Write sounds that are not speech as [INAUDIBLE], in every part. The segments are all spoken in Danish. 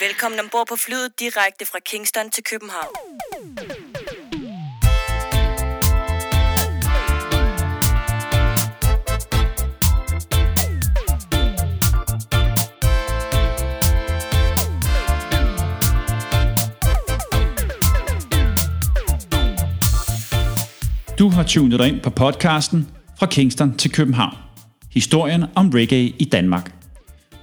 Velkommen ombord på flyet direkte fra Kingston til København. Du har tunet dig ind på podcasten Fra Kingston til København. Historien om reggae i Danmark.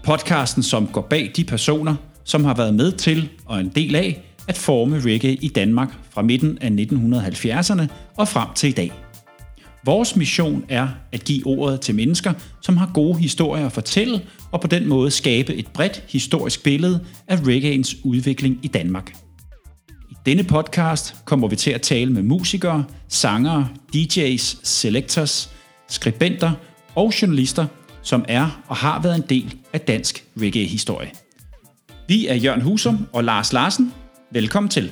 Podcasten, som går bag de personer, som har været med til og en del af at forme reggae i Danmark fra midten af 1970'erne og frem til i dag. Vores mission er at give ordet til mennesker, som har gode historier at fortælle, og på den måde skabe et bredt historisk billede af reggaeens udvikling i Danmark. I denne podcast kommer vi til at tale med musikere, sangere, DJ's, selectors, skribenter og journalister, som er og har været en del af dansk reggae-historie. Vi er Jørgen Husum og Lars Larsen. Velkommen til.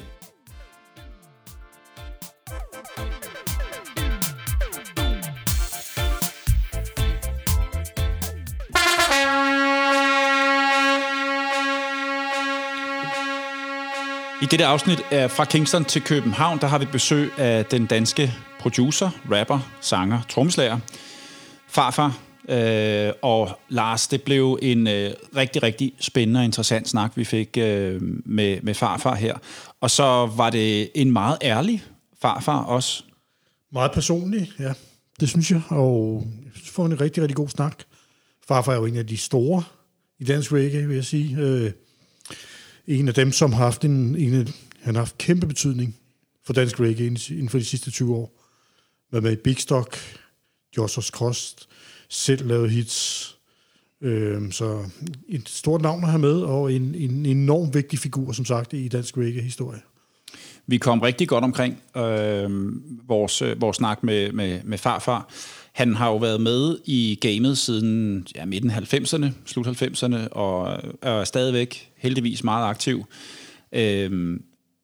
I dette afsnit af Fra Kingston til København, der har vi besøg af den danske producer, rapper, sanger, trommeslager, farfar. Øh, og Lars, det blev en øh, rigtig, rigtig spændende og interessant snak, vi fik øh, med, med farfar her. Og så var det en meget ærlig farfar også. Meget personlig, ja. Det synes jeg, og jeg får en rigtig, rigtig god snak. Farfar er jo en af de store i dansk reggae, vil jeg sige. Øh, en af dem, som har haft en, en af, han har haft kæmpe betydning for dansk reggae inden for de sidste 20 år. Været med i Big Stock, Joshua Cross, selv lavet hits. Øh, så et stort navn at have med, og en, en enorm vigtig figur, som sagt, i dansk reggae-historie. Vi kom rigtig godt omkring øhm, øh, vores, vores snak med, med, med farfar. Han har jo været med i gamet siden ja, midten 90'erne, slut 90'erne, og er stadigvæk heldigvis meget aktiv. Øh,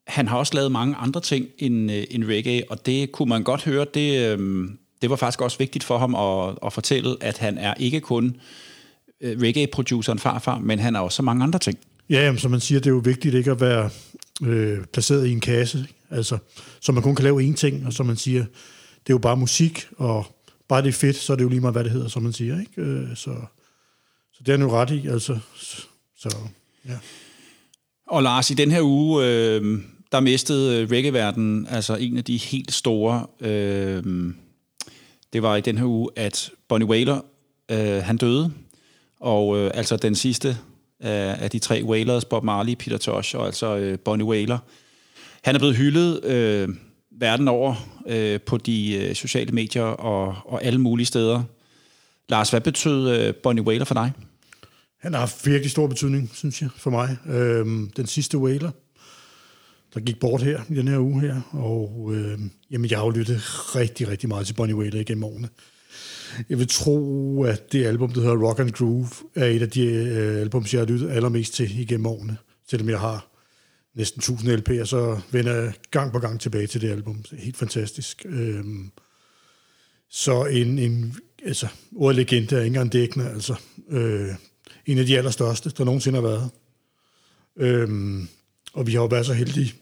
han har også lavet mange andre ting end, øh, end reggae, og det kunne man godt høre, det, øh, det var faktisk også vigtigt for ham at, at fortælle, at han er ikke kun øh, reggae-produceren farfar, men han er også så mange andre ting. Ja, jamen, som man siger, det er jo vigtigt ikke at være øh, placeret i en kasse, altså, så man kun kan lave én ting, og som man siger, det er jo bare musik, og bare det er fedt, så er det jo lige meget, hvad det hedder, som man siger. Ikke? Øh, så, så det er han jo ret i, altså. Så, ja. Og Lars, i den her uge, øh, der mistede reggae-verdenen altså en af de helt store... Øh, det var i den her uge, at Bonnie Whaler, øh, han døde. Og øh, altså den sidste af, af de tre Whalers, Bob Marley, Peter Tosh og altså øh, Bonnie Whaler. Han er blevet hyldet øh, verden over øh, på de øh, sociale medier og, og alle mulige steder. Lars, hvad betød øh, Bonnie Whaler for dig? Han har haft virkelig stor betydning, synes jeg, for mig. Øhm, den sidste Whaler, der gik bort her i den her uge her, og øh, jamen, jeg har jo lyttet rigtig, rigtig meget til Bonnie Whaler igennem årene. Jeg vil tro, at det album, der hedder Rock and Groove, er et af de øh, album, jeg har lyttet allermest til igennem årene. Selvom jeg har næsten 1000 LP'er, så vender jeg gang på gang tilbage til det album. Det er helt fantastisk. Øh, så en, en altså, ordlegende er ikke engang dækkende, altså. Øh, en af de allerstørste, der nogensinde har været. Øhm, og vi har jo været så heldige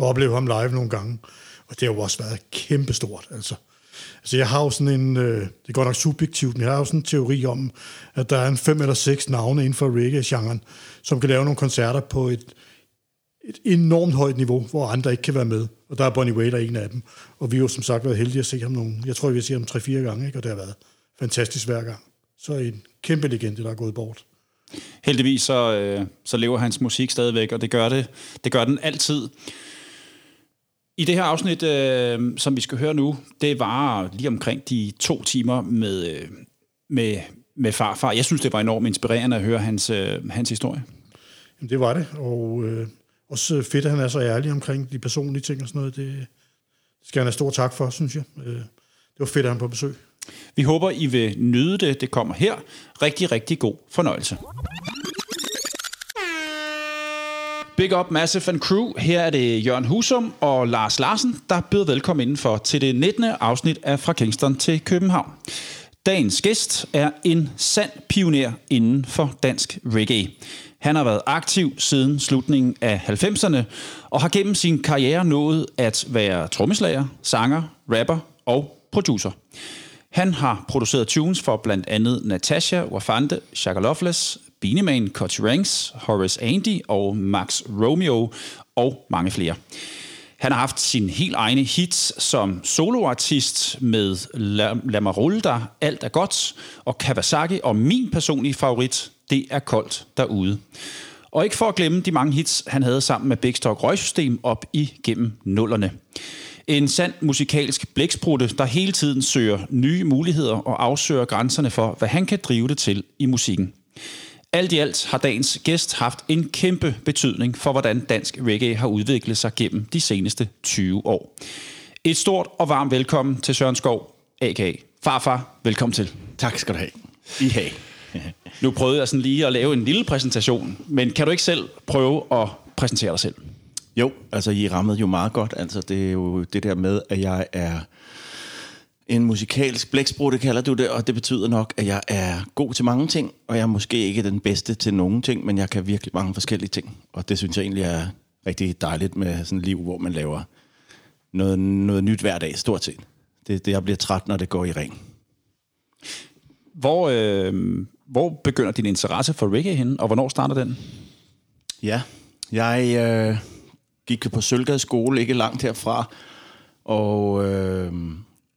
at opleve ham live nogle gange. Og det har jo også været kæmpestort, altså. Altså jeg har jo sådan en, øh, det er godt nok subjektivt, men jeg har jo sådan en teori om, at der er en fem eller seks navne inden for reggae-genren, som kan lave nogle koncerter på et, et enormt højt niveau, hvor andre ikke kan være med. Og der er Bonnie Wailer en af dem. Og vi har jo som sagt været heldige at se ham nogle, jeg tror, vi har set ham tre-fire gange, ikke? og det har været fantastisk hver gang. Så en kæmpe legende, der er gået bort. Heldigvis så, øh, så lever hans musik stadigvæk, og det gør, det, det gør den altid. I det her afsnit, øh, som vi skal høre nu, det var lige omkring de to timer med, øh, med, med farfar. Jeg synes, det var enormt inspirerende at høre hans, øh, hans historie. Jamen, det var det, og øh, også fedt, at han er så ærlig omkring de personlige ting og sådan noget. Det skal han have stor tak for, synes jeg. Øh, det var fedt, at han på besøg. Vi håber, I vil nyde det. Det kommer her. Rigtig, rigtig god fornøjelse. Big up Massive and Crew. Her er det Jørgen Husum og Lars Larsen, der byder velkommen indenfor til det 19. afsnit af Fra Kingston til København. Dagens gæst er en sand pioner inden for dansk reggae. Han har været aktiv siden slutningen af 90'erne og har gennem sin karriere nået at være trommeslager, sanger, rapper og producer. Han har produceret tunes for blandt andet Natasha, Wafande, Shaka Loveless, Beanie Man, Coach Ranks, Horace Andy og Max Romeo og mange flere. Han har haft sin helt egne hits som soloartist med La, La Marulle, Alt er godt, og Kawasaki, og min personlige favorit, Det er koldt derude. Og ikke for at glemme de mange hits, han havde sammen med Big Stock Røgsystem op igennem nullerne. En sand musikalsk blæksprutte, der hele tiden søger nye muligheder og afsøger grænserne for, hvad han kan drive det til i musikken. Alt i alt har dagens gæst haft en kæmpe betydning for, hvordan dansk reggae har udviklet sig gennem de seneste 20 år. Et stort og varmt velkommen til Søren Skov, a.k.a. Farfar. Velkommen til. Tak skal du have. I have. nu prøvede jeg sådan lige at lave en lille præsentation, men kan du ikke selv prøve at præsentere dig selv? Jo, altså I rammede jo meget godt. Altså det er jo det der med, at jeg er en musikalsk blæksprutte, kalder du det, og det betyder nok, at jeg er god til mange ting, og jeg er måske ikke den bedste til nogen ting, men jeg kan virkelig mange forskellige ting. Og det synes jeg egentlig er rigtig dejligt med sådan et liv, hvor man laver noget, noget nyt hver dag, stort set. Det, det, jeg bliver træt, når det går i ring. Hvor, øh, hvor begynder din interesse for reggae henne, og hvornår starter den? Ja, jeg øh, gik på Sølgade skole, ikke langt herfra, og øh,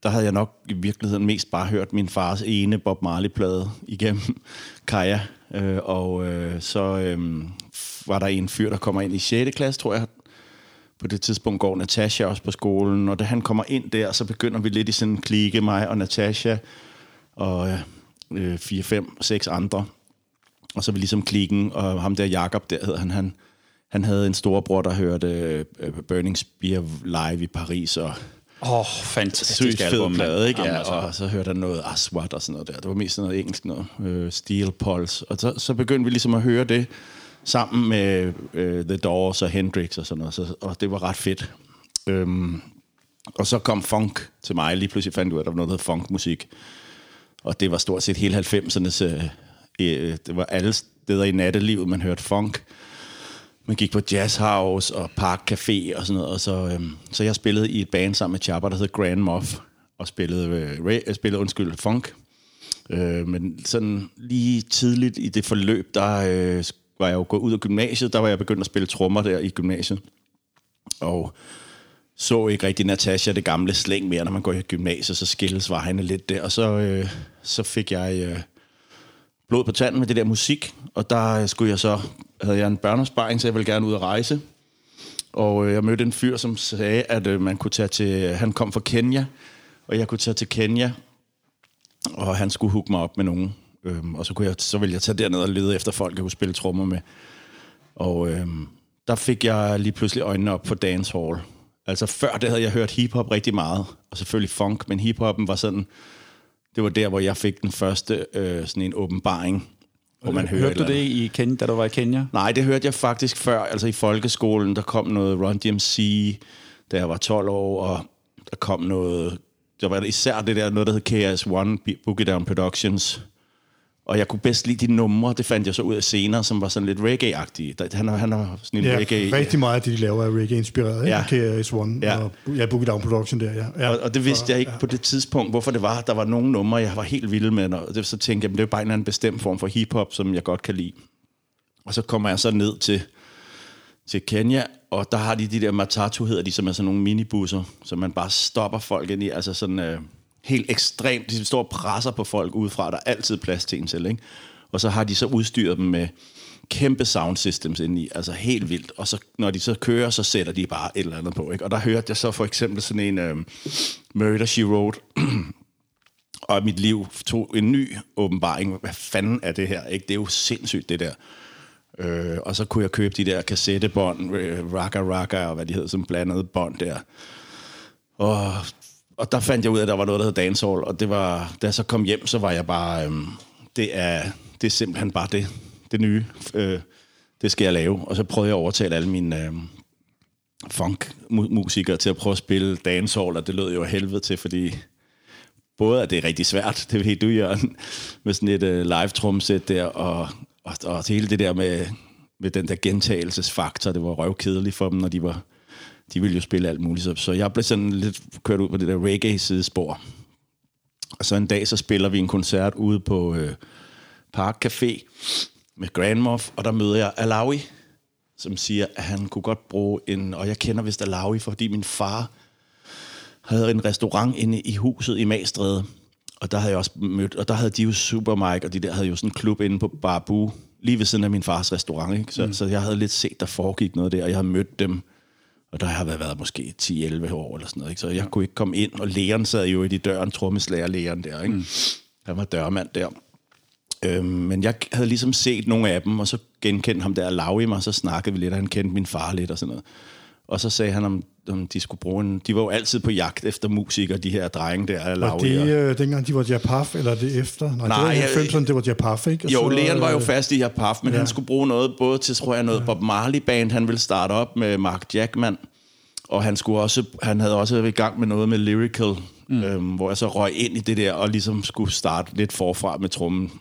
der havde jeg nok i virkeligheden mest bare hørt min fars ene Bob Marley-plade igennem [LAUGHS] Kaja. Øh, og øh, så øh, var der en fyr, der kommer ind i 6. klasse, tror jeg. På det tidspunkt går Natasha også på skolen, og da han kommer ind der, så begynder vi lidt i sådan en klike, mig og Natasha, og øh, 4, 5, 6 andre. Og så er vi ligesom klikken, og ham der Jakob der hedder han, han, han havde en storebror, der hørte øh, Burning Spear live i Paris, og Åh, oh, fantastisk Sygt album. Plade, ikke? Ja, altså. og så hørte han noget Aswad og sådan noget der. Det var mest sådan noget engelsk noget. Øh, Steel Pulse. Og så, så begyndte vi ligesom at høre det sammen med øh, The Doors og Hendrix og sådan noget. Så, og det var ret fedt. Øhm, og så kom funk til mig. Lige pludselig fandt du, at der var noget, der hed funkmusik. Og det var stort set hele 90'ernes... Øh, øh, det var alle steder i nattelivet, man hørte funk man gik på Jazz House og Park Café og sådan noget. Og så, øhm, så jeg spillede i et band sammen med Chapper, der hed Grand Moff, og spillede, øh, Ray, øh, spillede undskyld, funk. Øh, men sådan lige tidligt i det forløb, der øh, var jeg jo gået ud af gymnasiet, der var jeg begyndt at spille trommer der i gymnasiet. Og så ikke rigtig Natasha det gamle slæng mere, når man går i gymnasiet, så skilles vejene lidt der. Og så, øh, så fik jeg øh, blod på tanden med det der musik, og der øh, skulle jeg så havde jeg en børneopsparing, så jeg ville gerne ud og rejse. Og øh, jeg mødte en fyr, som sagde, at øh, man kunne tage til... Han kom fra Kenya, og jeg kunne tage til Kenya, og han skulle hooke mig op med nogen. Øhm, og så, kunne jeg, så ville jeg tage derned og lede efter folk, jeg kunne spille trommer med. Og øhm, der fik jeg lige pludselig øjnene op på dancehall. Altså før det havde jeg hørt hiphop rigtig meget, og selvfølgelig funk, men hiphoppen var sådan... Det var der, hvor jeg fik den første øh, sådan en åbenbaring hvor man Hørte du det i Kenya, da du var i Kenya? Nej, det hørte jeg faktisk før. Altså i folkeskolen, der kom noget Run DMC, da jeg var 12 år, og der kom noget... Der var især det der, noget der hed KS1, Boogie Down Productions, og jeg kunne bedst lide de numre, det fandt jeg så ud af senere, som var sådan lidt reggae-agtige. Han, han har sådan en ja, reggae... rigtig meget af det, de laver, er reggae-inspireret. Ja. KRS-One ja. og ja, Boogie Down Production der, ja. ja. Og, og det vidste jeg ikke ja. på det tidspunkt, hvorfor det var. Der var nogle numre, jeg var helt vild med, og det, så tænkte jeg, det er bare en eller anden bestemt form for hiphop, som jeg godt kan lide. Og så kommer jeg så ned til, til Kenya, og der har de de der matatu, hedder de, som er sådan nogle minibusser, som man bare stopper folk ind i, altså sådan... Øh, helt ekstremt. De står og presser på folk udefra. Der er altid plads til en selv, ikke? Og så har de så udstyret dem med kæmpe sound systems ind i, altså helt vildt. Og så når de så kører, så sætter de bare et eller andet på, ikke? Og der hørte jeg så for eksempel sådan en um, Murder, She Wrote, [CLEARS THROAT] og mit liv tog en ny åbenbaring. Hvad fanden er det her? Ikke? Det er jo sindssygt, det der. Øh, og så kunne jeg købe de der kassettebånd, øh, Raka Raka, og hvad de hedder, som blandede bånd der. Og og der fandt jeg ud af, at der var noget, der hed dancehall, og det var, da jeg så kom hjem, så var jeg bare, øhm, det, er, det er simpelthen bare det, det nye, øh, det skal jeg lave. Og så prøvede jeg at overtale alle mine øh, funk-musikere til at prøve at spille dancehall, og det lød jo helvede til, fordi både at det er rigtig svært, [LAUGHS] det ved du, Jørgen, med sådan et øh, live trumsæt der, og, og, og hele det der med, med den der gentagelsesfaktor, det var røvkedeligt for dem, når de var, de ville jo spille alt muligt. Så, så jeg blev sådan lidt kørt ud på det der reggae-sidespor. Og så en dag, så spiller vi en koncert ude på øh, Park Café med Grandmoff, og der møder jeg Alawi, som siger, at han kunne godt bruge en, og jeg kender vist Alawi, fordi min far havde en restaurant inde i huset i Magstræde, og der havde jeg også mødt, og der havde de jo Super Mike, og de der havde jo sådan en klub inde på Barbu, lige ved siden af min fars restaurant, ikke? Så, mm. så jeg havde lidt set, der foregik noget der, og jeg havde mødt dem, og der har været, været måske 10-11 år eller sådan noget, ikke? Så jeg kunne ikke komme ind, og lægeren sad jo i de døren, trommeslager lægeren der, ikke? Mm. Han var dørmand der. Øhm, men jeg havde ligesom set nogle af dem, og så genkendte ham der lav i mig, og så snakkede vi lidt, og han kendte min far lidt og sådan noget. Og så sagde han, om, om de skulle bruge en... De var jo altid på jagt efter musikere, de her drenge der. Var det øh, dengang, de var Japaf, eller det efter? Nej, Nej det var i 90'erne, det var Japaf, ikke? Og jo, så, Leon var jo øh, fast i Japaf, men ja. han skulle bruge noget, både til, tror jeg, noget ja. Bob Marley-band, han ville starte op med Mark Jackman, og han, skulle også, han havde også været i gang med noget med Lyrical, mm. øhm, hvor jeg så røg ind i det der, og ligesom skulle starte lidt forfra med trummen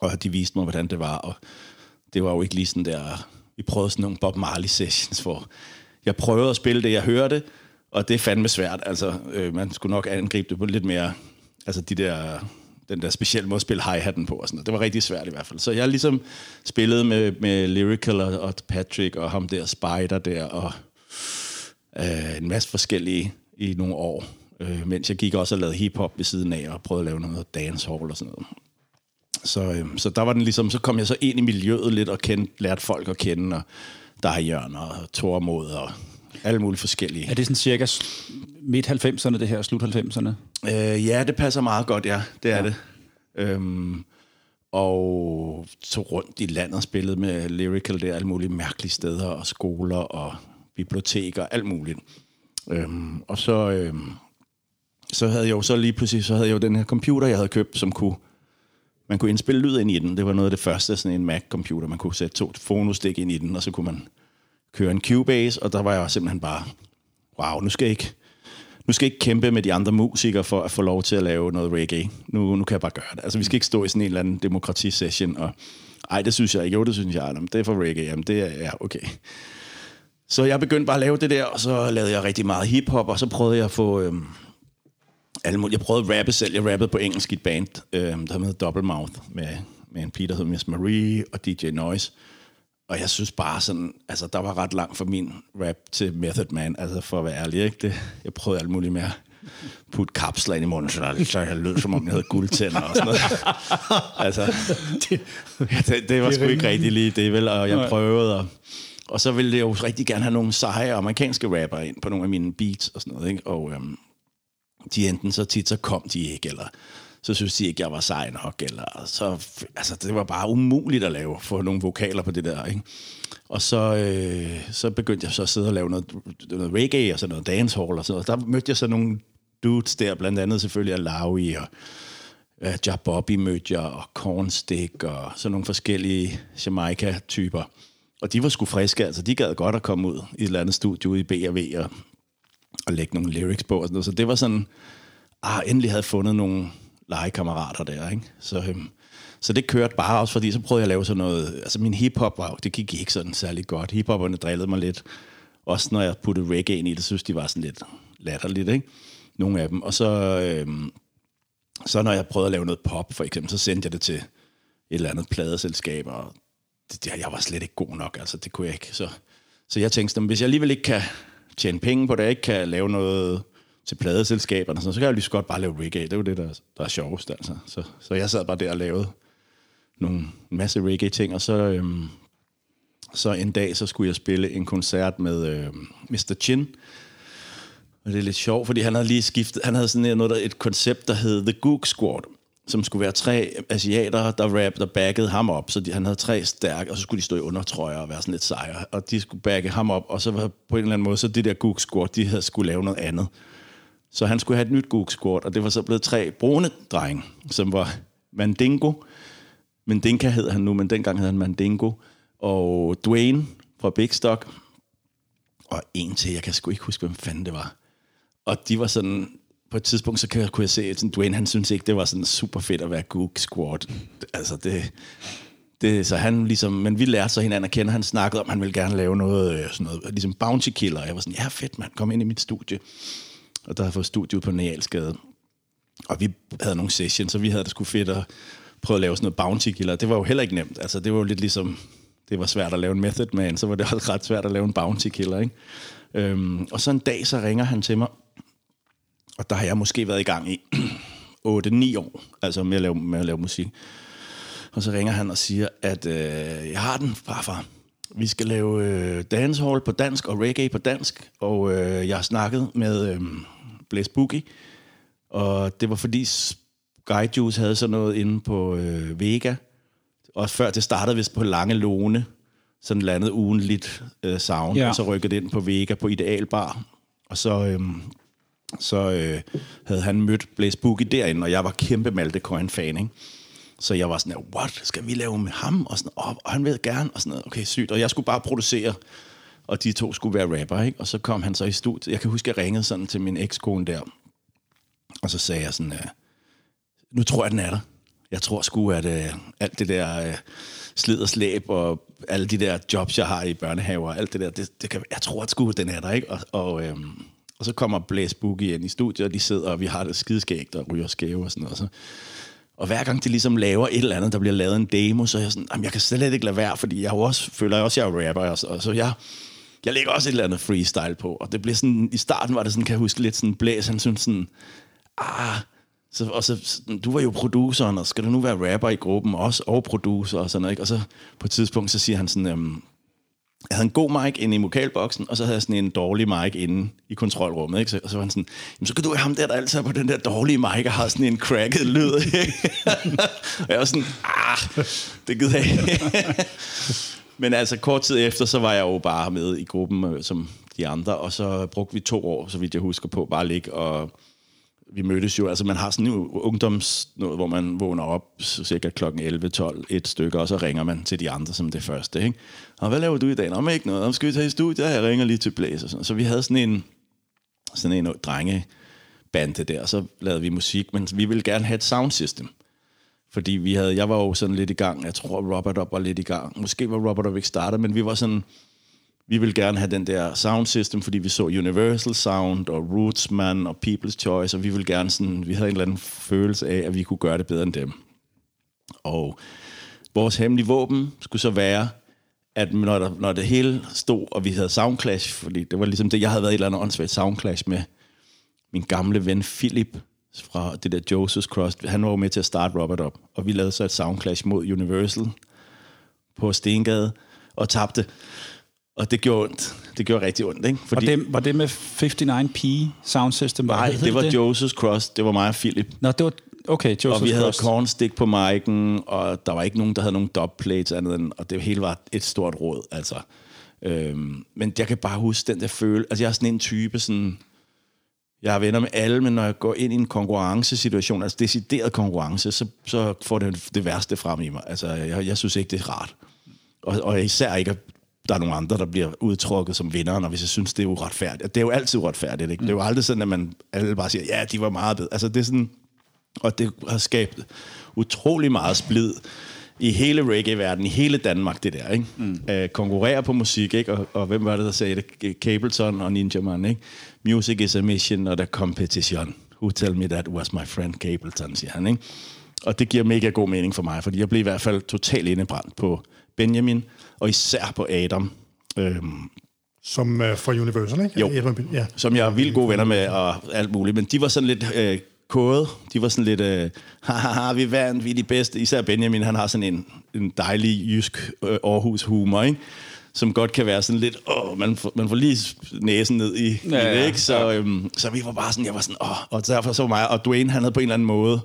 og de viste mig, hvordan det var, og det var jo ikke lige sådan der, vi prøvede sådan nogle Bob Marley sessions, hvor jeg prøvede at spille det, jeg hørte, og det er fandme svært, altså øh, man skulle nok angribe det på lidt mere, altså de der, den der specielle måde at spille hi-hatten på og sådan noget. Det var rigtig svært i hvert fald. Så jeg ligesom spillede med, med Lyrical og, og Patrick og ham der Spider der, og øh, en masse forskellige i nogle år, øh, mens jeg gik også og lavede hiphop ved siden af og prøvede at lave noget dancehall og sådan noget. Så, øh, så der var den ligesom, så kom jeg så ind i miljøet lidt og kendte, lærte folk at kende, og der er Jørgen og Tormod og alle mulige forskellige. Er det sådan cirka midt 90'erne, det her, slut 90'erne? Øh, ja, det passer meget godt, ja. Det er ja. det. Øhm, og så rundt i landet og spillede med Lyrical der, alle mulige mærkelige steder, og skoler og biblioteker, alt muligt. Øhm, og så, øhm, så havde jeg jo så lige pludselig, så havde jeg jo den her computer, jeg havde købt, som kunne man kunne indspille lyd ind i den. Det var noget af det første, sådan en Mac-computer. Man kunne sætte to fonostik ind i den, og så kunne man køre en Cubase, og der var jeg simpelthen bare, wow, nu skal jeg ikke, nu skal jeg ikke kæmpe med de andre musikere for at få lov til at lave noget reggae. Nu, nu kan jeg bare gøre det. Altså, vi skal ikke stå i sådan en eller anden demokratisession, og ej, det synes jeg ikke. Jo, det synes jeg. Jamen, det er for reggae. Jamen, det er, ja, okay. Så jeg begyndte bare at lave det der, og så lavede jeg rigtig meget hiphop, og så prøvede jeg at få, øhm, alle mulige. Jeg prøvede at rappe selv. Jeg rappede på engelsk i et band, øh, der hedder Double Mouth, med, med en pige, der hedder Miss Marie og DJ Noise. Og jeg synes bare sådan, altså der var ret langt fra min rap til Method Man, altså for at være ærlig, ikke? Det, jeg prøvede alt muligt mere putte kapsler ind i munden, så, der, så jeg lød, som om jeg havde guldtænder og sådan noget. [LAUGHS] altså, ja, det, det var sgu ikke rigtig lige det, vel? Og jeg prøvede, og, og så ville jeg jo rigtig gerne have nogle seje amerikanske rapper ind på nogle af mine beats og sådan noget, ikke? Og, øhm, de enten så tit, så kom de ikke, eller så synes de ikke, jeg var sej nok, eller så, altså, det var bare umuligt at lave, få nogle vokaler på det der, ikke? Og så, øh, så begyndte jeg så at sidde og lave noget, noget reggae og sådan noget dancehall og sådan noget. Der mødte jeg så nogle dudes der, blandt andet selvfølgelig Alawi og uh, Jabobby mødte jeg, og Cornstick og sådan nogle forskellige Jamaica-typer. Og de var sgu friske, altså de gad godt at komme ud i et eller andet studie ude i B&V og og lægge nogle lyrics på og sådan noget. Så det var sådan, ah, endelig havde fundet nogle legekammerater der, ikke? Så, øhm, så det kørte bare også, fordi så prøvede jeg at lave sådan noget, altså min hiphop var, det gik ikke sådan særlig godt. Hiphopperne drillede mig lidt. Også når jeg puttede reggae ind i det, synes de var sådan lidt latterligt, ikke? Nogle af dem. Og så, øhm, så når jeg prøvede at lave noget pop, for eksempel, så sendte jeg det til et eller andet pladeselskab, og det, det, jeg var slet ikke god nok, altså det kunne jeg ikke. Så, så jeg tænkte, hvis jeg alligevel ikke kan tjene penge på det, jeg ikke kan lave noget til pladeselskaberne, så, så kan jeg jo lige så godt bare lave reggae. Det er jo det, der, der er sjovest. Altså. Så, så jeg sad bare der og lavede nogle, en masse reggae-ting, og så, øhm, så en dag, så skulle jeg spille en koncert med øhm, Mr. Chin, og det er lidt sjovt, fordi han havde lige skiftet, han havde sådan noget, der, et koncept, der hed The Gook Squad, som skulle være tre asiater, der rap, der baggede ham op. Så de, han havde tre stærke, og så skulle de stå i undertrøjer og være sådan lidt sejre. Og de skulle bagge ham op, og så var på en eller anden måde, så det der Gook Squad, de havde skulle lave noget andet. Så han skulle have et nyt Gook Squad, og det var så blevet tre brune drenge, som var Mandingo. Mandinka hed han nu, men dengang hed han Mandingo. Og Dwayne fra Big Stock. Og en til, jeg kan sgu ikke huske, hvem fanden det var. Og de var sådan, på et tidspunkt, så kunne jeg se, at Dwayne, han synes ikke, det var sådan super fedt at være Gook Squad. Altså, det, det, så han ligesom, men vi lærte så hinanden at kende, han snakkede om, at han ville gerne lave noget, øh, sådan noget ligesom Bounty Killer. Jeg var sådan, ja fedt mand, kom ind i mit studie. Og der havde fået studie på Nealsgade. Og vi havde nogle sessions, så vi havde det sgu fedt at prøve at lave sådan noget Bounty Killer. Det var jo heller ikke nemt. Altså, det var jo lidt ligesom, det var svært at lave en Method Man, så var det også ret svært at lave en Bounty Killer, ikke? Øhm, og så en dag, så ringer han til mig, og der har jeg måske været i gang i [CLEARS THROAT] 8-9 år, altså med at lave, med at lave musik. Og så ringer han og siger, at øh, jeg har den, farfar. Vi skal lave øh, dancehall på dansk og reggae på dansk. Og øh, jeg har snakket med øh, Blaze Boogie. Og det var fordi Sky Juice havde sådan noget inde på øh, Vega. Og før det startede vist på Lange Lone. Sådan landet ugenligt øh, sound. Ja. Og så rykkede det ind på Vega på Idealbar. Og så... Øh, så øh, havde han mødt Blaze Boogie derinde, og jeg var kæmpe Malte Coyne-fan, ikke? Så jeg var sådan, what, skal vi lave med ham? Og, sådan, oh, og han ved gerne, og sådan noget. Okay, sygt. Og jeg skulle bare producere, og de to skulle være rapper, ikke? Og så kom han så i studiet. Jeg kan huske, jeg ringede sådan til min ekskone der, og så sagde jeg sådan, uh, nu tror jeg, den er der. Jeg tror sgu, at øh, alt det der øh, slid og slæb, og alle de der jobs, jeg har i børnehaver, alt det der, det, det kan, jeg tror at sgu, den er der, ikke? Og, og, øh, og så kommer Blaze Boogie ind i studiet, og de sidder, og vi har det skideskægt, og ryger skæve og sådan noget. Og så og hver gang de ligesom laver et eller andet, der bliver lavet en demo, så er jeg sådan, jamen jeg kan slet ikke lade være, fordi jeg også, føler jeg også, jeg er rapper, og så, og så jeg, jeg lægger også et eller andet freestyle på. Og det blev sådan, i starten var det sådan, kan jeg huske, lidt sådan blæs, han synes sådan, ah, så, og så, du var jo produceren, og skal du nu være rapper i gruppen også, og producer og sådan noget, ikke? Og så på et tidspunkt, så siger han sådan, øhm, jeg havde en god mic inde i vokalboksen, og så havde jeg sådan en dårlig mic inde i kontrolrummet. Ikke? Så, og så var han sådan, Jamen, så kan du have ham der, der altid er på den der dårlige mic, og har sådan en cracket lyd. [LAUGHS] og jeg var sådan, ah, det gider jeg [LAUGHS] Men altså kort tid efter, så var jeg jo bare med i gruppen øh, som de andre, og så brugte vi to år, så vidt jeg husker på, bare at ligge og vi mødtes jo, altså man har sådan en ungdoms noget, hvor man vågner op cirka klokken 11, 12, et stykke, og så ringer man til de andre som det første, ikke? Og hvad laver du i dag? Nå, ikke noget. Om skal vi tage i studiet? Jeg ringer lige til Blæs. og sådan. Så vi havde sådan en, sådan en drengebande der, og så lavede vi musik, men vi ville gerne have et sound system. Fordi vi havde, jeg var jo sådan lidt i gang, jeg tror Robert Up var lidt i gang. Måske var Robert Up ikke startet, men vi var sådan, vi vil gerne have den der sound system, fordi vi så Universal Sound og Rootsman og People's Choice, og vi vil gerne sådan, vi havde en eller anden følelse af, at vi kunne gøre det bedre end dem. Og vores hemmelige våben skulle så være, at når, der, når det hele stod, og vi havde soundclash, fordi det var ligesom det, jeg havde været i et eller andet åndssvagt soundclash med min gamle ven Philip fra det der Joseph's Cross. Han var jo med til at starte Robert op, og vi lavede så et soundclash mod Universal på Stengade, og tabte. Og det gjorde ondt. Det gjorde rigtig ondt, ikke? Fordi, var, det, var det med 59P sound system? Nej, det var det? Joseph's Cross. Det var mig og Philip. Nå, det var... Okay, Joseph's Og vi havde Cross. cornstick på mic'en, og der var ikke nogen, der havde nogen dubplates andet end, og det hele var et stort råd, altså. Øhm, men jeg kan bare huske den der føle, altså jeg er sådan en type, sådan, jeg er venner med alle, men når jeg går ind i en konkurrencesituation, altså decideret konkurrence, så, så får det det værste frem i mig. Altså, jeg, jeg synes ikke, det er rart. Og, og især ikke at der er nogle andre, der bliver udtrukket som vinderen, og hvis jeg synes, det er uretfærdigt. Det er jo altid uretfærdigt, ikke? Mm. Det er jo aldrig sådan, at man alle bare siger, ja, de var meget bedre. Altså, det er sådan, og det har skabt utrolig meget splid i hele reggae-verdenen, i hele Danmark, det der, ikke? Mm. Uh, konkurrere på musik, ikke? Og, og hvem var det, der sagde det? Capleton og Ninja Man, ikke? Music is a mission, og der competition. Who tell me that was my friend Capleton, siger han, ikke? Og det giver mega god mening for mig, fordi jeg blev i hvert fald totalt indebrændt på Benjamin, og især på Adam. Øhm, som uh, fra Universal, ikke? Jo, ja. som jeg er vildt gode venner med og alt muligt, men de var sådan lidt øh, kode. De var sådan lidt, øh, haha, vi vandt, vi er de bedste. Især Benjamin, han har sådan en, en dejlig jysk øh, Aarhus-humor, ikke? som godt kan være sådan lidt, åh, man får, man får lige næsen ned i, ja, i det, ikke? Så, øhm, så vi var bare sådan, jeg var sådan, åh, og derfor så var mig, og Dwayne, han havde på en eller anden måde,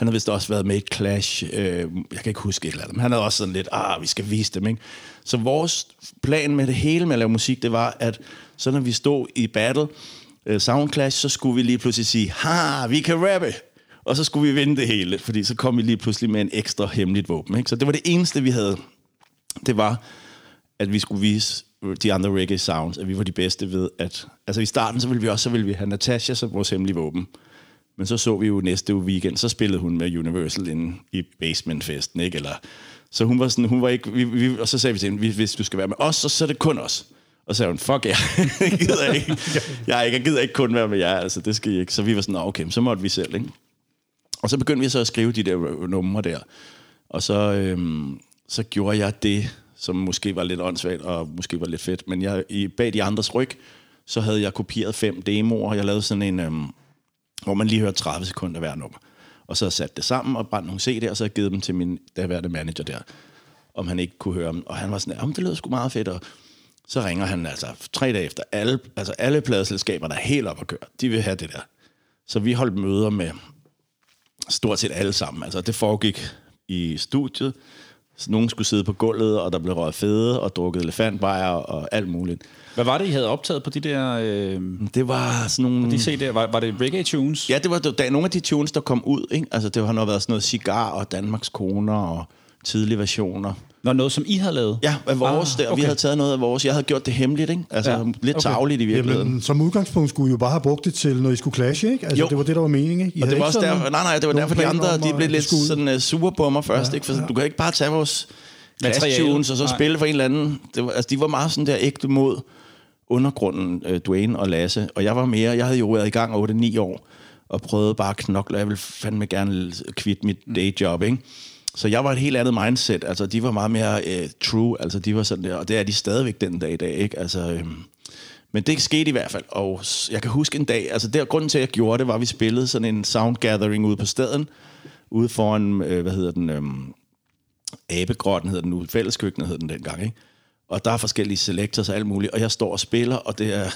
han har vist også været med i Clash. Øh, jeg kan ikke huske et eller andet. Men han havde også sådan lidt, ah, vi skal vise dem, ikke? Så vores plan med det hele med at lave musik, det var, at så når vi stod i battle, øh, Sound Clash, så skulle vi lige pludselig sige, ha, vi kan rappe. Og så skulle vi vinde det hele, fordi så kom vi lige pludselig med en ekstra hemmeligt våben. Ikke? Så det var det eneste, vi havde. Det var, at vi skulle vise de andre reggae sounds, at vi var de bedste ved at... Altså i starten, så ville vi også så ville vi have Natasha som vores hemmelige våben. Men så så vi jo næste weekend, så spillede hun med Universal inde i Basement-festen, ikke? Eller, så hun var sådan, hun var ikke, vi, vi, og så sagde vi til hende, hvis du skal være med os, så, så er det kun os. Og så sagde hun, fuck jer, [LAUGHS] jeg gider ikke, jeg, jeg gider ikke kun være med jer, altså det skal I ikke. Så vi var sådan, okay, så måtte vi selv, ikke? Og så begyndte vi så at skrive de der øh, numre der. Og så, øhm, så gjorde jeg det, som måske var lidt åndssvagt, og måske var lidt fedt. Men jeg, i, bag de andres ryg, så havde jeg kopieret fem demoer. Jeg lavede sådan en, øhm, hvor man lige hørte 30 sekunder hver nummer. Og så sat det sammen og brændt nogle CD'er, og så jeg givet dem til min daværende manager der, om han ikke kunne høre dem. Og han var sådan, om det lød sgu meget fedt, og så ringer han altså tre dage efter. Alle, altså alle pladeselskaber, der er helt op at køre, de vil have det der. Så vi holdt møder med stort set alle sammen. Altså det foregik i studiet. Så nogen skulle sidde på gulvet, og der blev røget fede og drukket elefantbejer og alt muligt. Hvad var det, I havde optaget på de der... Øh, Det var sådan nogle... de CD'er? Var, var det reggae tunes? Ja, det var det, der, nogle af de tunes, der kom ud. Ikke? Altså, det har nok været sådan noget cigar og Danmarks koner og tidlige versioner. Var noget, som I havde lavet? Ja, af vores Ah, der. Okay. Vi havde taget noget af vores. Jeg havde gjort det hemmeligt, ikke? Altså, Ja, lidt okay. tavligt i virkeligheden. Jamen, som udgangspunkt skulle I jo bare have brugt det til, når I skulle clashe, ikke? Altså, Jo. det var det, der var meningen, ikke? I Og det var også sådan der, nej, nej, det var derfor, de andre de blev lidt skulle sådan uh, sure på mig først, ja, ikke? For ja. du kan ikke bare tage vores. Clash tunes og så Nej. spille for en eller anden. Det var, altså, de var meget sådan der ægte mod undergrunden, uh, Dwayne og Lasse. Og jeg var mere, jeg havde jo været i gang 8-9 år, og prøvede bare at knokle. Jeg ville fandme gerne kvitte mit dayjob, ikke? Så jeg var et helt andet mindset. Altså, de var meget mere uh, true. Altså, de var sådan der, og det er de stadigvæk den dag i dag, ikke? Altså, øhm, men det skete i hvert fald, og jeg kan huske en dag, altså der grunden til, at jeg gjorde det, var, at vi spillede sådan en sound gathering ude på staden, ude foran, øh, hvad hedder den, øhm, Abegrotten hedder den nu, fælleskøkkenet hed den dengang, ikke? Og der er forskellige selectors og alt muligt, og jeg står og spiller, og det er,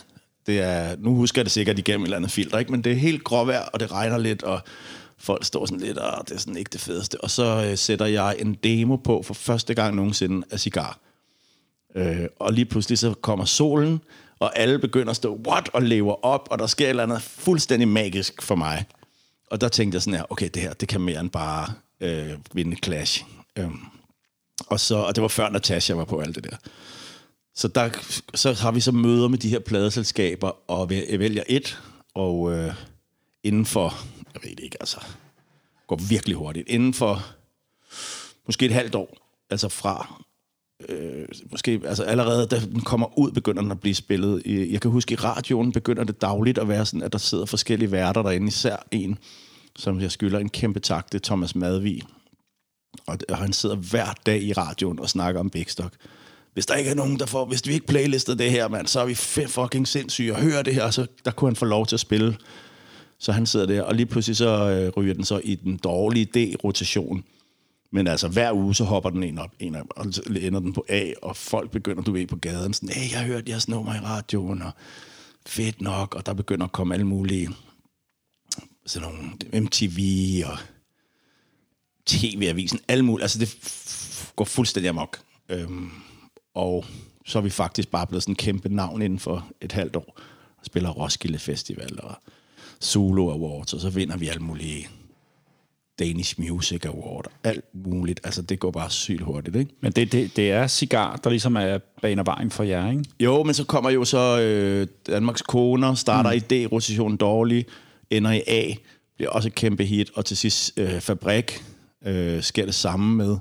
det er nu husker jeg det sikkert igennem et eller andet filter, ikke? men det er helt gråvejr, og det regner lidt, og folk står sådan lidt, og det er sådan ikke det fedeste. Og så øh, sætter jeg en demo på for første gang nogensinde af Cigar. Øh, og lige pludselig så kommer solen, og alle begynder at stå, what, og lever op, og der sker et eller andet fuldstændig magisk for mig. Og der tænkte jeg sådan her, okay, det her, det kan mere end bare øh, vinde Clash. Øhm, og, så, og det var før Natasha var på alt det der. Så, der, så har vi så møder med de her pladeselskaber, og vi- jeg vælger et, og øh, inden for, jeg ved det ikke, altså, går virkelig hurtigt, inden for måske et halvt år, altså fra øh, måske altså allerede da den kommer ud, begynder den at blive spillet. Jeg kan huske, i radioen begynder det dagligt at være sådan, at der sidder forskellige værter derinde, især en, som jeg skylder en kæmpe tak, det er Thomas Madvig. Og, og han sidder hver dag i radioen og snakker om Big Hvis der ikke er nogen, der får, hvis vi ikke playlister det her, mand, så er vi fucking sindssyge og hører det her, og så der kunne han få lov til at spille. Så han sidder der, og lige pludselig så øh, ryger den så i den dårlige D-rotation. Men altså, hver uge, så hopper den en op, en op, og så ender den på A, og folk begynder, du ved, på gaden, sådan, hey, jeg har hørt jeres nummer i radioen, og fedt nok, og der begynder at komme alle mulige, sådan nogle MTV og TV-avisen, alle mulige, altså det går fuldstændig amok. Øhm, og så er vi faktisk bare blevet sådan en kæmpe navn inden for et halvt år, og spiller Roskilde Festival og Solo Awards, og så vinder vi alle mulige Danish Music Award, alt muligt. Altså, det går bare sygt hurtigt, ikke? Men det, det, det er cigar, der ligesom er baner vejen for jer, ikke? Jo, men så kommer jo så øh, Danmarks Koner, starter mm. i D-rotationen dårlig, ender i A, bliver også et kæmpe hit, og til sidst øh, Fabrik øh, sker det samme med,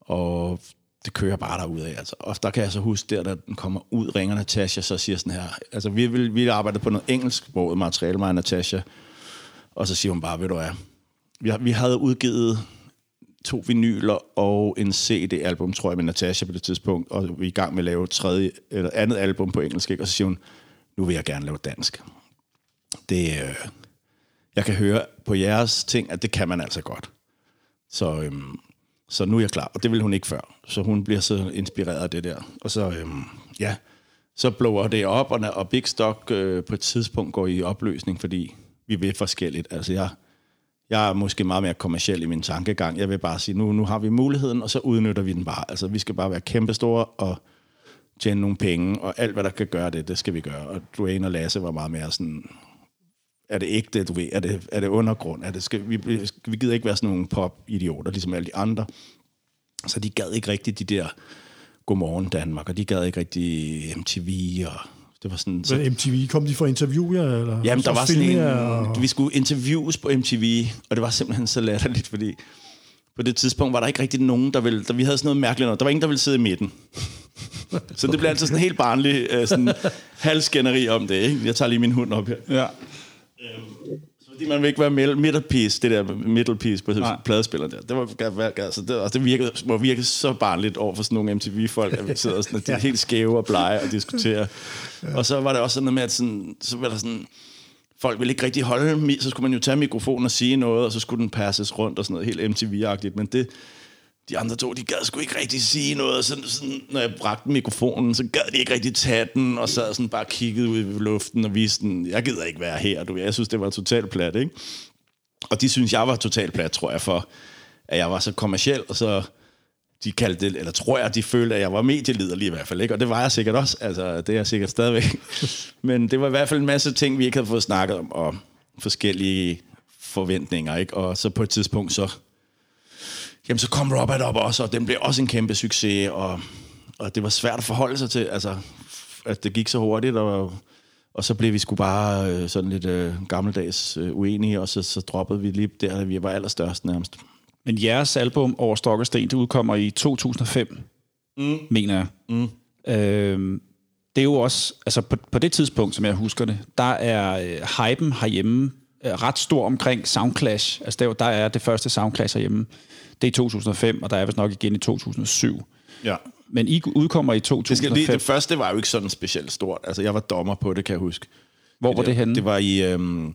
og det kører bare derudad. Altså. Og der kan jeg så huske, der, da den kommer ud, ringer Natasha, så siger sådan her, altså vi, vil, vi arbejder på noget engelsksproget materiale, mig og Natasha, og så siger hun bare, ved du hvad, vi, vi havde udgivet to vinyler og en CD-album, tror jeg, med Natasha på det tidspunkt, og vi er i gang med at lave tredje, eller andet album på engelsk, ikke? og så siger hun, nu vil jeg gerne lave dansk. Det, øh, jeg kan høre på jeres ting, at det kan man altså godt. Så, øhm, så nu er jeg klar, og det ville hun ikke før. Så hun bliver så inspireret af det der. Og så, øhm, ja, så blower det op, og, og Big Stock øh, på et tidspunkt går i opløsning, fordi vi vil forskelligt. Altså jeg, jeg er måske meget mere kommersiel i min tankegang. Jeg vil bare sige, nu, nu har vi muligheden, og så udnytter vi den bare. Altså vi skal bare være kæmpestore og tjene nogle penge, og alt, hvad der kan gøre det, det skal vi gøre. Og Dwayne og Lasse var meget mere sådan, er det ægte, du ved, er det, er det undergrund, er det, skal, vi, vi gider ikke være sådan nogle pop-idioter, ligesom alle de andre. Så de gad ikke rigtig de der Godmorgen Danmark, og de gad ikke rigtig MTV, og Det var sådan... Så, MTV, kom de for interview jer? Eller? Jamen, der var sådan en... og- Vi skulle interviews på MTV, og det var simpelthen så latterligt, fordi på det tidspunkt var der ikke rigtig nogen, der ville... Der, vi havde sådan noget mærkeligt noget. Der var ingen, der ville sidde i midten. Så det blev altid sådan helt barnlig øh, sådan, halvskænderi om det. Ikke? Jeg tager lige min hund op her. Ja. Fordi man vil ikke være middle, piece, det der middle piece på Nej. pladespiller der. Det, var, altså, det, altså, det virkede, må virke så barnligt over for sådan nogle MTV-folk, at vi [LAUGHS] sidder sådan, at de er helt skæve og blege og diskuterer. Og så var det også sådan noget med, at sådan, så var der sådan, folk ville ikke rigtig holde, så skulle man jo tage mikrofonen og sige noget, og så skulle den passes rundt og sådan noget helt MTV-agtigt. Men det, de andre to, de gad sgu ikke rigtig sige noget. Så, sådan, når jeg bragte mikrofonen, så gad de ikke rigtig tage den, og sad sådan bare kigget ud i luften og viste den, jeg gider ikke være her. Du. ved. Jeg synes, det var totalt plat, ikke? Og de synes, jeg var totalt plat, tror jeg, for at jeg var så kommersiel, og så de kaldte det, eller tror jeg, de følte, at jeg var medieliderlig i hvert fald, ikke? Og det var jeg sikkert også, altså det er jeg sikkert stadigvæk. [LAUGHS] Men det var i hvert fald en masse ting, vi ikke havde fået snakket om, og forskellige forventninger, ikke? Og så på et tidspunkt, så Jamen, så kom Robert op også, og den blev også en kæmpe succes, og, og det var svært at forholde sig til, altså, at det gik så hurtigt, og, og så blev vi sgu bare øh, sådan lidt øh, gammeldags øh, uenige, og så, så droppede vi lige der, da vi var allerstørst nærmest. Men jeres album Over Stok og Sten, det udkommer i 2005, mm. mener jeg. Mm. Øhm, det er jo også, altså på, på det tidspunkt, som jeg husker det, der er øh, hypen herhjemme øh, ret stor omkring Soundclash. Altså der, der er det første Soundclash herhjemme. Det er i 2005, og der er vist nok igen i 2007. Ja. Men I udkommer i Det, skal, 2005. lige, det første var jo ikke sådan specielt stort. Altså, jeg var dommer på det, kan jeg huske. Hvor var det henne? Det var i øhm, et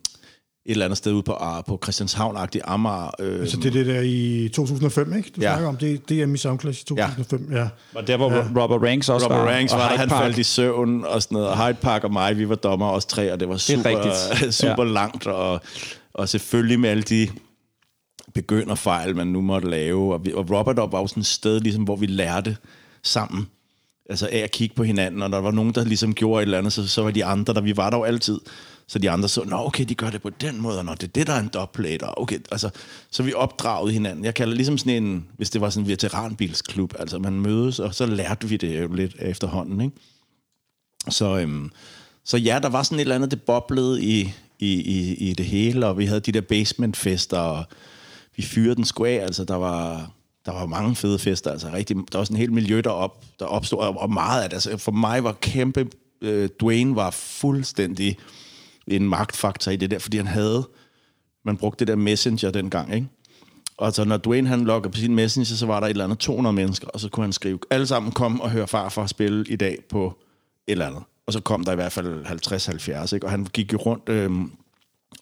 eller andet sted ude på, Ar- på Christianshavn-agtig Amager. Øh, Så det er det der i 2005, ikke? Du Ja. snakker om, det, det er mit Soundclash i 2005, ja. ja. Og der hvor ja. Robert Ranks også Robert var. Ranks og var Hyde han faldt i søvn og sådan noget. Og Hyde Park og mig, vi var dommer os tre, og det var super, rigtigt. [LAUGHS] super Ja. langt. Og, og selvfølgelig med alle de begynderfejl, man nu måtte lave. Og, vi, og Robert op var jo sådan et sted, ligesom, hvor vi lærte sammen. Altså af at kigge på hinanden, og når der var nogen, der ligesom gjorde et eller andet, så, så var de andre, der vi var der jo altid. Så de andre så, nå okay, de gør det på den måde, og nå, det er det, der er en dubplate, og okay, altså, så vi opdragede hinanden. Jeg kalder det ligesom sådan en, hvis det var sådan en veteranbilsklub, altså man mødes, og så lærte vi det jo lidt efterhånden, ikke? Så, øhm, så ja, der var sådan et eller andet, det boblede i, i, i, i det hele, og vi havde de der basementfester, og vi fyrede den sgu af, altså der var, der var mange fede fester, altså rigtig, der var sådan en helt miljø derop, der opstod, og, og meget af det, altså for mig var kæmpe, øh, Dwayne var fuldstændig en magtfaktor i det der, fordi han havde, man brugte det der messenger dengang, ikke? Og så når Dwayne han logger på sin messenger, så var der et eller andet 200 mennesker, og så kunne han skrive, alle sammen kom og hør farfar spille i dag på et eller andet. Og så kom der i hvert fald 50-70, ikke? Og han gik jo rundt Øh,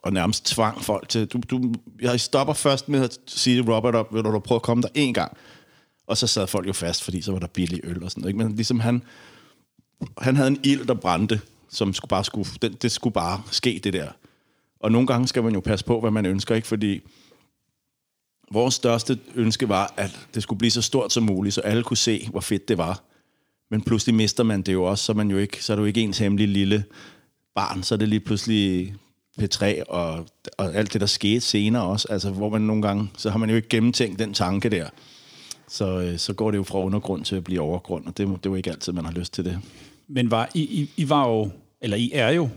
og nærmest tvang folk til, du, du, jeg stopper først med at sige Robert op, vil du prøve at komme der en gang? Og så sad folk jo fast, fordi så var der billig øl og sådan noget. Ikke? Men ligesom han, han havde en ild, der brændte, som skulle bare skulle, det, det skulle bare ske, det der. Og nogle gange skal man jo passe på, hvad man ønsker, ikke? Fordi vores største ønske var, at det skulle blive så stort som muligt, så alle kunne se, hvor fedt det var. Men pludselig mister man det jo også, så man jo ikke, så er du ikke ens hemmelige lille barn, så er det lige pludselig P3 og, og alt det, der skete senere også, altså hvor man nogle gange, så har man jo ikke gennemtænkt den tanke der. Så, øh, så går det jo fra undergrund til at blive overgrund, og det, det er jo ikke altid, man har lyst til det. Men var, I, I, I var jo, eller I er jo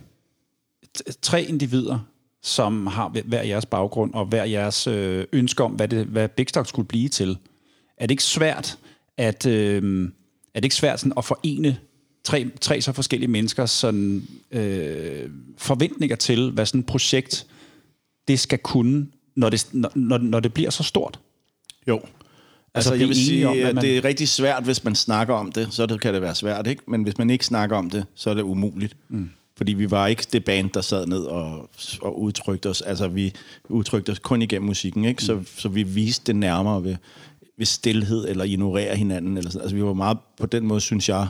tre individer, som har hver- hver jeres baggrund og hver jeres øh, ønske om, hvad, det, hvad Big Stock skulle blive til. Er det ikke svært at, øh, er det ikke svært sådan at forene tre, tre så forskellige mennesker sådan, øh, forventninger til, hvad sådan et projekt det skal kunne, når det, når, når, det bliver så stort? Jo. Altså, blive jeg vil sige, om, man- det er rigtig svært, hvis man snakker om det, så det, kan det være svært, ikke? Men hvis man ikke snakker om det, så er det umuligt. Mm. Fordi vi var ikke det band, der sad ned og, og udtrykte os. Altså, vi udtrykte os kun igennem musikken, ikke? Så, så vi viste det nærmere ved, ved stillhed eller ignorere hinanden. Eller sådan. Altså, vi var meget, på den måde, synes jeg,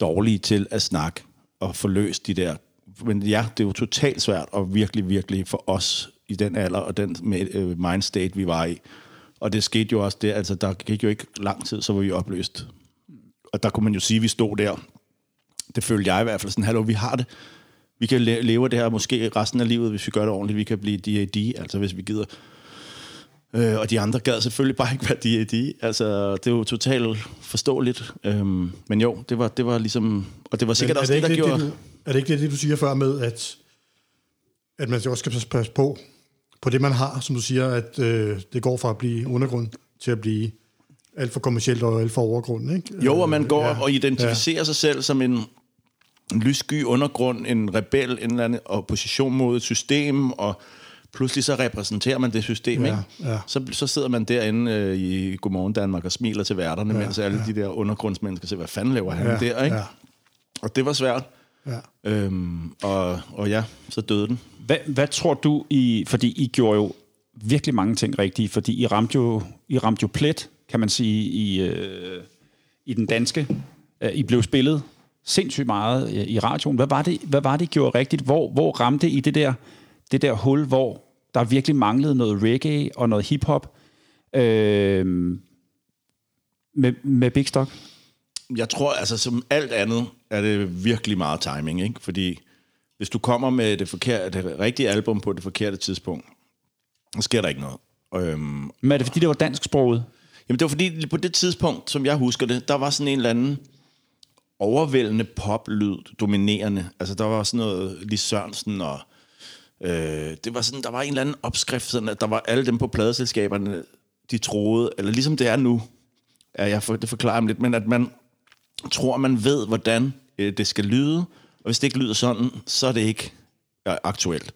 dårlige til at snakke og få løst de der... Men ja, det er jo totalt svært og virkelig, virkelig for os i den alder og den øh, mindstate, vi var i. Og det skete jo også der, altså der gik jo ikke lang tid, så var vi opløst. Og der kunne man jo sige, at vi stod der. Det følte jeg i hvert fald sådan, hallo, vi har det. Vi kan leve det her måske resten af livet, hvis vi gør det ordentligt. Vi kan blive D.A.D., altså hvis vi gider. Øh, og de andre gad selvfølgelig bare ikke være D.A.D. Altså, det er jo totalt forståeligt. Øhm, men jo, det var, det var ligesom... Og det var sikkert er også det det, der lidt gjorde... det, Er det ikke det, det, du siger før med, at, at man også skal passe på, på det, man har, som du siger, at øh, det går fra at blive undergrund til at blive alt for kommercielt og alt for overgrund, ikke? Jo, og man går Ja. og identificerer ja. sig selv som en, en lyssky undergrund, en rebel, en eller anden opposition mod et system, og pludselig så repræsenterer man det system, Ja, ikke? ja. Så, så sidder man derinde øh, i Godmorgen Danmark og smiler til værterne, ja, mens alle ja. de der undergrundsmennesker siger, hvad fanden laver han Ja, der, ikke? ja. Og det var svært. Ja. Øhm, og, og ja, så døde den. Hvad, hvad tror du, I, fordi I gjorde jo virkelig mange ting rigtige, fordi I ramte jo, I ramte jo plet, kan man sige, i, øh, i den danske. Øh, I blev spillet sindssygt meget øh, i radioen. Hvad var det, hvad var det I gjorde rigtigt? Hvor, hvor ramte I det der, det der hul, hvor der virkelig manglede noget reggae og noget hiphop øh, med, med Big Stock? Jeg tror, altså som alt andet, er det virkelig meget timing, ikke? Fordi hvis du kommer med det, forkerte, det rigtige album på det forkerte tidspunkt, så sker der ikke noget. Øhm, Men er det fordi, det var dansksproget? Jamen det var fordi, på det tidspunkt, som jeg husker det, der var sådan en eller anden overvældende poplyd, dominerende. Altså der var sådan noget, Lis Sørensen og... Øh, det var sådan, der var en eller anden opskrift, sådan at der var alle dem på pladeselskaberne, de troede, eller ligesom det er nu, ja, jeg for, det forklarer dem lidt, men at man tror, man ved, hvordan øh, det skal lyde, og hvis det ikke lyder sådan, så er det ikke øh, aktuelt.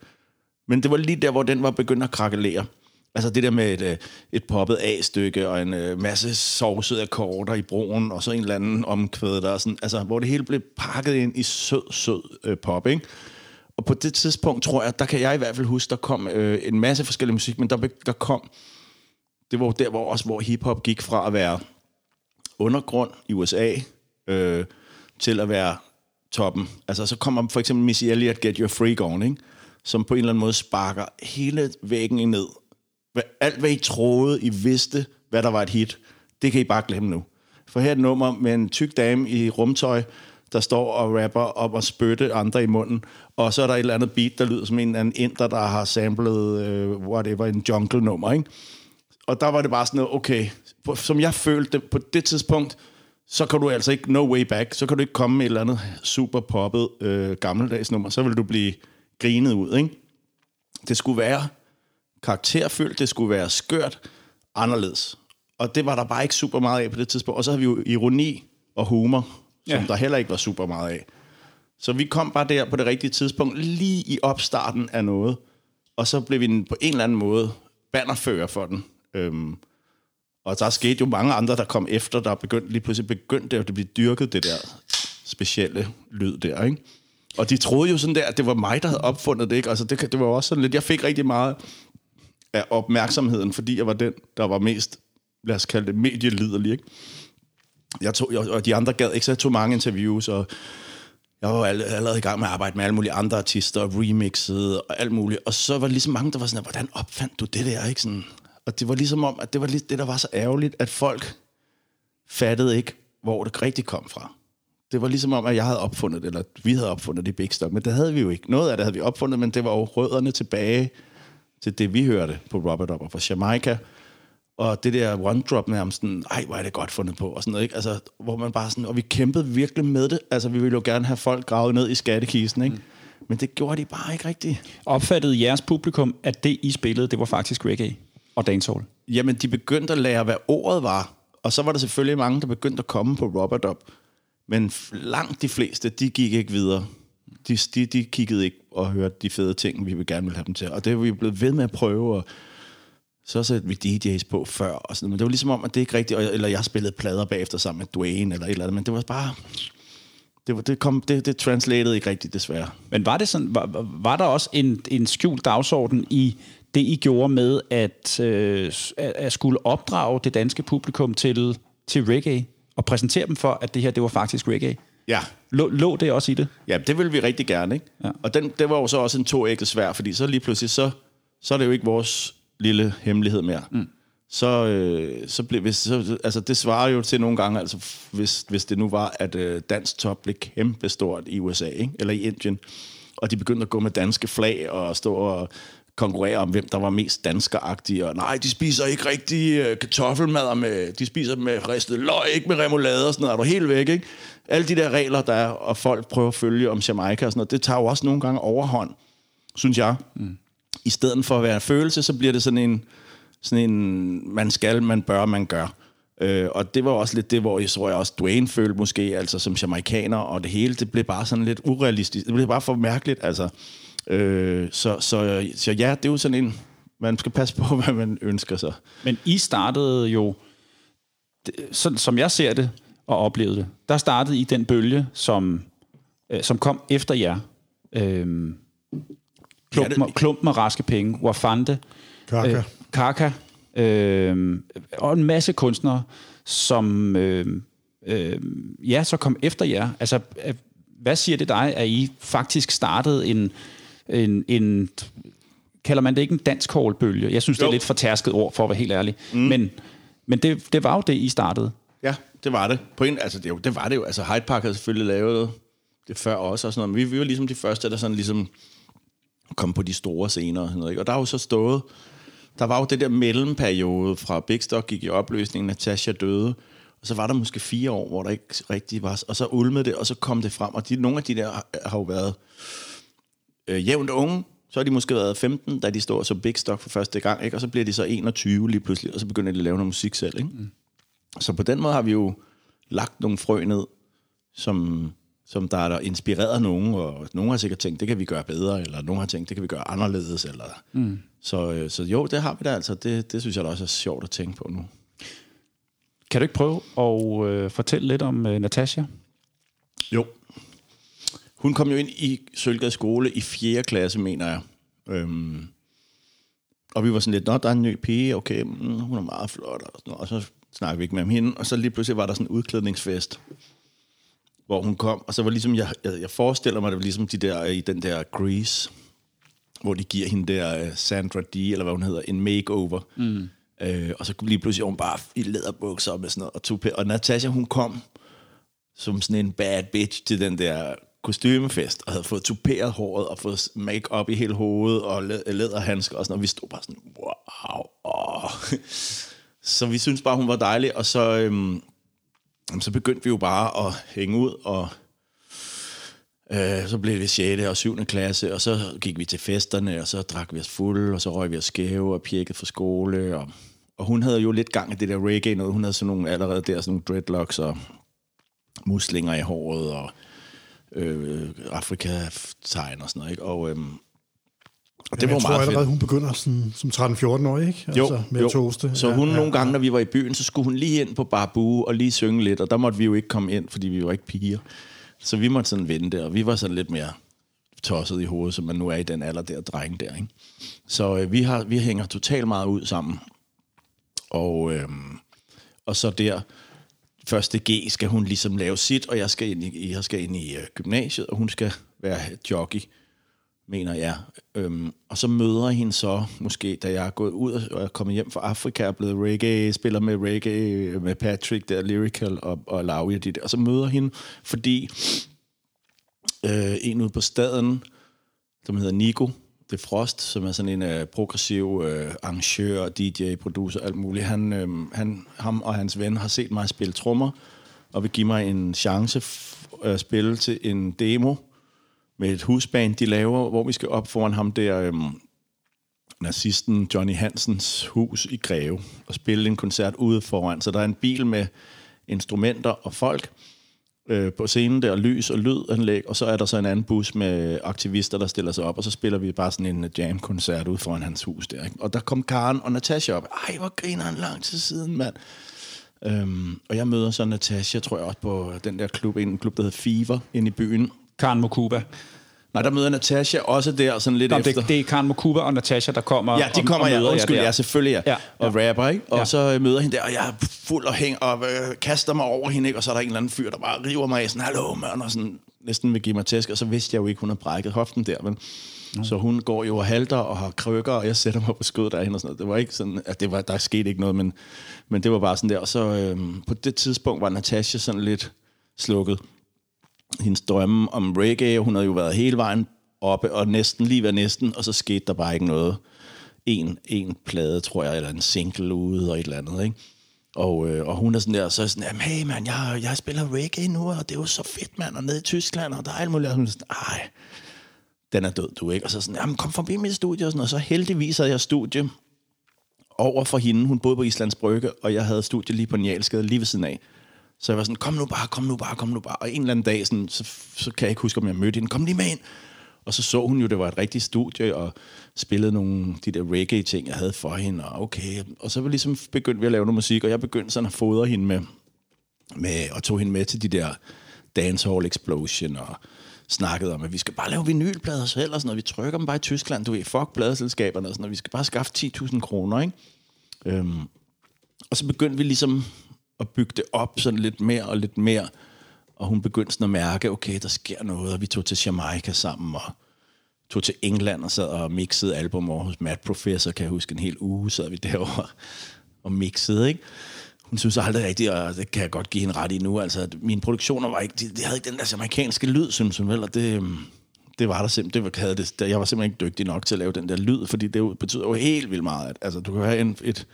Men det var lige der, hvor den var begyndt at krakelere. Altså det der med et, øh, et poppet A-stykke og en øh, masse sovsede akkorder i broen, og så en eller anden omkvæd der, sådan, altså, hvor det hele blev pakket ind i sød, sød øh, pop, ikke? Og på det tidspunkt, tror jeg, der kan jeg i hvert fald huske, der kom øh, en masse forskellige musik, men der, der kom, det var jo der, hvor også hvor hiphop gik fra at være undergrund i USA øh, til at være toppen. Altså så kommer for eksempel Missy Elliott, Get Your Freak On, ikke? som på en eller anden måde sparker hele væggen ned. Alt, hvad I troede, I vidste, hvad der var et hit, det kan I bare glemme nu. For her er et nummer med en tyk dame i rumtøj, der står og rapper om at spytte andre i munden, og så er der et eller andet beat, der lyder som en eller anden inder, der har samlet øh, whatever, en jungle-nummer, ikke? Og der var det bare sådan noget, okay, som jeg følte på det tidspunkt, så kan du altså ikke, no way back, så kan du ikke komme med et eller andet super poppet øh, gammeldags nummer, så vil du blive grinet ud, ikke? Det skulle være karakterfyldt, det skulle være skørt, anderledes. Og det var der bare ikke super meget af på det tidspunkt. Og så havde vi jo ironi og humor, som Ja. der heller ikke var super meget af. Så vi kom bare der på det rigtige tidspunkt, lige i opstarten af noget. Og så blev vi på en eller anden måde bannerfører for den. Øhm, og der skete jo mange andre, der kom efter, der begyndte, lige pludselig begyndte at blive dyrket, det der specielle lyd der, ikke? Og de troede jo sådan der, at det var mig, der havde opfundet det, ikke? Altså det, det var også sådan lidt, jeg fik rigtig meget af opmærksomheden, fordi jeg var den, der var mest, lad os kalde det, medieliderlig, ikke? Jeg tog, og og de andre gad ikke, så jeg tog mange interviews, og jeg var all- allerede i gang med at arbejde med alle mulige andre artister, og remixet og alt muligt. Og så var der ligesom mange, der var sådan, hvordan opfandt du det der? Ikke? Sådan, og det var ligesom om, at det var lige det, der var så ærgerligt, at folk fattede ikke, hvor det rigtigt kom fra. Det var ligesom om, at jeg havde opfundet det, eller vi havde opfundet det i Big Stop, men det havde vi jo ikke. Noget af det havde vi opfundet, men det var jo rødderne tilbage til det, vi hørte på Robert Up og fra Jamaica. Og det der one drop nærmest sådan, ej, hvor er det godt fundet på, og sådan noget, ikke? Altså, hvor man bare sådan, og vi kæmpede virkelig med det. Altså, vi ville jo gerne have folk gravet ned i skattekisten, ikke? Men det gjorde de bare ikke rigtigt. Opfattede jeres publikum, at det, I spillede, det var faktisk reggae og dancehall? Jamen, de begyndte at lære, hvad ordet var. Og så var der selvfølgelig mange, der begyndte at komme på Robert Up. Men langt de fleste, de gik ikke videre. De, de, de kiggede ikke og hørte de fede ting, vi vil gerne vil have dem til. Og det er vi blevet ved med at prøve, og så satte vi DJ's på før. Og sådan. Men det var ligesom om, at det ikke rigtigt... Eller jeg spillede plader bagefter sammen med Dwayne, eller et eller andet. Men det var bare... Det, var, det, kom, det, det translated ikke rigtigt, desværre. Men var, det sådan, var, var der også en, en skjult dagsorden i det, I gjorde med at, øh, at skulle opdrage det danske publikum til, til reggae, og præsentere dem for, at det her, det var faktisk reggae? Ja, Lå, lå det også i det? Ja, det vil vi rigtig gerne, ikke? Ja. Og den, det var jo så også en toægget svær, fordi så lige pludselig, så, så er det jo ikke vores lille hemmelighed mere. Mm. Så, øh, så blev, hvis, så, altså det svarer jo til nogle gange, altså hvis, hvis det nu var, at øh, dansk top blev kæmpe stort i USA, ikke? eller i Indien, og de begyndte at gå med danske flag og stå og konkurrere om, hvem der var mest danskeragtig, og nej, de spiser ikke rigtig uh, kartoffelmad med, de spiser med ristet løg, ikke med remoulade og sådan noget, er du helt væk, ikke? Alle de der regler, der er, og folk prøver at følge om Jamaica og sådan noget, det tager jo også nogle gange overhånd, synes jeg. Mm. I stedet for at være en følelse, så bliver det sådan en, sådan en man skal, man bør, man gør. Øh, og det var også lidt det, hvor jeg tror jeg også Dwayne følte måske, altså som jamaikaner, og det hele, det blev bare sådan lidt urealistisk. Det blev bare for mærkeligt, altså. Øh, så, så, så ja, det er jo sådan en, man skal passe på, [LAUGHS] hvad man ønsker sig. Men I startede jo, sådan som jeg ser det og oplevede det, der startede I den bølge, som, øh, som kom efter jer. Øh, klump, ja, det... klump med raske penge, Wafande, Kaka, øh, Kaka øh, og en masse kunstnere, som øh, øh, ja, så kom efter jer. Altså, øh, hvad siger det dig, at I faktisk startede en, en, en kalder man det ikke en dansk bølge? Jeg synes, jo. det er lidt for tærsket ord, for at være helt ærlig. Mm. Men, men det, det var jo det, I startede. Ja, det var det. På en, altså, det, det var det jo. Altså, Hyde Park havde selvfølgelig lavet det før også, og sådan noget. Men vi, vi var ligesom de første, der sådan ligesom kom på de store scener. Og, sådan noget, ikke? og der har jo så stået der var jo det der mellemperiode fra Big Stock gik i opløsning, Natasha døde, og så var der måske fire år, hvor der ikke rigtig var, og så ulmede det, og så kom det frem, og de, nogle af de der har, har jo været øh, jævnt unge, så har de måske været 15, da de står som Big Stock for første gang, ikke? og så bliver de så 21 lige pludselig, og så begynder de at lave noget musik selv. Ikke? Mm. Så på den måde har vi jo lagt nogle frø ned, som, som der er der inspireret nogen, og nogen har sikkert tænkt, det kan vi gøre bedre, eller nogen har tænkt, det kan vi gøre anderledes, eller mm. Så, øh, så jo, det har vi da altså. Det, det synes jeg da også er sjovt at tænke på nu. Kan du ikke prøve at øh, fortælle lidt om øh, Natasha? Jo. Hun kom jo ind i Sølgade skole i 4. klasse, mener jeg. Øhm, og vi var sådan lidt, nå, der er en ny pige, okay, mm, hun er meget flot, og, sådan og så snakkede vi ikke med hende, og så lige pludselig var der sådan en udklædningsfest, hvor hun kom, og så var ligesom, jeg, jeg, jeg forestiller mig, det var ligesom de der, i den der Grease, hvor de giver hende der uh, Sandra D, eller hvad hun hedder, en makeover. Mm. Uh, og så lige pludselig hun bare i læderbukser med sådan noget, og, tupe. og Natasha, hun kom som sådan en bad bitch til den der kostymefest, og havde fået tuperet håret, og fået make-up i hele hovedet, og læderhandsker og sådan noget. Vi stod bare sådan, wow. Oh. [LAUGHS] så vi synes bare, hun var dejlig, og så, øhm, så begyndte vi jo bare at hænge ud, og Øh, så blev det 6. og 7. klasse, og så gik vi til festerne, og så drak vi os fuld, og så røg vi os skæve og pirkede for skole. Og, og hun havde jo lidt gang i det der reggae noget. Hun havde sådan nogle allerede der, sådan nogle dreadlocks og muslinger i håret, og øh, Afrika-tegn og sådan noget. Ikke? Og, øhm, og det var jeg tror meget allerede, fedt. hun begynder sådan, som 13-14 år, ikke? Altså, jo, med jo. toaste. Så ja, hun ja, nogle gange, når vi var i byen, så skulle hun lige ind på Barbu og lige synge lidt, og der måtte vi jo ikke komme ind, fordi vi var ikke piger. Så vi måtte sådan vente, og vi var sådan lidt mere tosset i hovedet, som man nu er i den alder der, dreng der. Ikke? Så øh, vi, har, vi hænger totalt meget ud sammen. Og, øh, og så der, første G skal hun ligesom lave sit, og jeg skal ind i, jeg skal ind i uh, gymnasiet, og hun skal være jockey mener jeg. Øhm, og så møder jeg hende så, måske da jeg er gået ud og er kommet hjem fra Afrika, er blevet reggae, spiller med reggae øh, med Patrick, der Lyrical og, og Laurie, de der. Og så møder hende, fordi øh, en ude på staden, som hedder Nico, det Frost, som er sådan en øh, progressiv øh, arrangør, DJ, producer, alt muligt. Han, øh, han, ham og hans ven har set mig spille trommer, og vil give mig en chance at spille til en demo, med et husband, de laver, hvor vi skal op foran ham der, øhm, nazisten Johnny Hansens hus i Greve, og spille en koncert ude foran. Så der er en bil med instrumenter og folk øh, på scenen der, lys og lydanlæg, og så er der så en anden bus med aktivister, der stiller sig op, og så spiller vi bare sådan en øh, jam-koncert ude foran hans hus der. Ikke? Og der kom Karen og Natasha op. Ej, hvor griner han lang tid siden, mand. Øhm, og jeg møder så Natasha, tror jeg også, på den der klub, en klub, der hedder Fever, inde i byen, Karen Mokuba. Nej, der møder Natasha også der, sådan lidt Nå, efter. Det, det er Karen Mokuba og Natasha, der kommer Ja, de kommer, og, og ja, undskyld, ja, selvfølgelig, ja. ja. Og rapper, ikke? Og ja. så møder hende der, og jeg er fuld og hæng, og øh, kaster mig over hende, ikke? Og så er der en eller anden fyr, der bare river mig af, sådan, hallo, mand, og sådan, næsten vil give mig tæsk, og så vidste jeg jo ikke, hun har brækket hoften der, men... Mm. Så hun går jo og halter og har krykker, og jeg sætter mig på skødet af hende og sådan noget. Det var ikke sådan, at det var, der skete ikke noget, men, men det var bare sådan der. Og så øhm, på det tidspunkt var Natasha sådan lidt slukket hendes drømme om reggae. Hun havde jo været hele vejen oppe, og næsten lige ved næsten, og så skete der bare ikke noget. En, en plade, tror jeg, eller en single ude, og et eller andet, ikke? Og, øh, og hun er sådan der, så er sådan, jamen, hey mand, jeg, jeg spiller reggae nu, og det er jo så fedt, mand, og nede i Tyskland, og der er alt muligt. Og hun er sådan, ej, den er død, du ikke? Og så sådan, jamen, kom forbi mit studie, og, sådan, og så heldigvis havde jeg studie over for hende. Hun boede på Islands Brygge, og jeg havde studie lige på Njalskade, lige ved siden af. Så jeg var sådan, kom nu bare, kom nu bare, kom nu bare. Og en eller anden dag, sådan, så, så kan jeg ikke huske, om jeg mødte hende. Kom lige med ind. Og så så hun jo, det var et rigtigt studie, og spillede nogle de der reggae-ting, jeg havde for hende, og okay. Og så var ligesom begyndte vi at lave noget musik, og jeg begyndte sådan at fodre hende med, med og tog hende med til de der dancehall explosion, og snakkede om, at vi skal bare lave vinylplader selv, og sådan noget. Vi trykker dem bare i Tyskland, du ved, fuck pladeselskaberne, og sådan noget. Vi skal bare skaffe 10.000 kroner, ikke? Øhm, og så begyndte vi ligesom at bygge det op sådan lidt mere og lidt mere, og hun begyndte sådan at mærke, okay, der sker noget, og vi tog til Jamaica sammen, og tog til England og sad og mixede album over hos Matt Professor, kan jeg huske, en hel uge sad vi derovre og mixede, ikke? Hun synes aldrig rigtigt, og det kan jeg godt give hende ret i nu, altså, at mine produktioner var ikke, de, de havde ikke den der amerikanske lyd, synes hun vel, og det, øhm, det var der simpelthen, det var, det, jeg var simpelthen ikke dygtig nok til at lave den der lyd, fordi det betyder jo helt vildt meget, at, altså, du kan have en, et,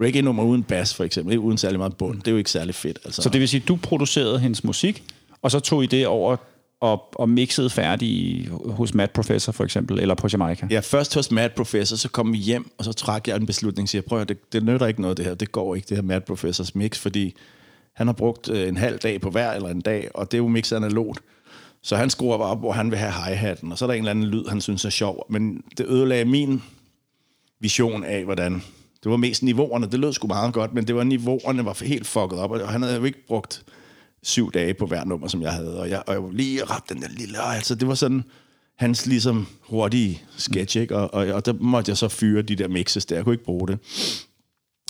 reggae-nummer uden bass, for eksempel, uden særlig meget bund. Det er jo ikke særlig fedt. Altså. Så det vil sige, at du producerede hendes musik, og så tog I det over og, og mixede færdig hos Mad Professor for eksempel, eller på Jamaica? Ja, først hos Mad Professor, så kom vi hjem, og så trak jeg en beslutning og siger, prøv at det, det nytter ikke noget det her, det går ikke, det her Mad Professors mix, fordi han har brugt øh, en halv dag på hver eller en dag, og det er jo mixet analogt. Så han skruer bare op, hvor han vil have hi-hatten, og så er der en eller anden lyd, han synes er sjov. Men det ødelagde min vision af, hvordan det var mest niveauerne. Det lød sgu meget godt, men det var niveauerne var helt fucket op, og han havde jo ikke brugt syv dage på hver nummer, som jeg havde. Og jeg, og jeg var lige ret den der lille... Altså, det var sådan hans ligesom hurtige sketch, ikke? Og, og, og der måtte jeg så fyre de der mixes der. Jeg kunne ikke bruge det.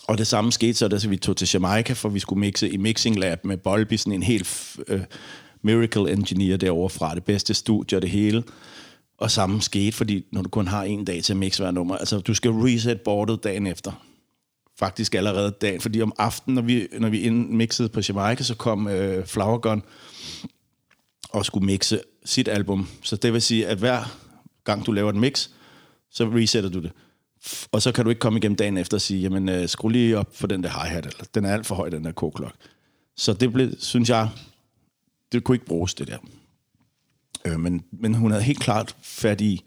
Og det samme skete så, da vi tog til Jamaica, for vi skulle mixe i Mixing Lab med Bolby, sådan en helt uh, miracle engineer derovre fra det bedste studie og det hele. Og samme skete, fordi når du kun har en dag til at mixe hver nummer, altså du skal reset boardet dagen efter. Faktisk allerede dagen, fordi om aftenen, når vi, når vi mixede på Jamaica, så kom øh, Flower Gun og skulle mixe sit album. Så det vil sige, at hver gang du laver et mix, så resetter du det. Og så kan du ikke komme igennem dagen efter og sige, jamen øh, skru lige op for den der hi-hat, eller den er alt for høj, den der k-klok. Så det blev, synes jeg, det kunne ikke bruges, det der. Øh, men, men hun havde helt klart fat i,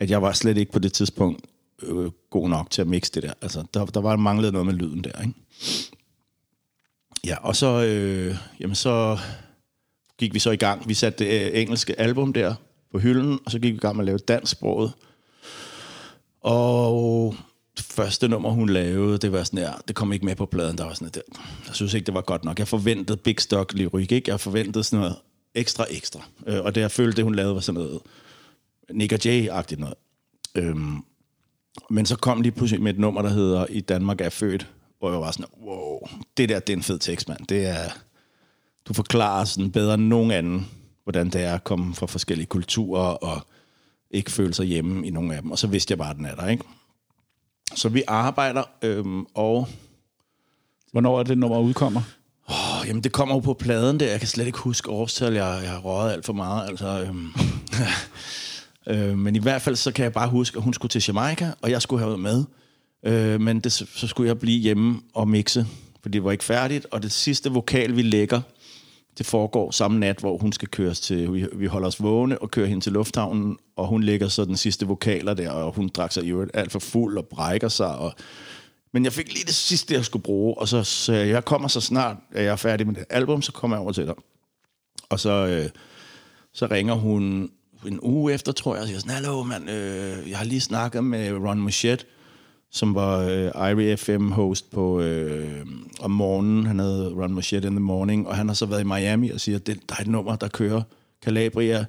at jeg var slet ikke på det tidspunkt øh, god nok til at mixe det der. Altså, der, der var manglet noget med lyden der, ikke? Ja, og så, øh, jamen så gik vi så i gang. Vi satte det øh, engelske album der på hylden, og så gik vi i gang med at lave dansksproget. Og det første nummer, hun lavede, det var sådan her, det kom ikke med på pladen, der var sådan der. Jeg synes ikke, det var godt nok. Jeg forventede Big Stock lyrik, ikke? Jeg forventede sådan noget ekstra, ekstra. Øh, og det, jeg følte, det hun lavede, var sådan noget Nick og Jay-agtigt noget. Øhm, men så kom lige pludselig med et nummer, der hedder I Danmark er født, hvor jeg var sådan, wow, det der, det er en fed tekst, mand. Det er, du forklarer sådan bedre end nogen anden, hvordan det er at komme fra forskellige kulturer og ikke føle sig hjemme i nogen af dem. Og så vidste jeg bare, at den er der, ikke? Så vi arbejder, øhm, og... Hvornår er det nummer udkommer? Oh, jamen, det kommer jo på pladen der. Jeg kan slet ikke huske årstal. Jeg, jeg har røget alt for meget. Altså, øhm, [LAUGHS] øh, men i hvert fald, så kan jeg bare huske, at hun skulle til Jamaica, og jeg skulle have været med. Øh, men det, så skulle jeg blive hjemme og mixe, for det var ikke færdigt. Og det sidste vokal, vi lægger, det foregår samme nat, hvor hun skal køres til, vi, vi holder os vågne og kører hende til lufthavnen, og hun lægger så den sidste vokaler der, og hun drak sig i øvrigt alt for fuld og brækker sig, og men jeg fik lige det sidste, jeg skulle bruge, og så så jeg, kommer så snart, at jeg er færdig med det album, så kommer jeg over til dig. Og så, øh, så ringer hun en uge efter, tror jeg, og siger sådan, hallo mand, øh, jeg har lige snakket med Ron Machette, som var øh, Irie FM-host på øh, om morgenen. Han havde Ron Machette in the morning, og han har så været i Miami og siger, det, der er et nummer, der kører Calabria.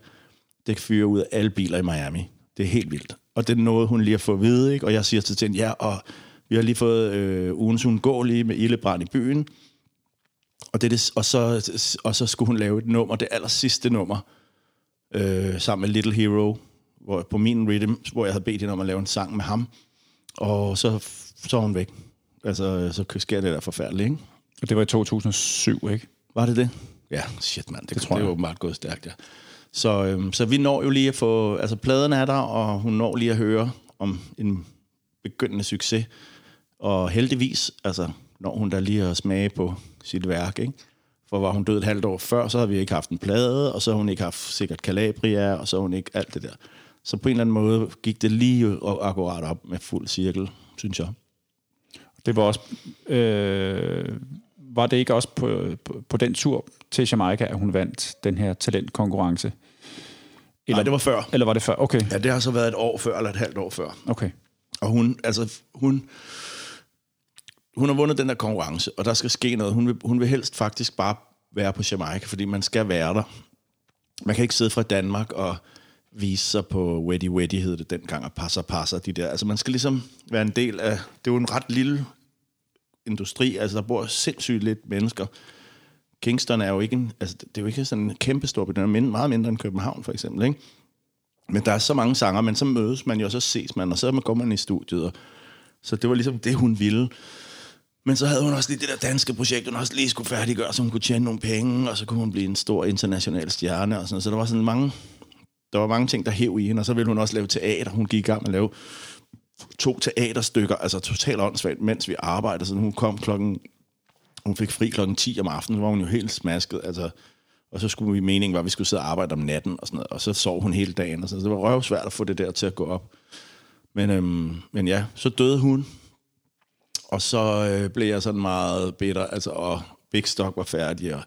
Det fyrer ud af alle biler i Miami. Det er helt vildt. Og det er noget, hun lige har fået at vide, ikke? og jeg siger til hende, ja, og vi har lige fået øh, ugens lige med ildebrand i byen. Og, det, det, og, så, og så skulle hun lave et nummer, det aller sidste nummer, øh, sammen med Little Hero, hvor, på min rhythm, hvor jeg havde bedt hende om at lave en sang med ham. Og så, så er hun væk. Altså, så sker det der forfærdeligt, ikke? Og det var i 2007, ikke? Var det det? Ja, shit mand, det, det, tror det er åbenbart gået stærkt, ja. Så, øhm, så vi når jo lige at få... Altså, pladen er der, og hun når lige at høre om en begyndende succes. Og heldigvis, altså, når hun der lige at smage på sit værk, ikke? For var hun død et halvt år før, så havde vi ikke haft en plade, og så har hun ikke haft sikkert Calabria, og så har hun ikke alt det der. Så på en eller anden måde gik det lige akkurat op med fuld cirkel, synes jeg. Det var også... Øh, var det ikke også på, på, på den tur til Jamaica, at hun vandt den her talentkonkurrence? Eller, Nej, det var før. Eller var det før? Okay. Ja, det har så været et år før, eller et halvt år før. Okay. Og hun, altså, hun, hun har vundet den der konkurrence, og der skal ske noget. Hun vil, hun vil helst faktisk bare være på Jamaica, fordi man skal være der. Man kan ikke sidde fra Danmark og vise sig på Weddy Weddy, hed det dengang, og passer passer de der. Altså man skal ligesom være en del af, det er jo en ret lille industri, altså der bor sindssygt lidt mennesker. Kingston er jo ikke en, altså det er jo ikke sådan en kæmpe stor by, den er meget mindre end København for eksempel, ikke? Men der er så mange sanger, men så mødes man jo, og så ses man, og så går man i studiet, og, så det var ligesom det, hun ville. Men så havde hun også lige det der danske projekt, hun også lige skulle færdiggøre, så hun kunne tjene nogle penge, og så kunne hun blive en stor international stjerne. Og sådan. Så der var sådan mange, der var mange ting, der hæv i hende, og så ville hun også lave teater. Hun gik i gang med at lave to teaterstykker, altså totalt åndssvagt, mens vi arbejdede. Så hun kom klokken, hun fik fri klokken 10 om aftenen, så var hun jo helt smasket. Altså, og så skulle vi meningen var, at vi skulle sidde og arbejde om natten, og, sådan noget, og så sov hun hele dagen. Og så, så det var røvsvært at få det der til at gå op. Men, øhm, men ja, så døde hun, og så øh, blev jeg sådan meget bitter, altså, og Big Stock var færdig, og,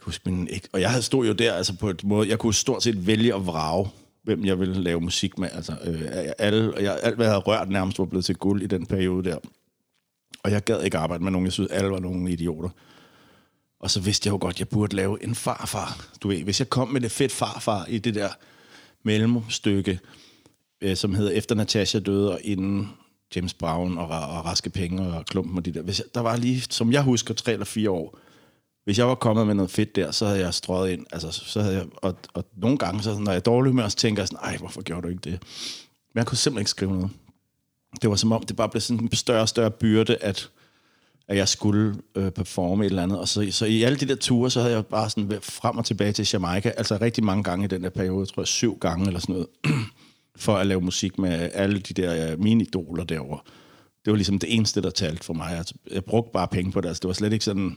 huske min, ikke, og jeg havde stod jo der, altså på et måde, jeg kunne stort set vælge at vrage, hvem jeg ville lave musik med. Altså, øh, alle, jeg, alt, hvad jeg havde rørt, nærmest var blevet til guld i den periode der. Og jeg gad ikke arbejde med nogen, jeg synes, alle var nogle idioter. Og så vidste jeg jo godt, at jeg burde lave en farfar. Du ved, hvis jeg kom med det fedt farfar i det der mellemstykke, øh, som hedder Efter Natasha døde, og inden James Brown og, og Raske Penge og Klumpen og de der. Hvis jeg, der var lige, som jeg husker, tre eller fire år. Hvis jeg var kommet med noget fedt der, så havde jeg strøget ind. Altså, så havde jeg, og, og nogle gange, så, når jeg er dårlig med, så tænker jeg sådan, nej, hvorfor gjorde du ikke det? Men jeg kunne simpelthen ikke skrive noget. Det var som om, det bare blev sådan en større og større byrde, at, at jeg skulle øh, performe et eller andet. Og så, så i alle de der ture, så havde jeg bare sådan frem og tilbage til Jamaica, altså rigtig mange gange i den der periode, jeg tror jeg syv gange eller sådan noget [CLEARS THROAT] for at lave musik med alle de der øh, mine idoler derovre. Det var ligesom det eneste, der talte for mig. Altså, jeg brugte bare penge på det. Altså, det var slet ikke sådan,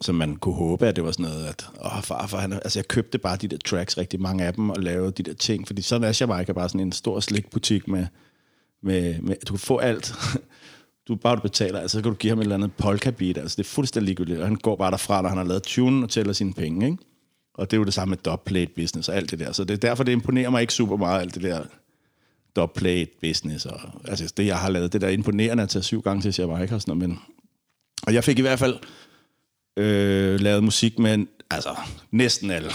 som man kunne håbe, at det var sådan noget, at åh, far, far, han, altså jeg købte bare de der tracks, rigtig mange af dem, og lavede de der ting, fordi sådan er Jamaica bare sådan en stor slikbutik med, med, med, du kan få alt. [LAUGHS] Du bare du betaler, altså så kan du give ham et eller andet polka beat, altså det er fuldstændig ligegyldigt, og han går bare derfra, når han har lavet tune og tæller sine penge, ikke? Og det er jo det samme med dubplate business og alt det der. Så det er derfor, det imponerer mig ikke super meget, alt det der dubplate business. Og, altså det, jeg har lavet, det der imponerende at tage syv gange til Jamaica og sådan noget. Men, og jeg fik i hvert fald øh, lavet musik med altså, næsten alle.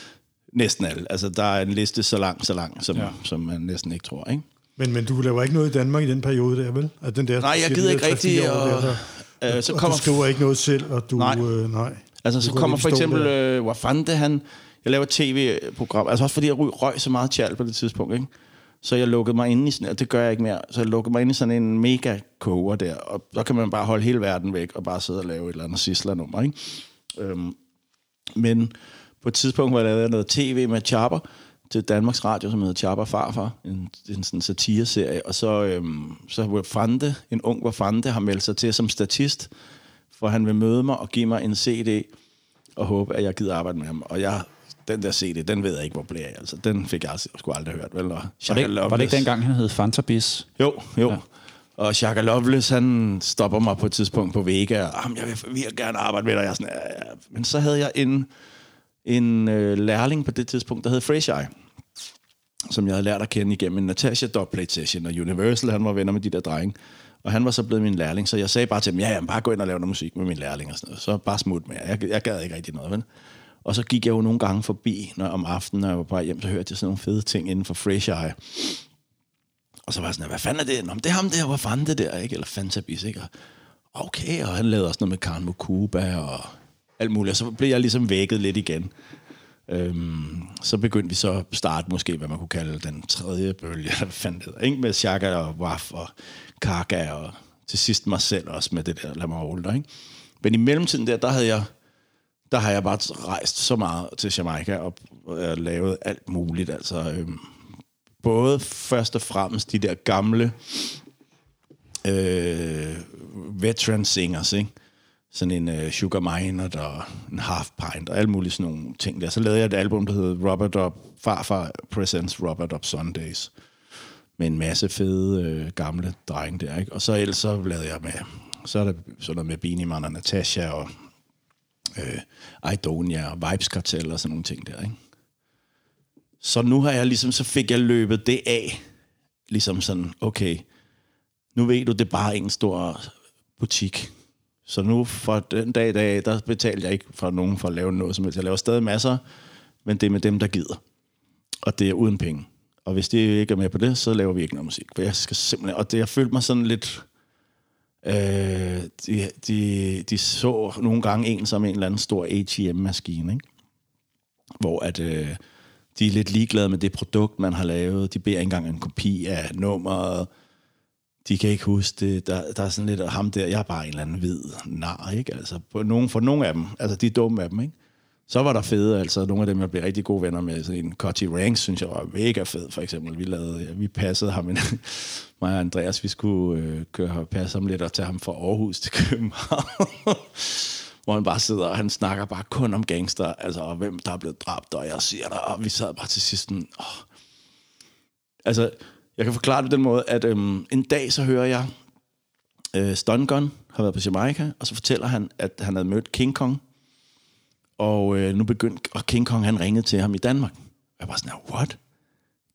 [LAUGHS] næsten alle. Altså, der er en liste så lang, så lang, som, ja. som man næsten ikke tror, ikke? Men, men du laver ikke noget i Danmark i den periode der, vel? At den der, nej, jeg gider ikke rigtig. Og, der, der, øh, så og kommer, du skriver ikke noget selv, og du... Nej. Øh, nej. Altså, så kommer for eksempel øh, Wafande, han... Jeg laver tv-program, altså også fordi jeg røg så meget tjal på det tidspunkt, ikke? Så jeg lukkede mig ind i sådan, og det gør jeg ikke mere, så jeg lukkede mig ind i sådan en mega koger der, og så kan man bare holde hele verden væk, og bare sidde og lave et eller andet sisler-nummer, ikke? Øhm, men på et tidspunkt var jeg lavet noget tv med Chopper, til Danmarks Radio, som hedder Chopper Farfar, en, en sådan satireserie, og så, øhm, så Wafande, en ung Wafande, har meldt sig til som statist, for han vil møde mig og give mig en CD, og håbe, at jeg gider arbejde med ham. Og jeg, den der CD, den ved jeg ikke, hvor blev af. Altså, den fik jeg sgu aldrig hørt, vel? Og var, det ikke, var det ikke dengang, han hed Fantabis? Jo, jo. Ja. Og Shaka Loveless, han stopper mig på et tidspunkt på Vega, og jeg vil virkelig gerne arbejde med dig. Jeg sådan, ja, ja. Men så havde jeg en, en øh, lærling på det tidspunkt, der hed Fresh Eye, som jeg havde lært at kende igennem en Natasha Dubplate Session, og Universal, han var venner med de der drenge. Og han var så blevet min lærling, så jeg sagde bare til ham, ja, ja, bare gå ind og lave noget musik med min lærling og sådan noget. Så bare smut med jeg, jeg gad ikke rigtig noget, vel? Og så gik jeg jo nogle gange forbi, når om aftenen, når jeg var på hjem, så hørte jeg sådan nogle fede ting inden for Fresh Eye. Og så var jeg sådan, hvad fanden er det? Nå, det er ham der, hvor fanden det der, ikke? Eller Fantabis, ikke? Og okay, og han lavede også noget med Karen Mokuba og alt muligt. Og så blev jeg ligesom vækket lidt igen. Øhm, så begyndte vi så at starte måske, hvad man kunne kalde den tredje bølge, [LAUGHS] hvad fanden det ikke? Med Chaka og Waf og Kaka, og til sidst mig selv også med det der, lad mig holde dig, ikke? Men i mellemtiden der, der havde jeg der har jeg bare rejst så meget til Jamaica og, øh, lavet alt muligt. Altså, øhm, både først og fremmest de der gamle øh, veteran singers, ikke? Sådan en uh, Sugar Mine og en Half Pint og alle mulige sådan nogle ting der. Så lavede jeg et album, der hedder Robert Up, Farfar Presents Robert Up Sundays med en masse fede øh, gamle drenge der, ikke? Og så ellers så lavede jeg med, så er der sådan noget med Beanie Man og Natasha og øh, Idonia og Vibes Cartel og sådan nogle ting der, ikke? Så nu har jeg ligesom, så fik jeg løbet det af, ligesom sådan, okay, nu ved du, det er bare en stor butik. Så nu for den dag i dag, der betaler jeg ikke for nogen for at lave noget som helst. Jeg laver stadig masser, men det er med dem, der gider. Og det er uden penge. Og hvis de ikke er med på det, så laver vi ikke noget musik. For jeg skal simpelthen... Og det, jeg følte mig sådan lidt... Øh, de, de, de så nogle gange en som en eller anden stor ATM-maskine, ikke? Hvor at... Øh, de er lidt ligeglade med det produkt, man har lavet. De beder ikke engang en kopi af nummeret. De kan ikke huske det. Der, der er sådan lidt ham der, jeg er bare en eller anden hvid nar, ikke? Altså, på nogen, for nogle af dem, altså de er dumme af dem, ikke? Så var der fede, altså nogle af dem, jeg blev rigtig gode venner med. Sådan en Cotty Ranks, synes jeg var mega fed, for eksempel. Vi, lavede, ja, vi passede ham, en, [LAUGHS] mig og Andreas, vi skulle øh, køre og passe ham lidt og tage ham fra Aarhus til København. [LAUGHS] hvor han bare sidder, og han snakker bare kun om gangster, altså og hvem der er blevet dræbt, og jeg siger der, og vi sad bare til sidst sådan, åh. Altså, jeg kan forklare det på den måde, at øhm, en dag så hører jeg, øh, Stun Gun har været på Jamaica, og så fortæller han, at han havde mødt King Kong, og øh, nu begyndte, og King Kong han ringede til ham i Danmark. Og jeg var sådan, what?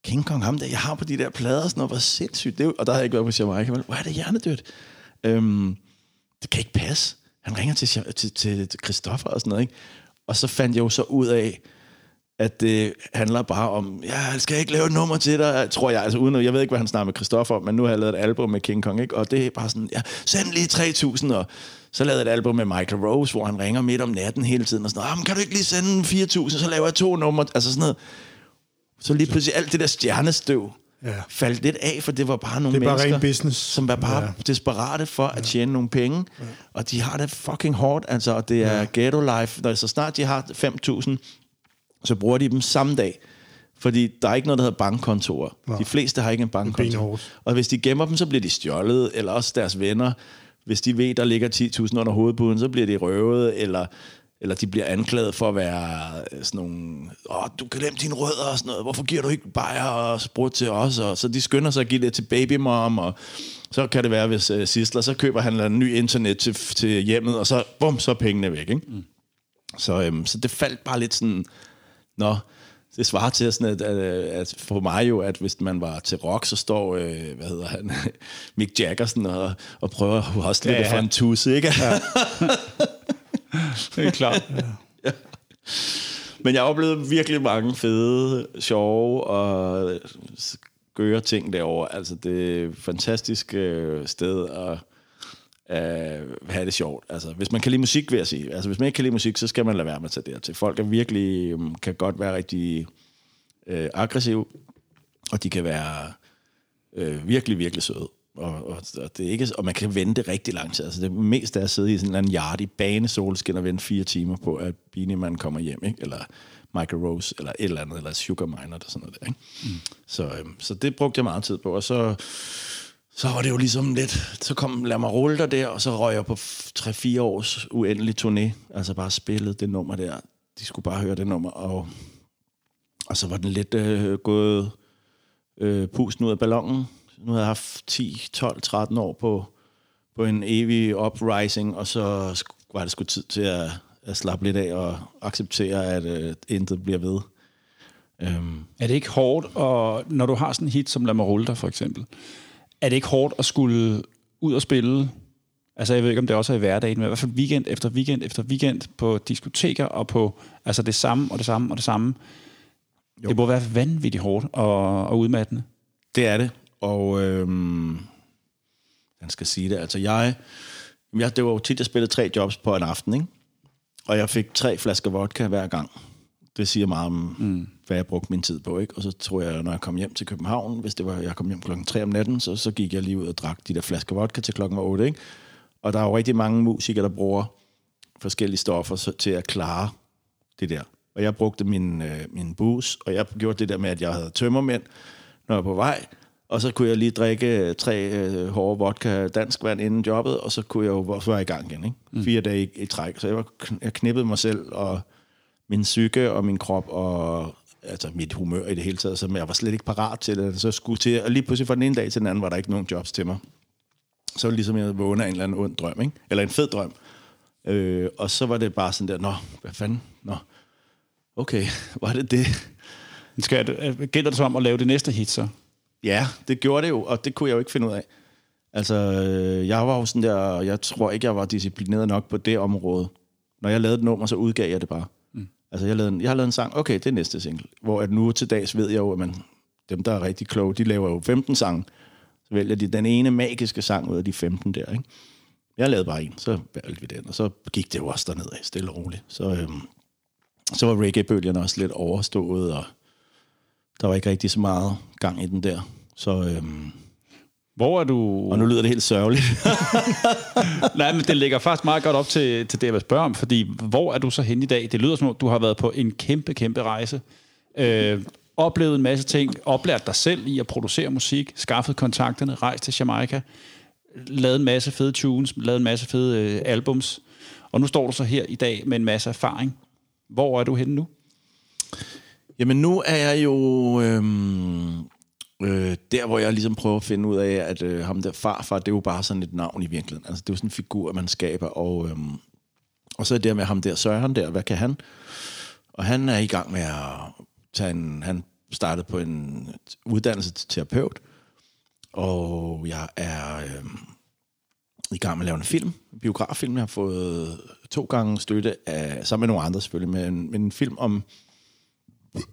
King Kong, ham der, jeg har på de der plader, og sådan noget, var sindssygt. Det, og der havde jeg ikke været på Jamaica, men hvor er det hjernedødt? Øhm, det kan ikke passe. Han ringer til, til, til Christoffer og sådan noget, ikke? Og så fandt jeg jo så ud af, at det handler bare om, ja, jeg skal ikke lave et nummer til dig, tror jeg. Altså uden, jeg ved ikke, hvad han snakker med Christoffer men nu har jeg lavet et album med King Kong, ikke? Og det er bare sådan, ja, send lige 3.000, og så lavede jeg et album med Michael Rose, hvor han ringer midt om natten hele tiden, og sådan noget, kan du ikke lige sende 4.000, så laver jeg to numre, altså sådan noget. Så lige pludselig alt det der stjernestøv, ja. faldt lidt af, for det var bare nogle det bare mennesker, business. som var bare ja. desperate for at tjene nogle penge, ja. og de har det fucking hårdt, altså, og det er ja. ghetto life, når så snart de har 5.000, så bruger de dem samme dag. Fordi der er ikke noget, der hedder bankkontorer. Ja. De fleste har ikke en bankkonto. Og hvis de gemmer dem, så bliver de stjålet, eller også deres venner. Hvis de ved, der ligger 10.000 under hovedbuden, så bliver de røvet, eller, eller de bliver anklaget for at være sådan nogle, åh, du kan glemme dine rødder og sådan noget, hvorfor giver du ikke bajer og sprut til os? Og så de skynder sig at give det til babymom, og så kan det være, hvis uh, Sisler, så køber han en ny internet til, til hjemmet, og så, bum, så er pengene væk, ikke? Mm. Så, øhm, så det faldt bare lidt sådan, Nå, det svarer til sådan, at, at, at for mig jo, at hvis man var til rock, så står, øh, hvad hedder han, [LAUGHS] Mick Jaggerson og, og prøver at hostle ja, ja. for en tusse, ikke? Ja. [LAUGHS] det er klart. Ja. ja. Men jeg har oplevet virkelig mange fede, sjove og skøre ting derovre. Altså, det er et fantastisk øh, sted at øh, have det sjovt. Altså, hvis man kan lide musik, vil jeg sige. Altså, hvis man ikke kan lide musik, så skal man lade være med at tage det til. Folk er virkelig, um, kan godt være rigtig øh, aggressive, og de kan være øh, virkelig, virkelig søde. Og, og, og, det er ikke, og man kan vente rigtig lang tid. Altså det mest er at sidde i sådan en eller anden yard i bane solskin og vente fire timer på, at Beanie Man kommer hjem, ikke? eller Michael Rose, eller et eller andet, eller Sugar Miner, eller sådan noget der. Ikke? Mm. Så, øhm, så det brugte jeg meget tid på, og så så var det jo ligesom lidt, så kom Lad mig rulle dig der, og så røg jeg på 3-4 års uendelig turné, altså bare spillet det nummer der. De skulle bare høre det nummer, og, og så var den lidt øh, gået øh, pusten ud af ballonen. Nu havde jeg haft 10, 12, 13 år på, på en evig uprising, og så var det sgu tid til at, at slappe lidt af og acceptere, at øh, intet bliver ved. Um. Er det ikke hårdt, og når du har sådan en hit som Lad mig rulle dig, for eksempel, er det ikke hårdt at skulle ud og spille? Altså, jeg ved ikke, om det også er i hverdagen, men i hvert fald weekend efter weekend efter weekend på diskoteker og på altså det samme og det samme og det samme. Jo. Det må være vanvittigt hårdt og, og udmattende. Det er det, og øhm, man skal sige det. Altså, jeg, jeg, det var jo tit, jeg spillede tre jobs på en aften, ikke? Og jeg fik tre flasker vodka hver gang. Det siger meget om, mm. hvad jeg brugte min tid på. Ikke? Og så tror jeg, når jeg kom hjem til København, hvis det var, jeg kom hjem klokken 3 om natten, så, så gik jeg lige ud og drak de der flasker vodka til klokken 8. Ikke? Og der er jo rigtig mange musikere, der bruger forskellige stoffer så, til at klare det der. Og jeg brugte min, øh, min bus, og jeg gjorde det der med, at jeg havde tømmermænd, når jeg var på vej, og så kunne jeg lige drikke tre øh, hårde vodka dansk vand inden jobbet, og så kunne jeg jo så være i gang igen. Ikke? Mm. Fire dage i, i træk. Så jeg, var, jeg knippede mig selv og min psyke og min krop og altså mit humør i det hele taget, som jeg var slet ikke parat til det. Så skulle til, og lige pludselig fra den ene dag til den anden var der ikke nogen jobs til mig. Så var det ligesom, jeg vågnede af en eller anden ond drøm, ikke? eller en fed drøm. Øh, og så var det bare sådan der, nå, hvad fanden, nå, okay, [LAUGHS] var det det? Skal det, gælder det så om at lave det næste hit så? Ja, det gjorde det jo, og det kunne jeg jo ikke finde ud af. Altså, øh, jeg var jo sådan der, jeg tror ikke, jeg var disciplineret nok på det område. Når jeg lavede et nummer, så udgav jeg det bare. Altså, jeg, lavede en, jeg har lavet en sang, okay, det er næste single. Hvor at nu til dags ved jeg jo, at man, dem, der er rigtig kloge, de laver jo 15 sange. Så vælger de den ene magiske sang ud af de 15 der, ikke? Jeg lavede bare en, så valgte vi den, og så gik det jo også derned af, stille og roligt. Så, øhm, så var reggae-bølgen også lidt overstået, og der var ikke rigtig så meget gang i den der. Så, øhm, hvor er du... Og nu lyder det helt sørgeligt. [LAUGHS] Nej, men det ligger faktisk meget godt op til, til det, jeg vil spørge om, fordi hvor er du så hen i dag? Det lyder som om, du har været på en kæmpe, kæmpe rejse. Øh, oplevet en masse ting, oplært dig selv i at producere musik, skaffet kontakterne, rejst til Jamaica, lavet en masse fede tunes, lavet en masse fede øh, albums, og nu står du så her i dag med en masse erfaring. Hvor er du henne nu? Jamen nu er jeg jo øhm, øh, der, hvor jeg ligesom prøver at finde ud af, at øh, ham der farfar, det er jo bare sådan et navn i virkeligheden. Altså det er jo sådan en figur, man skaber, og, øh, og så er det med ham der, Søren der, hvad kan han? Og han er i gang med at tage en, han startede på en uddannelse til terapeut, og jeg er øh, i gang med at lave en film, en biograffilm. Jeg har fået to gange støtte af, sammen med nogle andre selvfølgelig, men, men en film om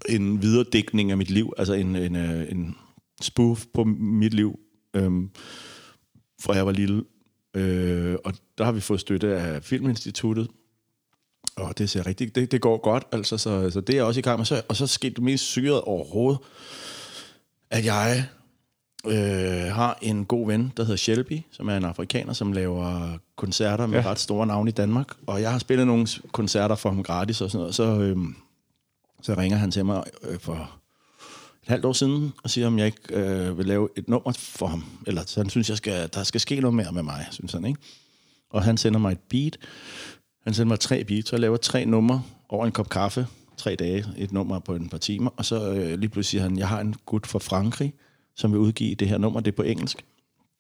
en videredækning af mit liv, altså en, en, øh, en spoof på mit liv, øh, fra jeg var lille. Øh, og der har vi fået støtte af Filminstituttet, og det ser rigtig, det, det går godt, altså, så, så det er også i gang med. Så, og så skete det mest syret overhovedet, at jeg øh, har en god ven, der hedder Shelby, som er en afrikaner, som laver koncerter med ja. ret store navne i Danmark. Og jeg har spillet nogle koncerter for ham gratis og sådan noget. Så, øh, så ringer han til mig øh, for halvt år siden og siger, om jeg ikke øh, vil lave et nummer for ham. Eller så han synes, jeg skal, der skal ske noget mere med mig, synes han. Ikke? Og han sender mig et beat. Han sender mig tre beats, så jeg laver tre numre over en kop kaffe. Tre dage, et nummer på en par timer. Og så øh, lige pludselig siger han, jeg har en gut fra Frankrig, som vil udgive det her nummer. Det er på engelsk.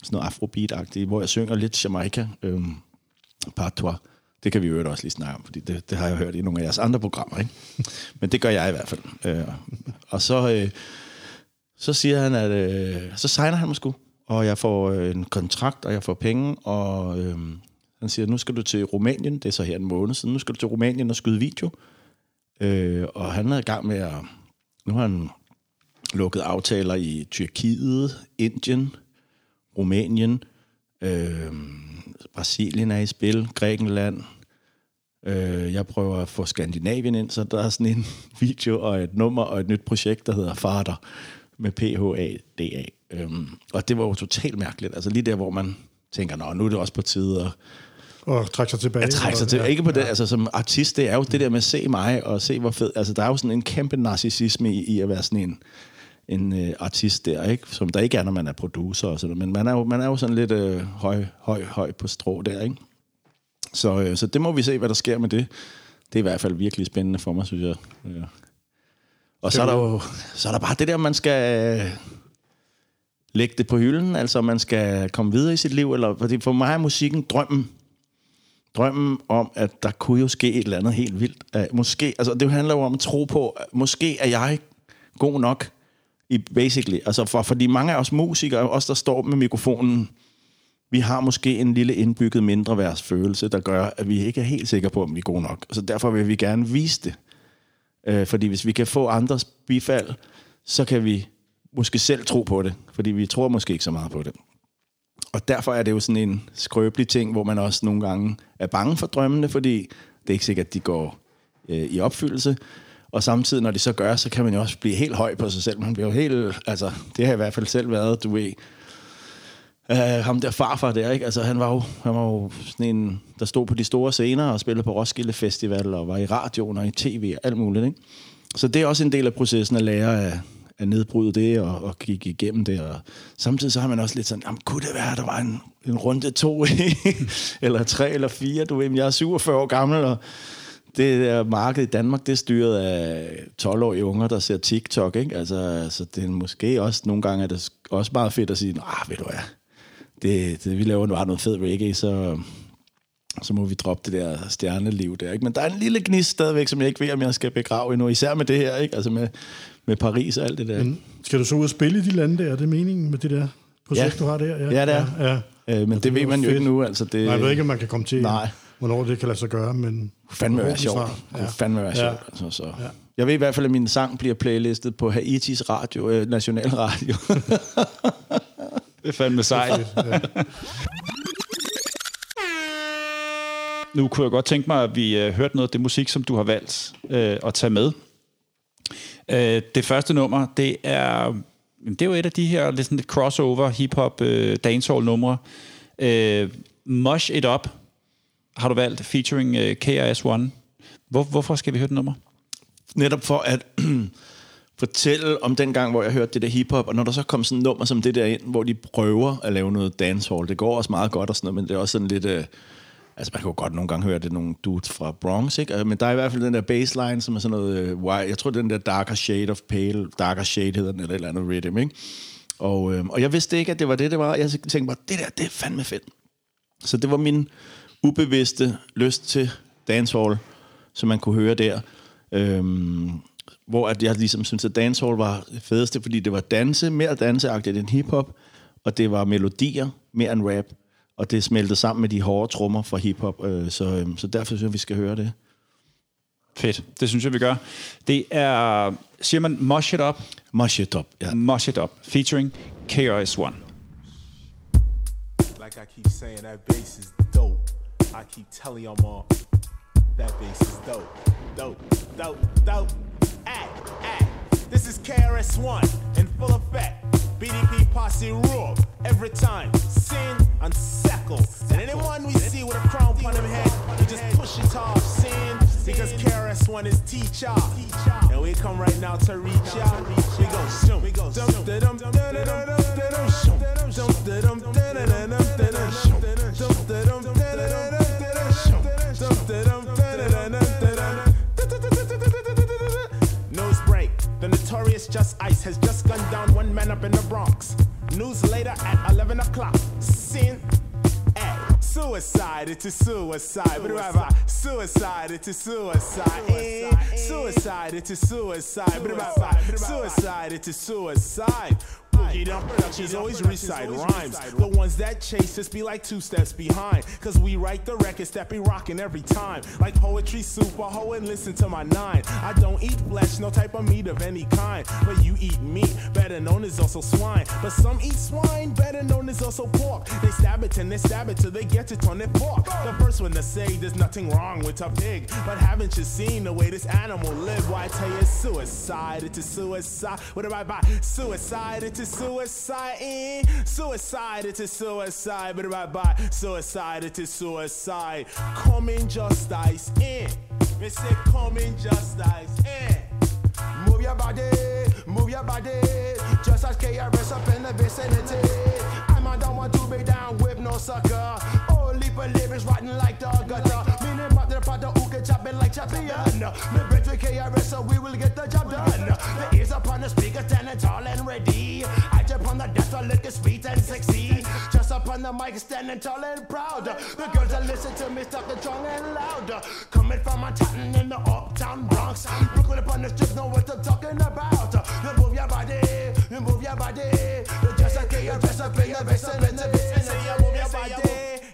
Sådan noget afrobeat-agtigt, hvor jeg synger lidt Jamaica. Øh, Patois. Det kan vi jo også lige snakke om, fordi det, det har jeg hørt i nogle af jeres andre programmer. Ikke? Men det gør jeg i hvert fald. Øh, og så, øh, så siger han, at øh, så signer han mig sgu, og jeg får øh, en kontrakt, og jeg får penge, og øh, han siger, nu skal du til Rumænien, det er så her en måned siden, nu skal du til Rumænien og skyde video. Øh, og han er i gang med at, nu har han lukket aftaler i Tyrkiet, Indien, Rumænien, øh, Brasilien er i spil, Grækenland. Øh, jeg prøver at få Skandinavien ind, så der er sådan en [LAUGHS] video og et nummer og et nyt projekt, der hedder Farter med P-H-A-D-A. Øhm, og det var jo totalt mærkeligt. Altså lige der, hvor man tænker, nå, nu er det også på tide at og trække sig tilbage. Jeg trækker sig tilbage. Ja, ikke på det, ja. altså som artist, det er jo det der med at se mig og se, hvor fed... Altså der er jo sådan en kæmpe narcissisme i, i at være sådan en, en øh, artist der, ikke? Som der ikke er, når man er producer og sådan Men man er jo, man er jo sådan lidt øh, høj, høj, høj på strå der, ikke? Så, øh, så det må vi se, hvad der sker med det. Det er i hvert fald virkelig spændende for mig, synes jeg. Ja. Og så er der jo så er der bare det der, man skal øh, lægge det på hylden, altså man skal komme videre i sit liv, eller fordi for mig er musikken drømmen. Drømmen om, at der kunne jo ske et eller andet helt vildt. Uh, måske, altså det handler jo om at tro på, at måske er jeg god nok, i basically. Altså for, fordi mange af os musikere, os der står med mikrofonen, vi har måske en lille indbygget mindre følelse, der gør, at vi ikke er helt sikre på, om vi er gode nok. Så derfor vil vi gerne vise det. Øh, fordi hvis vi kan få andres bifald, så kan vi måske selv tro på det, fordi vi tror måske ikke så meget på det. Og derfor er det jo sådan en skrøbelig ting, hvor man også nogle gange er bange for drømmene, fordi det er ikke sikkert, at de går øh, i opfyldelse. Og samtidig, når de så gør, så kan man jo også blive helt høj på sig selv. Man bliver jo helt, altså, det har i hvert fald selv været, du ved, Uh, ham der farfar der, ikke? Altså, han var, jo, han var jo sådan en, der stod på de store scener og spillede på Roskilde Festival og var i radioen og i tv og alt muligt, ikke? Så det er også en del af processen at lære at, at nedbryde det og, og gik igennem det. Og samtidig så har man også lidt sådan, jamen, kunne det være, at der var en, en runde to, [LAUGHS] eller tre eller fire, du ved, jeg er 47 år gammel, og det der marked i Danmark, det er styret af 12-årige unger, der ser TikTok, ikke? Altså, altså det er måske også, nogle gange er det også meget fedt at sige, ah, ved du hvad, det, det, vi laver bare noget fed reggae, så, så må vi droppe det der stjerneliv der. Ikke? Men der er en lille gnist stadigvæk, som jeg ikke ved, om jeg skal begrave endnu, især med det her, ikke? Altså med, med Paris og alt det der. Men skal du så ud og spille i de lande der? Er det meningen med det der projekt, ja. du har der? Ja, det er. Ja, ja. Øh, men det, det ved man jo fedt. ikke nu. Altså det, Nej, jeg ved ikke, om man kan komme til, Nej. Hvornår det kan lade sig gøre, men... Fandme være sjovt. Ja. fandme være sjovt. Ja. Altså, så. Ja. Jeg ved i hvert fald, at min sang bliver playlistet på Haitis radio, øh, nationalradio. [LAUGHS] det er fandme sejt. ja. Nu kunne jeg godt tænke mig, at vi øh, hørte noget af det musik, som du har valgt øh, at tage med. Øh, det første nummer, det er, det er jo et af de her lidt, sådan lidt crossover hip-hop øh, dancehall numre. Øh, Mush It Up har du valgt, featuring øh, KRS-One. Hvor, hvorfor skal vi høre det nummer? Netop for at [CLEARS THROAT] fortælle om den gang, hvor jeg hørte det der hiphop, og når der så kom sådan et nummer som det der ind, hvor de prøver at lave noget dancehall, det går også meget godt og sådan noget, men det er også sådan lidt... Øh, Altså, man kan jo godt nogle gange høre, det er nogle dudes fra Bronx, ikke? Altså, men der er i hvert fald den der baseline, som er sådan noget... Øh, jeg tror, den der Darker Shade of Pale, Darker Shade hedder den, eller et eller andet rhythm, ikke? Og, øh, og jeg vidste ikke, at det var det, det var. Jeg tænkte bare, det der, det er fandme fedt. Så det var min ubevidste lyst til dancehall, som man kunne høre der. Øhm, hvor at jeg ligesom synes, at dancehall var det fedeste, fordi det var danse, mere danseagtigt end hiphop, og det var melodier mere end rap og det smeltede sammen med de hårde trommer fra hiphop, øh, så, øh, så derfor synes jeg, vi skal høre det. Fedt, det synes jeg, vi gør. Det er, siger man Mosh It Up? Mosh It Up, ja. Mosh It Up, featuring KRS-One. Like I keep saying, that bass is. I keep telling y'all that bass is dope. Dope, dope, dope. Ay, ay. This is KRS-One in full effect. BDP posse rule every time. Sin and sackle. And anyone we see with a crown on him head, we just push it off. Sin because KRS-One is teacher. And we come right now to reach out. We go shoom. We go dum Just Ice has just gunned down one man up in the Bronx. News later at 11 o'clock. Sin. Hey, suicide, it's a suicide. Suicide, suicide it's a suicide. Eh. Suicide, it's a suicide. Suicide, it's a suicide. Boogie Down Productions always recite rhymes. The ones that chase us be like two steps behind. Cause we write the records that be rocking every time. Like poetry, super hoe, and listen to my nine. I don't eat flesh, no type of meat of any kind. But you eat meat, better known as also swine. But some eat swine, better known as also pork. They stab it and they stab it till they get it on their fork. The first one to say there's nothing wrong with a pig. But haven't you seen the way this animal live? Why I tell you it's suicide, it's a suicide. What do I buy? Suicide, it's a suicide. Suicide, in. Suicide, it's a suicide. But bye by Suicide, it's a suicide. Coming justice in. Me say coming justice in. Move your body, move your body. Just as KRS up in the vicinity. I'm on don't want to be down with no sucker. Leap of lyrics rotten like the gutter. It like champion. Me bridge with KRS so we will get the job done. The ears upon the speaker standing tall and ready. I jump on the desk to look sweet and sexy. Just up on the mic standing tall and proud. The girls that listen to me stop the strong and loud. Coming from Manhattan in the uptown Bronx. Brooklyn upon the strip know what I'm talking about. You move your body, you move your body. You just like KRS up in the bass and in the. Say you move your body,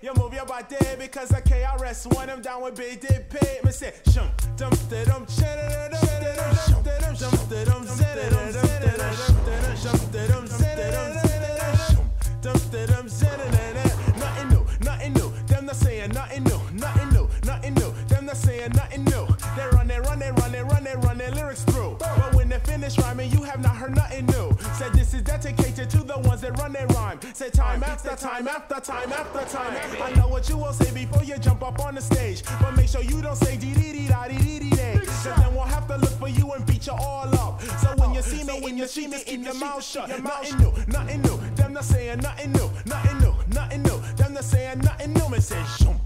you move your body because the KRS one I'm down with BDP. Me say shum dum dum dum dum dum dum dum dum dum dum dum dum dum Nothing new, nothing new. Them not saying nothing new, nothing new, nothing new. Them not saying nothing new. They run, they run, they run, they run, they run their lyrics through. But when they finish rhyming, you have not heard nothing new. Said this is dedicated to the ones that run their rhyme. Said said time after time after time after time. I know what you will say before you jump up on the stage, but make sure you don't say dee dee dee da dee dee dee day. Cause then we'll have to look for you and beat you all up. So when you see me in your sheet, just keep your mouth shut. Nothing new, nothing new. Them not saying nothing new, nothing new, nothing new. Them not saying nothing new. Me say shum, dum da dum, dum da dum, da dum. Dum da dum, da dum, shum, shum, shum. Dum da dum, da dum, da dum, da dum, shum, da dum, da dum, da dum. Me say just die. Me say just die. And if you don't think about it one time,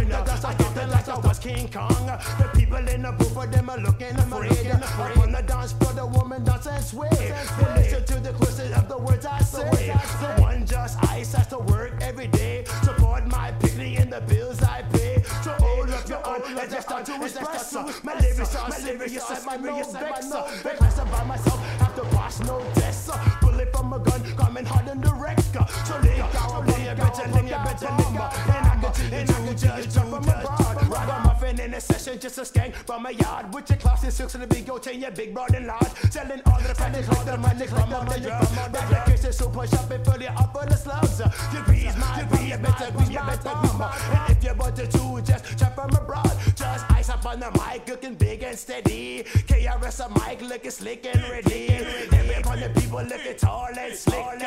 dust, I get the like I was King Kong. The people in the booth for them are looking afraid. Up on the dance floor, the woman dance and sway. They listen to the choruses of the words I say. The one just ice has to work every day. Support my picnic in the bills I pay. So hold up your own, let's just start to express My lyrics are serious, and my no vex uh, Vex by myself, have to pass no tests Bullet from a gun, coming hard in the wreck uh, So lick out, lay a better, lay a better number And I can tell you to just jump from abroad Ragamuffin in a session, just a skank from a yard. With your classic silks and a big goat chain, your big broad and large. Selling all the panic, like the money, come on the drum Back like it's a super shop and fill you up full of slugs You breeze my breeze, you better breeze, you better breeze And if you want to do, just jump from abroad. Just ice up on the mic, looking big and steady. KRS a mic, looking slick and ready. Every upon the people looking tall and slick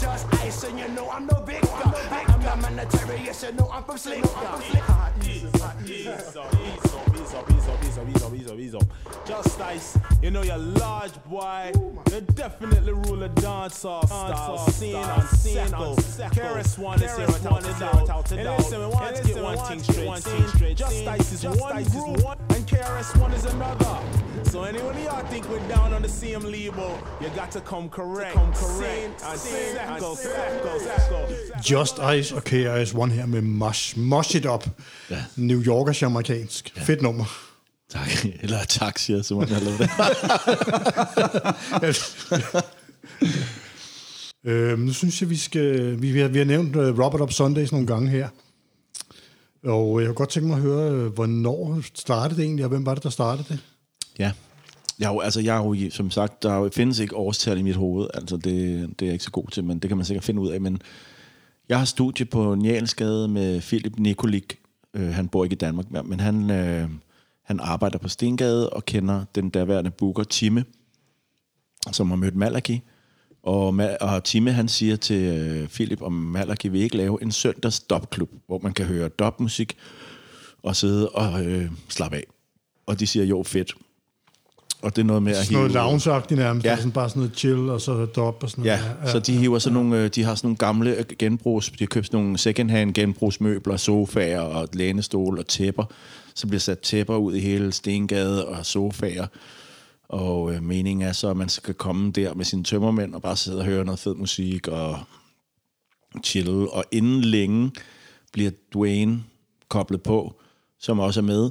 Just ice and you know I'm no big guy I'm the monetary, yes you know I'm from slick Ease up, ease up, ease up, ease up, ease up, ease up, ease up, ease up. Just ice, you know you're large boy. You definitely rule a dance off style. Scene on scene on Keras one is here without a doubt. And listen, we want to get one thing straight. One thing straight. Just ice is one group, and KRS one is another. So anyone y'all think we're down on the same label, you got to come correct. Come correct. And circle, circle, circle. Just Ice og KRS-One her med Mosh, Mosh It Up. Ja. New Yorkers amerikansk. Ja. Fedt nummer. Tak. [LAUGHS] Eller tak, siger jeg, som man har lavet det. [LAUGHS] øhm, nu synes jeg, vi skal... Vi, vi, har, vi har nævnt uh, Robert Up Sundays nogle gange her. Og jeg kunne godt tænke mig at høre, øh, hvornår startede det egentlig, og hvem var det, der startede det? Ja. Jeg er jo, altså, jeg er jo, som sagt, der jo- findes ikke årstal i mit hoved. Altså, det, det er jeg ikke så god til, men det kan man sikkert finde ud af. Men jeg har studie på Njalsgade med Philip Nikolik. Øh, han bor ikke i Danmark mere, men han, øh, han arbejder på Stengade og kender den daværende booker Timme, som har mødt Malaki. Og, og Timme han siger til øh, Philip, om Malaki vil ikke lave en søndags dubklub, hvor man kan høre dubmusik og sidde og øh, slappe af. Og de siger, jo fedt. Og det er noget med at Sådan noget hive- lounge-agtigt nærmest. Ja. Sådan bare sådan noget chill, og så dop og sådan Ja, noget. ja, så de hiver sådan nogle, øh, de har sådan nogle gamle øh, genbrugs, de har købt sådan nogle second-hand genbrugsmøbler, sofaer og lænestol og tæpper. Så bliver sat tæpper ud i hele Stengade og sofaer. Og øh, meningen er så, at man skal komme der med sine tømmermænd og bare sidde og høre noget fed musik og chill. Og inden længe bliver Dwayne koblet på, som også er med.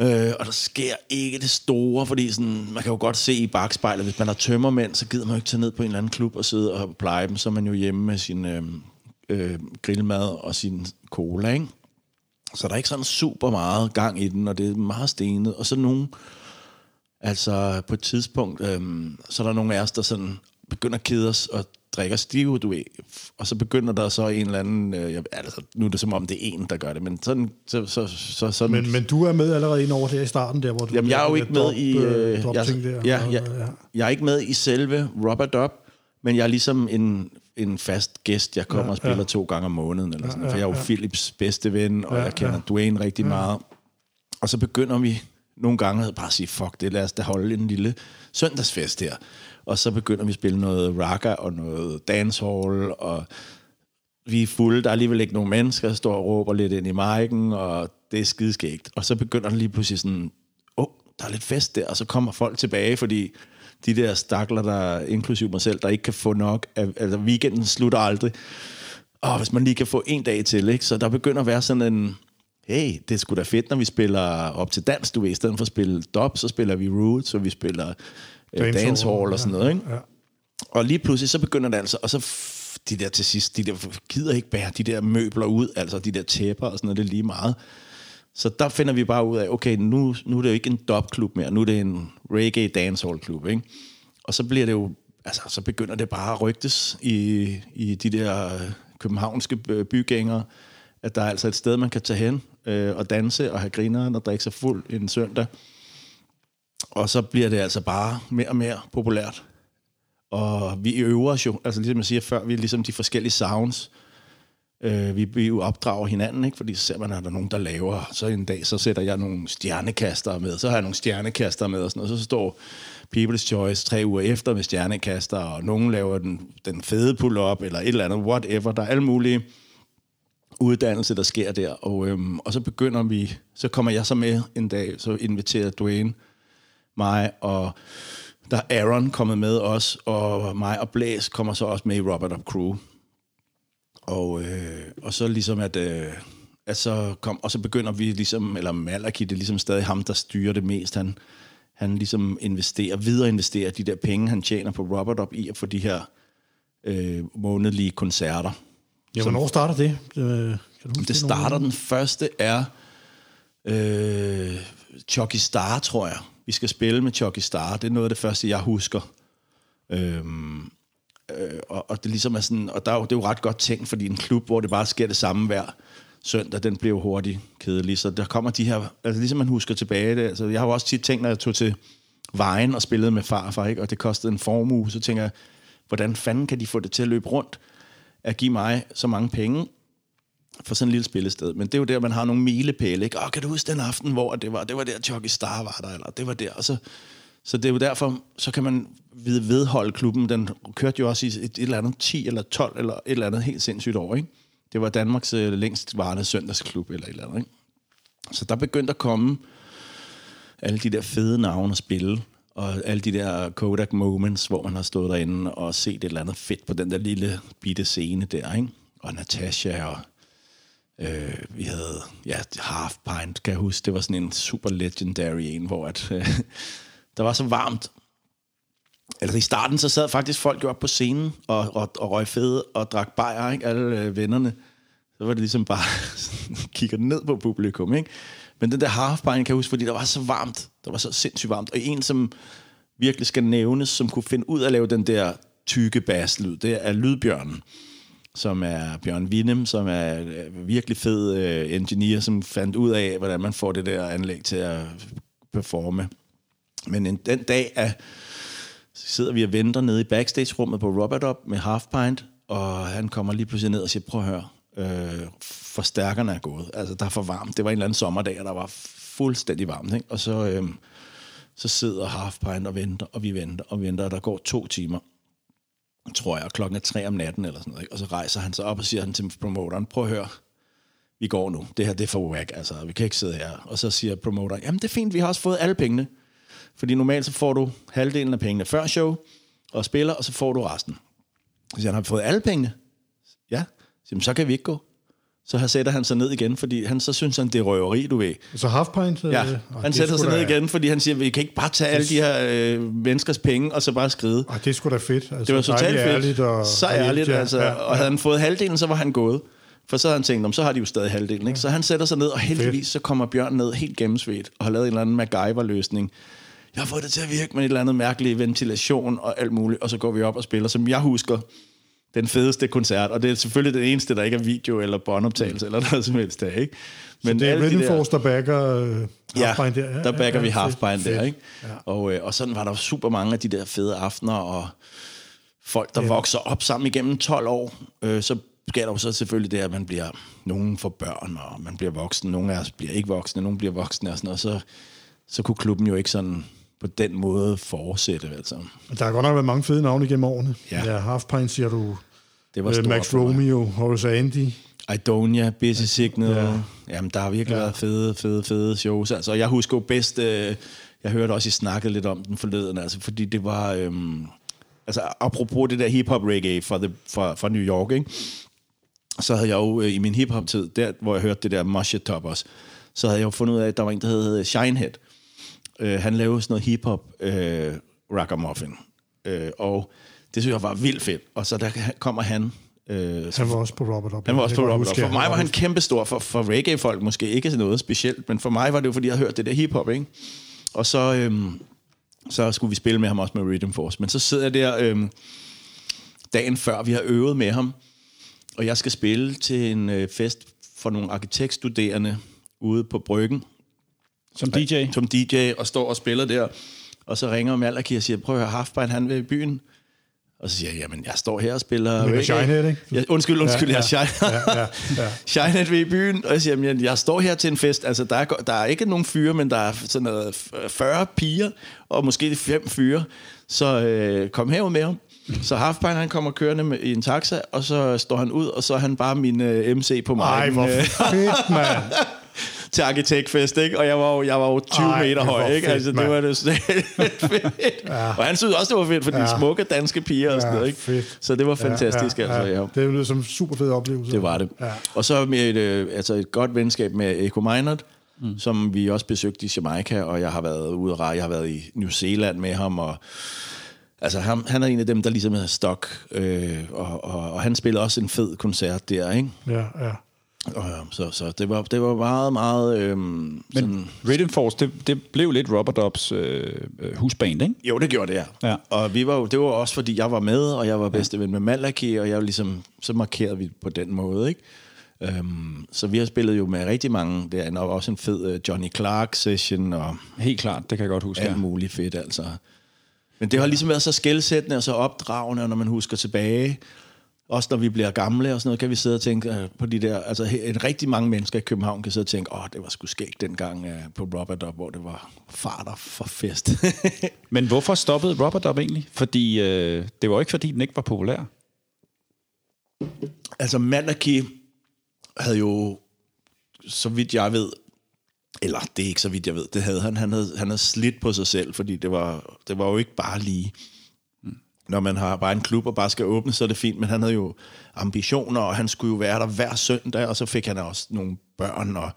Øh, og der sker ikke det store, fordi sådan, man kan jo godt se i bagspejlet, hvis man har tømmermænd, så gider man jo ikke tage ned på en eller anden klub og sidde og pleje dem, så er man jo hjemme med sin øh, øh, grillmad og sin cola, ikke? Så der er ikke sådan super meget gang i den, og det er meget stenet. Og så nogle, altså på et tidspunkt, øhm, så er der nogle af os, der sådan begynder at kede os og drikker stive, du ved. Og så begynder der så en eller anden, øh, jeg, altså, nu er det som om det er en, der gør det, men sådan, så, så, så, sådan Men, men du er med allerede ind over der i starten, der hvor du... Jamen, jeg er jo ikke med i... Øh, drop jeg, der. ja, og- ja, jeg er ikke med i selve Rubber Dub, men jeg er ligesom en, en fast gæst. Jeg kommer ja, og spiller ja. to gange om måneden, eller sådan, ja, for jeg er jo ja. Philips bedste ven, og ja, jeg kender ja. Dwayne rigtig ja. meget. Og så begynder vi nogle gange havde bare sige, fuck det, lad os da holde en lille søndagsfest her. Og så begynder vi at spille noget ragga og noget dancehall, og vi er fulde, der er alligevel ikke nogen mennesker, der står og råber lidt ind i marken, og det er skideskægt. Og så begynder der lige pludselig sådan, åh, oh, der er lidt fest der, og så kommer folk tilbage, fordi de der stakler, der inklusiv mig selv, der ikke kan få nok, af, altså weekenden slutter aldrig. Og hvis man lige kan få en dag til, ikke? så der begynder at være sådan en, hey, det er sgu da fedt, når vi spiller op til dans, du ved, i stedet for at spille dub, så spiller vi roots, og vi spiller øh, Dancehall, og sådan noget, ikke? Ja. Og lige pludselig, så begynder det altså, og så de der til sidst, de der gider ikke bære de der møbler ud, altså de der tæpper og sådan noget, det er lige meget. Så der finder vi bare ud af, okay, nu, nu er det jo ikke en dubklub mere, nu er det en reggae dancehall klub, ikke? Og så bliver det jo, altså, så begynder det bare at rygtes i, i de der københavnske bygængere, at der er altså et sted, man kan tage hen øh, og danse og have grineren og drikke sig fuld en søndag. Og så bliver det altså bare mere og mere populært. Og vi øver os jo, altså ligesom jeg siger før, vi er ligesom de forskellige sounds. Øh, vi, vi jo opdrager hinanden, ikke? fordi så ser man, at der er nogen, der laver. Så en dag, så sætter jeg nogle stjernekaster med, så har jeg nogle stjernekaster med, og, sådan, noget. så står People's Choice tre uger efter med stjernekaster, og nogen laver den, den fede pull-up, eller et eller andet, whatever. Der er alle mulige uddannelse, der sker der. Og, øhm, og så begynder vi, så kommer jeg så med en dag, så inviterer Dwayne mig, og der er Aaron kommet med os, og mig og Blæs kommer så også med i Robert Up Crew. Og, øh, og så ligesom at, øh, at så kom, og så begynder vi ligesom, eller Malaki, det er ligesom stadig ham, der styrer det mest. Han, han ligesom investerer, videre investerer de der penge, han tjener på Robert Up i at få de her øh, månedlige koncerter. Ja, hvornår starter det? Øh, kan du huske det starter, den første er øh, Chucky Star, tror jeg. Vi skal spille med Chucky Star. Det er noget af det første, jeg husker. Øhm, øh, og, og det ligesom er sådan, og der er jo, det er jo ret godt tænkt, fordi en klub, hvor det bare sker det samme hver søndag, den jo hurtigt kedelig. Så der kommer de her, altså ligesom man husker tilbage, det, altså jeg har jo også tit tænkt, når jeg tog til vejen og spillede med farfar, ikke? og det kostede en formue, så tænker jeg, hvordan fanden kan de få det til at løbe rundt? At give mig så mange penge for sådan en lille spillested. Men det er jo der, man har nogle milepæle. Ikke? Åh, kan du huske den aften, hvor det var, det var der, Chucky Star var der, eller det var der. Og så, så det er jo derfor, så kan man ved, vedholde klubben. Den kørte jo også i et, et eller andet 10 eller 12 eller et eller andet helt sindssygt år. Ikke? Det var Danmarks øh, længst varende søndagsklub eller et eller andet. Ikke? Så der begyndte at komme alle de der fede navne at spille og alle de der Kodak moments, hvor man har stået derinde og set et eller andet fedt på den der lille bitte scene der, ikke? Og Natasha og øh, vi havde, ja, Half Pint, kan jeg huske, det var sådan en super legendary en, hvor at, øh, der var så varmt. Altså i starten, så sad faktisk folk jo op på scenen og, og, og røg fede og drak bajer, ikke? Alle øh, vennerne. Så var det ligesom bare [LAUGHS] kigger ned på publikum, ikke? Men den der halfpint kan jeg huske, fordi der var så varmt. Der var så sindssygt varmt. Og en, som virkelig skal nævnes, som kunne finde ud af at lave den der tykke basslyd, det er Lydbjørnen som er Bjørn Winem, som er øh, virkelig fed øh, engineer, som fandt ud af, hvordan man får det der anlæg til at performe. Men en, den dag er, sidder vi og venter nede i backstage-rummet på Robert Up med Half Pint, og han kommer lige pludselig ned og siger, prøv at høre, øh, forstærkerne er gået. Altså, der er for varmt. Det var en eller anden sommerdag, og der var fuldstændig varmt. Ikke? Og så, øh, så sidder Halfpine og venter, og vi venter, og vi venter, og der går to timer tror jeg, klokken er tre om natten eller sådan noget. Ikke? Og så rejser han sig op og siger han til promoteren, prøv at høre, vi går nu. Det her, det er for whack, altså. Vi kan ikke sidde her. Og så siger promoteren, jamen det er fint, vi har også fået alle pengene. Fordi normalt så får du halvdelen af pengene før show, og spiller, og så får du resten. Så siger han, har vi fået alle pengene? Ja. Så, så kan vi ikke gå. Så sætter han sig ned igen, fordi han så synes han, det er røveri, du ved. Så half pint? Ja, øh, han sætter sig ned da... igen, fordi han siger, vi kan ikke bare tage alle de her øh, menneskers penge, og så bare skride. Og det sgu da fedt. Altså, det var totalt fedt. Ærligt og, så ærligt, ja, altså. Ja, ja. Og havde han fået halvdelen, så var han gået. For så havde han tænkt, så har de jo stadig halvdelen. Ikke? Så han sætter sig ned, og heldigvis så kommer Bjørn ned helt gennemsvedt, og har lavet en eller anden MacGyver-løsning. Jeg har fået det til at virke med et eller andet mærkeligt ventilation og alt muligt, og så går vi op og spiller, som jeg husker den fedeste koncert, og det er selvfølgelig det eneste, der ikke er video eller båndoptagelse eller noget som helst der, ikke? Men så det er Rhythm de Force, der backer uh, ja, der? Ja, der backer ja, vi halfbind der, ikke? Ja. Og, øh, og sådan var der super mange af de der fede aftener, og folk, der ja. vokser op sammen igennem 12 år, øh, så sker der jo så selvfølgelig det, at man bliver, nogen for børn, og man bliver voksen, nogle af os bliver ikke voksne, nogle bliver voksne og sådan noget, så, så kunne klubben jo ikke sådan på den måde fortsætte. Altså. Der har godt nok været mange fede navne igennem årene. Ja, ja Half Pint siger du. Det var øh, Max Romeo, Horace Andy. Idonia, Busy Signal. Ja. Jamen, der har virkelig ja. været fede, fede, fede shows. Altså, jeg husker jo bedst, øh, jeg hørte også, I snakkede lidt om den forleden, altså, fordi det var, øh, altså, apropos det der hip-hop reggae fra, the, fra, fra New York, ikke? så havde jeg jo øh, i min hip-hop-tid, der hvor jeg hørte det der Musha Top også, så havde jeg jo fundet ud af, at der var en, der hed Shinehead, Øh, han lavede sådan noget hip-hop øh, ragamuffin. Øh, og det synes jeg var vildt fedt. Og så der kommer han Øh, Han var også på Robert Up. han var også på Robert Up. For mig var han kæmpestor. For, for reggae-folk måske ikke sådan noget specielt, men for mig var det jo, fordi jeg havde hørt det der hiphop, ikke? Og så, øhm, så skulle vi spille med ham også med Rhythm Force. Men så sidder jeg der øhm, dagen før, vi har øvet med ham, og jeg skal spille til en øh, fest for nogle arkitektstuderende ude på Bryggen, Som DJ. som DJ, og står og spiller der. Og så ringer Malaki og siger, prøv at høre, Halfbein, han vil i byen. Og så siger jeg, jamen, jeg står her og spiller Men. Shinehead, ikke? Ja, undskyld, undskyld, Ja, ja, jeg er Shine. Ja, ja, ja. [LAUGHS] Shinehead vil i byen, og jeg siger, jamen, jeg står her til en fest. Altså, der er, der er ikke nogen fyre, men der er sådan noget 40 piger, og måske fem fyre. Så øh, kom herud med ham. Så Halfbein, han kommer kørende med, i en taxa, og så står han ud, og så er han bare min øh, MC på mig. Ej, hvor [LAUGHS] fedt, mand. Til arkitektfest, ikke? Og jeg var jo, jeg var jo 20 Ej, meter høj, ikke? fedt, altså, det var det sådan [LAUGHS] fedt. ja. Og han synes også, det var fedt, for de Ja. smukke danske piger og sådan noget, ikke? fedt. Så det var fantastisk, ja, ja, altså, ja. Det lyder som en super fed oplevelse. Det var det. Ja. Og så med et, øh, altså et godt venskab med Eko Meinert, mm. som vi også besøgte i Jamaica, og jeg har været ude at rejse. Jeg har været i New Zealand med ham, og altså han, han er en af dem, der ligesom er stok, øh, og, og, og han spiller også en fed koncert der, ikke? Ja, ja. Og, øh, så, så det var, det var meget, meget... Øh, sådan, Men Rhythm Force, det, det blev lidt Robert Ups øh, øh, husband, ikke? Jo, det gjorde det, ja. Ja. Og vi var jo, det var også, fordi jeg var med, og jeg var bedste ven med Malaki, og jeg var ligesom, så markerede vi på den måde, ikke? Um, så vi har spillet jo med rigtig mange, der er også en fed uh, Johnny Clark session, og Helt klart, det kan jeg godt huske. alt Ja. muligt fedt, altså. Men det har ligesom været så skældsættende og så opdragende, når man husker tilbage, også når vi bliver gamle og sådan noget, kan vi sidde og tænke øh, på de der, altså en rigtig mange mennesker i København kan sidde og tænke, åh, det var sgu skægt dengang uh, på Robert Up, hvor det var farter for fest. [LAUGHS] Men hvorfor stoppede Robert Up egentlig? Fordi øh, det var ikke, fordi den ikke var populær. Altså, Malaki havde jo, så vidt jeg ved, eller det er ikke så vidt jeg ved, det havde han. Han havde, han havde slidt på sig selv, fordi det var, det var jo ikke bare lige. Når man har bare en klub og bare skal åbne, så er det fint, men han havde jo ambitioner, og han skulle jo være der hver søndag, og så fik han også nogle børn, og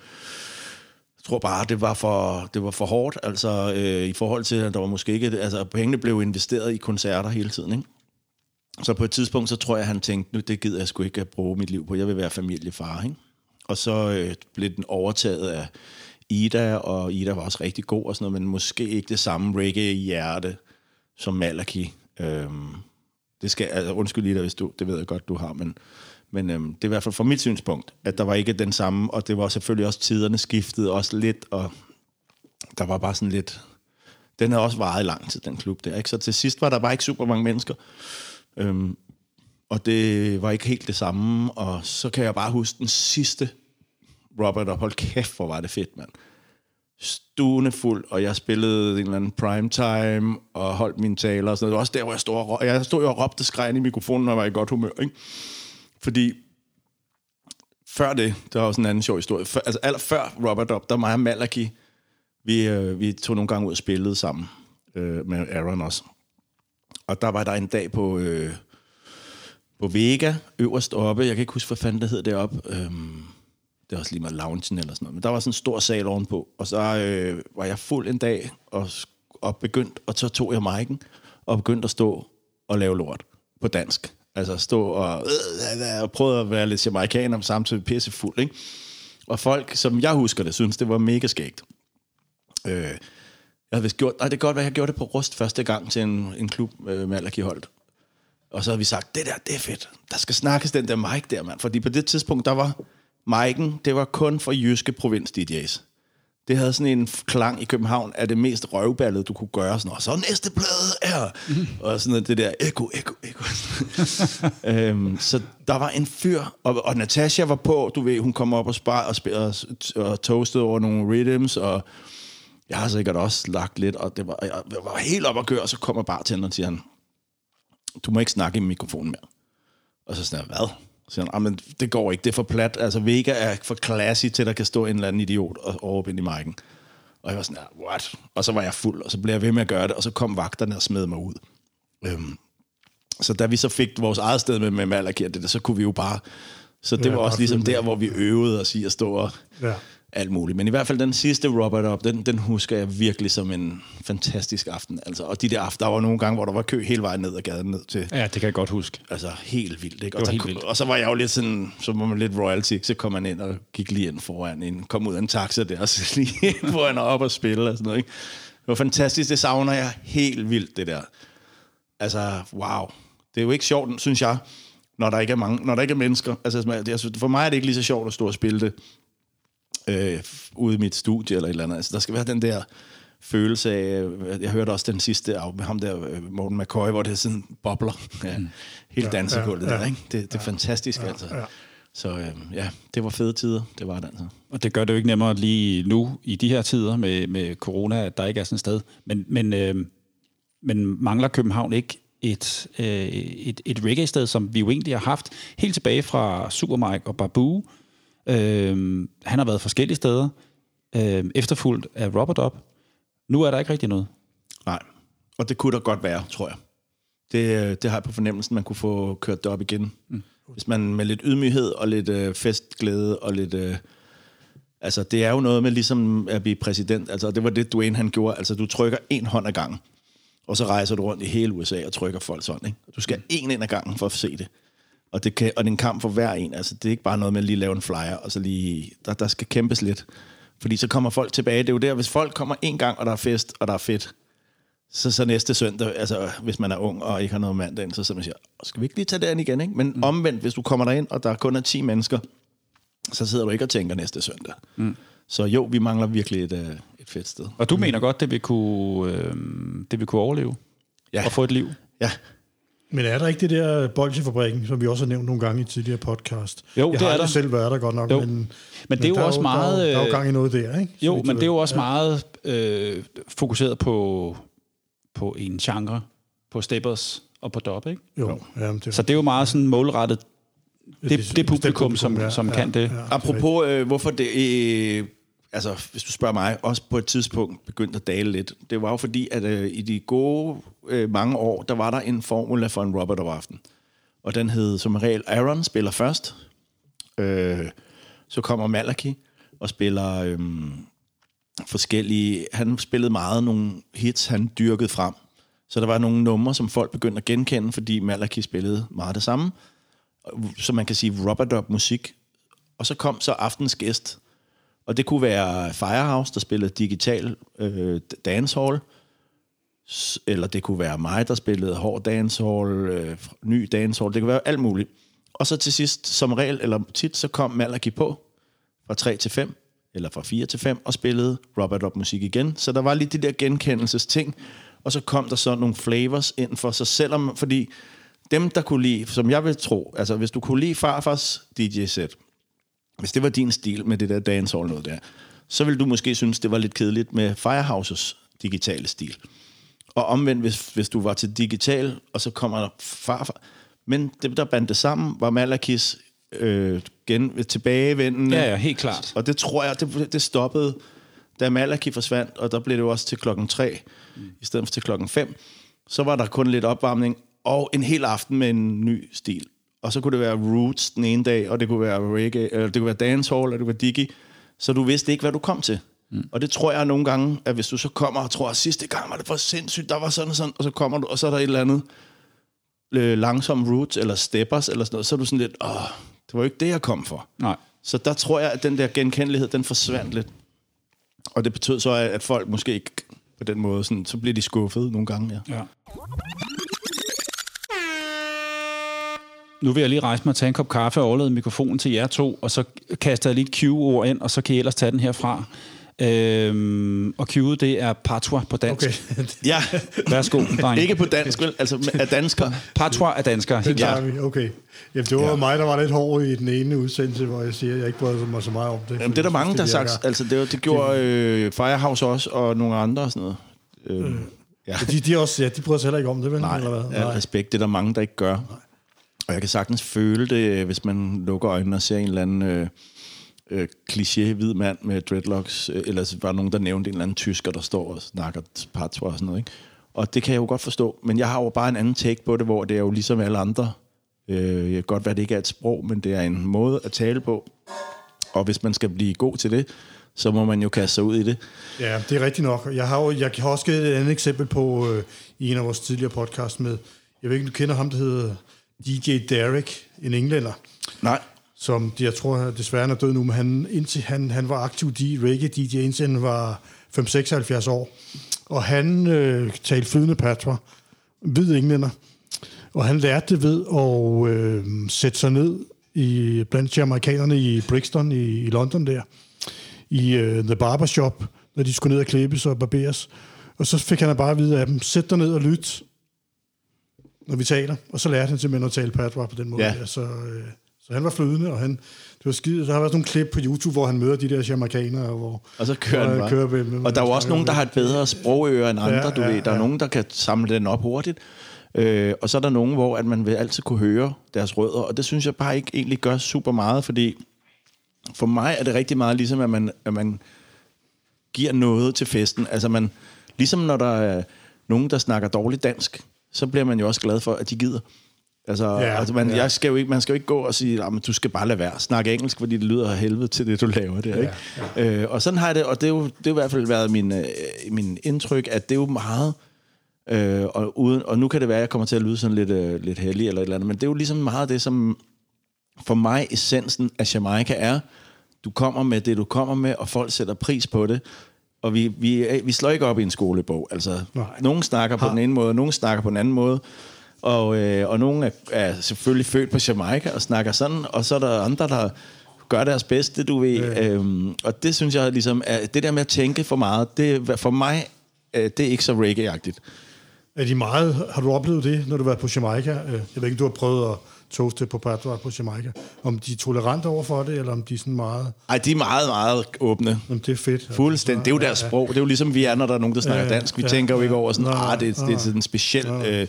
jeg tror bare, det var for, det var for hårdt, altså øh, i forhold til, at der var måske ikke, altså pengene blev investeret i koncerter hele tiden, ikke? Så på et tidspunkt, så tror jeg, han tænkte, nu det gider jeg sgu ikke at bruge mit liv på. Jeg vil være familiefar, ikke? Og så øh, blev den overtaget af Ida, og Ida var også rigtig god og sådan noget, men måske ikke det samme reggae-hjerte, som Malaki. Øhm, det skal, altså, undskyld lige dig, hvis du, det ved jeg godt, du har, men, men øhm, det er i hvert fald fra mit synspunkt, at der var ikke den samme, og det var selvfølgelig også tiderne skiftede også lidt, og der var bare sådan lidt... Den havde også varet lang tid, den klub der, ikke? Så til sidst var der bare ikke super mange mennesker. Øhm, og det var ikke helt det samme. Og så kan jeg bare huske den sidste Robert, og hold kæft, hvor var det fedt, mand. Stuende fuld, og jeg spillede en eller anden primetime, og holdt mine taler og sådan noget. Det var også der, hvor jeg stod og, jeg stod og råbte skræn i mikrofonen, når jeg var i godt humør, ikke? Fordi før det, der var også en anden sjov historie. Før, altså aller før Robert Up, der mig og Malaki, vi, øh, vi tog nogle gange ud og spillede sammen øh, med Aaron også. Og der var der en dag på, øh, på Vega, øverst oppe. Jeg kan ikke huske, hvad fanden det hed deroppe. øh, det var også lige med loungen eller sådan noget. Men der var sådan en stor sal ovenpå. Og så øh, var jeg fuld en dag og, og begyndte, og så tog jeg mic'en og begyndte at stå og lave lort på dansk. Altså stå og, øh, og prøvede at være lidt jamaikaner, samtidig pisse fuld, ikke? Og folk, som jeg husker det, synes det var mega skægt. Øh, jeg havde vist gjort, nej, det kan godt være, jeg gjorde det på Rust første gang til en, en klub øh, med Allergi Holt. Og så havde vi sagt, det der, det er fedt. Der skal snakkes den der mic der, mand. Fordi på det tidspunkt, der var mic'en, det var kun for jyske provins-DJ's. Det havde sådan en klang i København af det mest røvballede, du kunne gøre. Sådan, og så næste plade er... Mm. Og sådan noget, det der eko, eko, eko. [LAUGHS] øhm, så der var en fyr, og, og Natasha var på, du ved, hun kom op og, spar, og, spil, og, og toastede over nogle rhythms, og jeg har sikkert også lagt lidt, og det var, jeg, jeg var helt op at køre, og så kommer bartenderen og siger han, du må ikke snakke i mikrofonen mere. Og så sådan, hvad? Så siger han, "Ah, men det går ikke, det er for plat. Altså, Vega er for classy til, at der kan stå en eller anden idiot og over ind i mic'en. Og jeg var sådan, "Ah, what? Og så var jeg fuld, og så blev jeg ved med at gøre det, og så kom vagterne og smed mig ud. Øhm, så da vi så fik vores eget sted med, med Malaki og det der, så kunne vi jo bare... Så det Ja, var også ligesom der, hvor vi øvede os i at stå og... Ja. Alt muligt. Men i hvert fald den sidste Robert Up, den, den husker jeg virkelig som en fantastisk aften. Altså, og de der aftener, der var nogle gange, hvor der var kø hele vejen ned ad gaden ned til... Ja, det kan jeg godt huske. Altså helt vildt, ikke? Og, så, helt vildt. og så var jeg jo lidt sådan, så var man lidt royalty, så kom man ind og gik lige ind foran, ind, kom ud af en taxa der, og så lige ind [LAUGHS] foran og op og spille og sådan noget, ikke? Det var fantastisk, det savner jeg helt vildt, det der. Altså, wow. Det er jo ikke sjovt, synes jeg, når der ikke er, mange, når der ikke er mennesker. Altså, for mig er det ikke lige så sjovt at stå og spille det øh, ude i mit studie eller et eller andet. Altså, der skal være den der følelse af, øh, jeg hørte også den sidste af med ham der, øh, Morten McCoy, hvor det sådan bobler. Ja, hele dansegulvet ja, ja, ja. der, ikke? Det, det er fantastisk, altså. ja. Så øh, ja, det var fede tider, det var det altså. Og det gør det jo ikke nemmere lige nu, i de her tider med, med corona, at der ikke er sådan et sted. Men, men, øh, men mangler København ikke et, øh, et, et reggae-sted, som vi jo egentlig har haft helt tilbage fra Super Mike og Babu. Øh, han har været forskellige steder, øh, efterfulgt af Robert Up. Nu er der ikke rigtig noget. Nej, og det kunne der godt være, tror jeg. Det, øh, det har jeg på fornemmelsen, man kunne få kørt det op igen. Mm. Hvis man med lidt ydmyghed og lidt øh, festglæde og lidt... Øh, altså, det er jo noget med ligesom at blive præsident. Altså, det var det, Dwayne han gjorde. Altså, du trykker en hånd ad gangen, og så rejser du rundt i hele USA og trykker folk sådan. Ikke? Du skal en ind ad gangen for at se det. Og det, kan, og det er en kamp for hver en. Altså, det er ikke bare noget med at lige lave en flyer, og så lige... Der, der skal kæmpes lidt. Fordi så kommer folk tilbage. Det er jo der, hvis folk kommer en gang, og der er fest, og der er fedt, så, så næste søndag, altså hvis man er ung og ikke har noget mandag så man siger, skal vi ikke lige tage det an igen? Ikke? Men mm. omvendt, hvis du kommer derind, og der kun er 10 mennesker, så sidder du ikke og tænker næste søndag. Mm. Så jo, vi mangler virkelig et, øh, et fedt sted. Og du mm. mener godt, det vil kunne, øh, det vil kunne overleve Ja. og få et liv? Ja, Men er der ikke det der bolsjefabrikken, som vi også har nævnt nogle gange i tidligere podcast? Jo, jeg det har er der. selv været der godt nok, Jo. men, Men det er jo også meget, Der er, jo- der er jo øh, gang i noget der, ikke? Så Jo, men det er jo også meget øh, fokuseret på, på en genre, på steppers og på dub, ikke? Jo, ja, det, Så det er jo meget sådan målrettet, det, det, det publikum, som, ja, som ja, kan det. ja. Apropos, øh, hvorfor det, øh, altså hvis du spørger mig, også på et tidspunkt begyndte at dale lidt. Det var jo fordi, at øh, i de gode øh, mange år, der var der en formula for en Robert of Aften. Og den hed som regel, Aaron spiller først. Øh, så kommer Malaki og spiller øh, forskellige... Han spillede meget nogle hits, han dyrkede frem. Så der var nogle numre, som folk begyndte at genkende, fordi Malaki spillede meget det samme. Så man kan sige Robert of musik. Og så kom så aftens gæst. Og det kunne være Firehouse, der spillede digital øh, dancehall. Eller det kunne være mig, der spillede hård dancehall, øh, ny dancehall. Det kunne være alt muligt. Og så til sidst, som regel, eller tit, så kom Malaki på fra 3 til 5, eller fra 4 til 5, og spillede Robert Up musik igen. Så der var lige de der genkendelsesting, og så kom der så nogle flavors ind for sig, selvom, fordi dem, der kunne lide, som jeg vil tro, altså hvis du kunne lide farfars DJ-sæt, hvis det var din stil med det der dancehall noget der, så ville du måske synes, det var lidt kedeligt med Firehouses digitale stil. Og omvendt, hvis, hvis du var til digital, og så kommer der farfar. Men det, der bandt det sammen, var Malakis øh, gen, tilbagevendende. Ja, ja, helt klart. Og det tror jeg, det, det stoppede, da Malaki forsvandt, og der blev det jo også til klokken 3, mm. i stedet for til klokken 5. Så var der kun lidt opvarmning, og en hel aften med en ny stil. Og så kunne det være roots den ene dag, og det kunne være reggae, eller det kunne være dancehall, og det kunne være digi. Så du vidste ikke, hvad du kom til. Mm. Og det tror jeg nogle gange, at hvis du så kommer og tror, at sidste gang var det for sindssygt, der var sådan og sådan, og så kommer du, og så er der et eller andet øh, langsom roots, eller steppers, eller sådan noget, så er du sådan lidt, åh, det var jo ikke det, jeg kom for. Nej. Så der tror jeg, at den der genkendelighed, den forsvandt lidt. Og det betød så, at folk måske ikke på den måde, sådan, så bliver de skuffet nogle gange, ja. Ja. Nu vil jeg lige rejse mig og tage en kop kaffe og overlade mikrofonen til jer to, og så kaster jeg lige et Q-ord ind, og så kan I ellers tage den herfra. Øhm, og Q'et, det er patois på dansk. Okay, Ja, [LAUGHS] Værsgo, dreng. ikke på dansk, vel? Altså af dansker. Patois er dansker, det helt tager klart. vi. Okay. Jamen, det var ja. mig, der var lidt hård i den ene udsendelse, hvor jeg siger, at jeg ikke brød mig så meget om det. Jamen, det er der mange, der har sagt. Altså, det, det gjorde øh, Firehouse også, og nogle andre og sådan noget. Øh, ja. De, de, er også, ja, de bryder sig heller ikke om det, vel? Nej, Eller hvad? af respekt, det er der mange, der ikke gør. Og jeg kan sagtens føle det, hvis man lukker øjnene og ser en eller anden øh, øh, kliché hvid mand med dreadlocks, øh, eller så var nogen, der nævnte en eller anden tysker, der står og snakker patois og sådan noget. Ikke? Og det kan jeg jo godt forstå, men jeg har jo bare en anden take på det, hvor det er jo ligesom alle andre. Øh, jeg kan godt være, at det ikke er et sprog, men det er en måde at tale på. Og hvis man skal blive god til det, så må man jo kaste sig ud i det. Ja, det er rigtigt nok. Jeg har, jo, jeg har også givet et andet eksempel på øh, i en af vores tidligere podcast med, jeg ved ikke, du kender ham, der hedder DJ Derek, en englænder, Nej. som jeg tror desværre han er død nu, men han, indtil han, han var aktiv DJ, reggae-DJ, indtil han var 5-76 år. Og han øh, talte flydende patois, hvid englænder, og han lærte det ved at øh, sætte sig ned i, blandt amerikanerne i Brixton i, i London der, i øh, The Barber Shop, når de skulle ned og klippes og barberes. Og så fik han bare at vide af dem, sæt dig ned og lyt, når vi taler. Og så lærte han simpelthen at tale patois på den måde. Ja. Så, øh, så han var flydende, og han, det var skide. Der har været nogle klip på YouTube, hvor han møder de der jamaikanere, hvor Og så kører hvor den bare. kører med, med, og der er jo også nogen, der har et bedre sprogøre end andre, Ja, du ja, ved. Der er ja. nogen, der kan samle den op hurtigt. Øh, og så er der nogen, hvor at man vil altid kunne høre deres rødder, og det synes jeg bare ikke egentlig gør super meget, fordi for mig er det rigtig meget ligesom, at man, at man giver noget til festen. Altså man, ligesom når der er nogen, der snakker dårligt dansk, så bliver man jo også glad for, at de gider. Altså, Ja, altså man, ja. jeg skal jo ikke, man skal jo ikke gå og sige, at du skal bare lade være. Snakke engelsk, fordi det lyder af helvede til det, du laver der. Ikke? Ja, ja. Øh, og sådan har jeg det, og det er jo, det er jo i hvert fald været min, øh, min indtryk, at det er jo meget... Øh, og, uden, og nu kan det være, at jeg kommer til at lyde sådan lidt, øh, lidt heldig eller et eller andet, men det er jo ligesom meget det, som for mig essensen af Jamaica er, du kommer med det, du kommer med, og folk sætter pris på det. Og vi, vi, vi slår ikke op i en skolebog. Altså, Nej. nogen snakker på Har- den ene måde, og nogen snakker på den anden måde. Og, øh, og nogen er, er selvfølgelig født på Jamaica og snakker sådan, og så er der andre, der gør deres bedste, du ved. Øhm, og det synes jeg ligesom, er, det der med at tænke for meget, det, for mig, øh, det er ikke så reggae-agtigt. Er de meget, har du oplevet det, når du været på Jamaica? Øh, Jeg ved ikke, du har prøvet at toaste på patois på Jamaica. Om de er tolerante over for det, eller om de er sådan meget... Ej, de er meget, meget åbne. Om det er fedt. Fuldstændig. Det er jo deres sprog. Det er jo ligesom vi er, når der er nogen, der snakker Ja, ja, dansk. Vi ja, tænker jo ikke ja. over sådan, Nej, ah, det, er- det er sådan en speciel øh,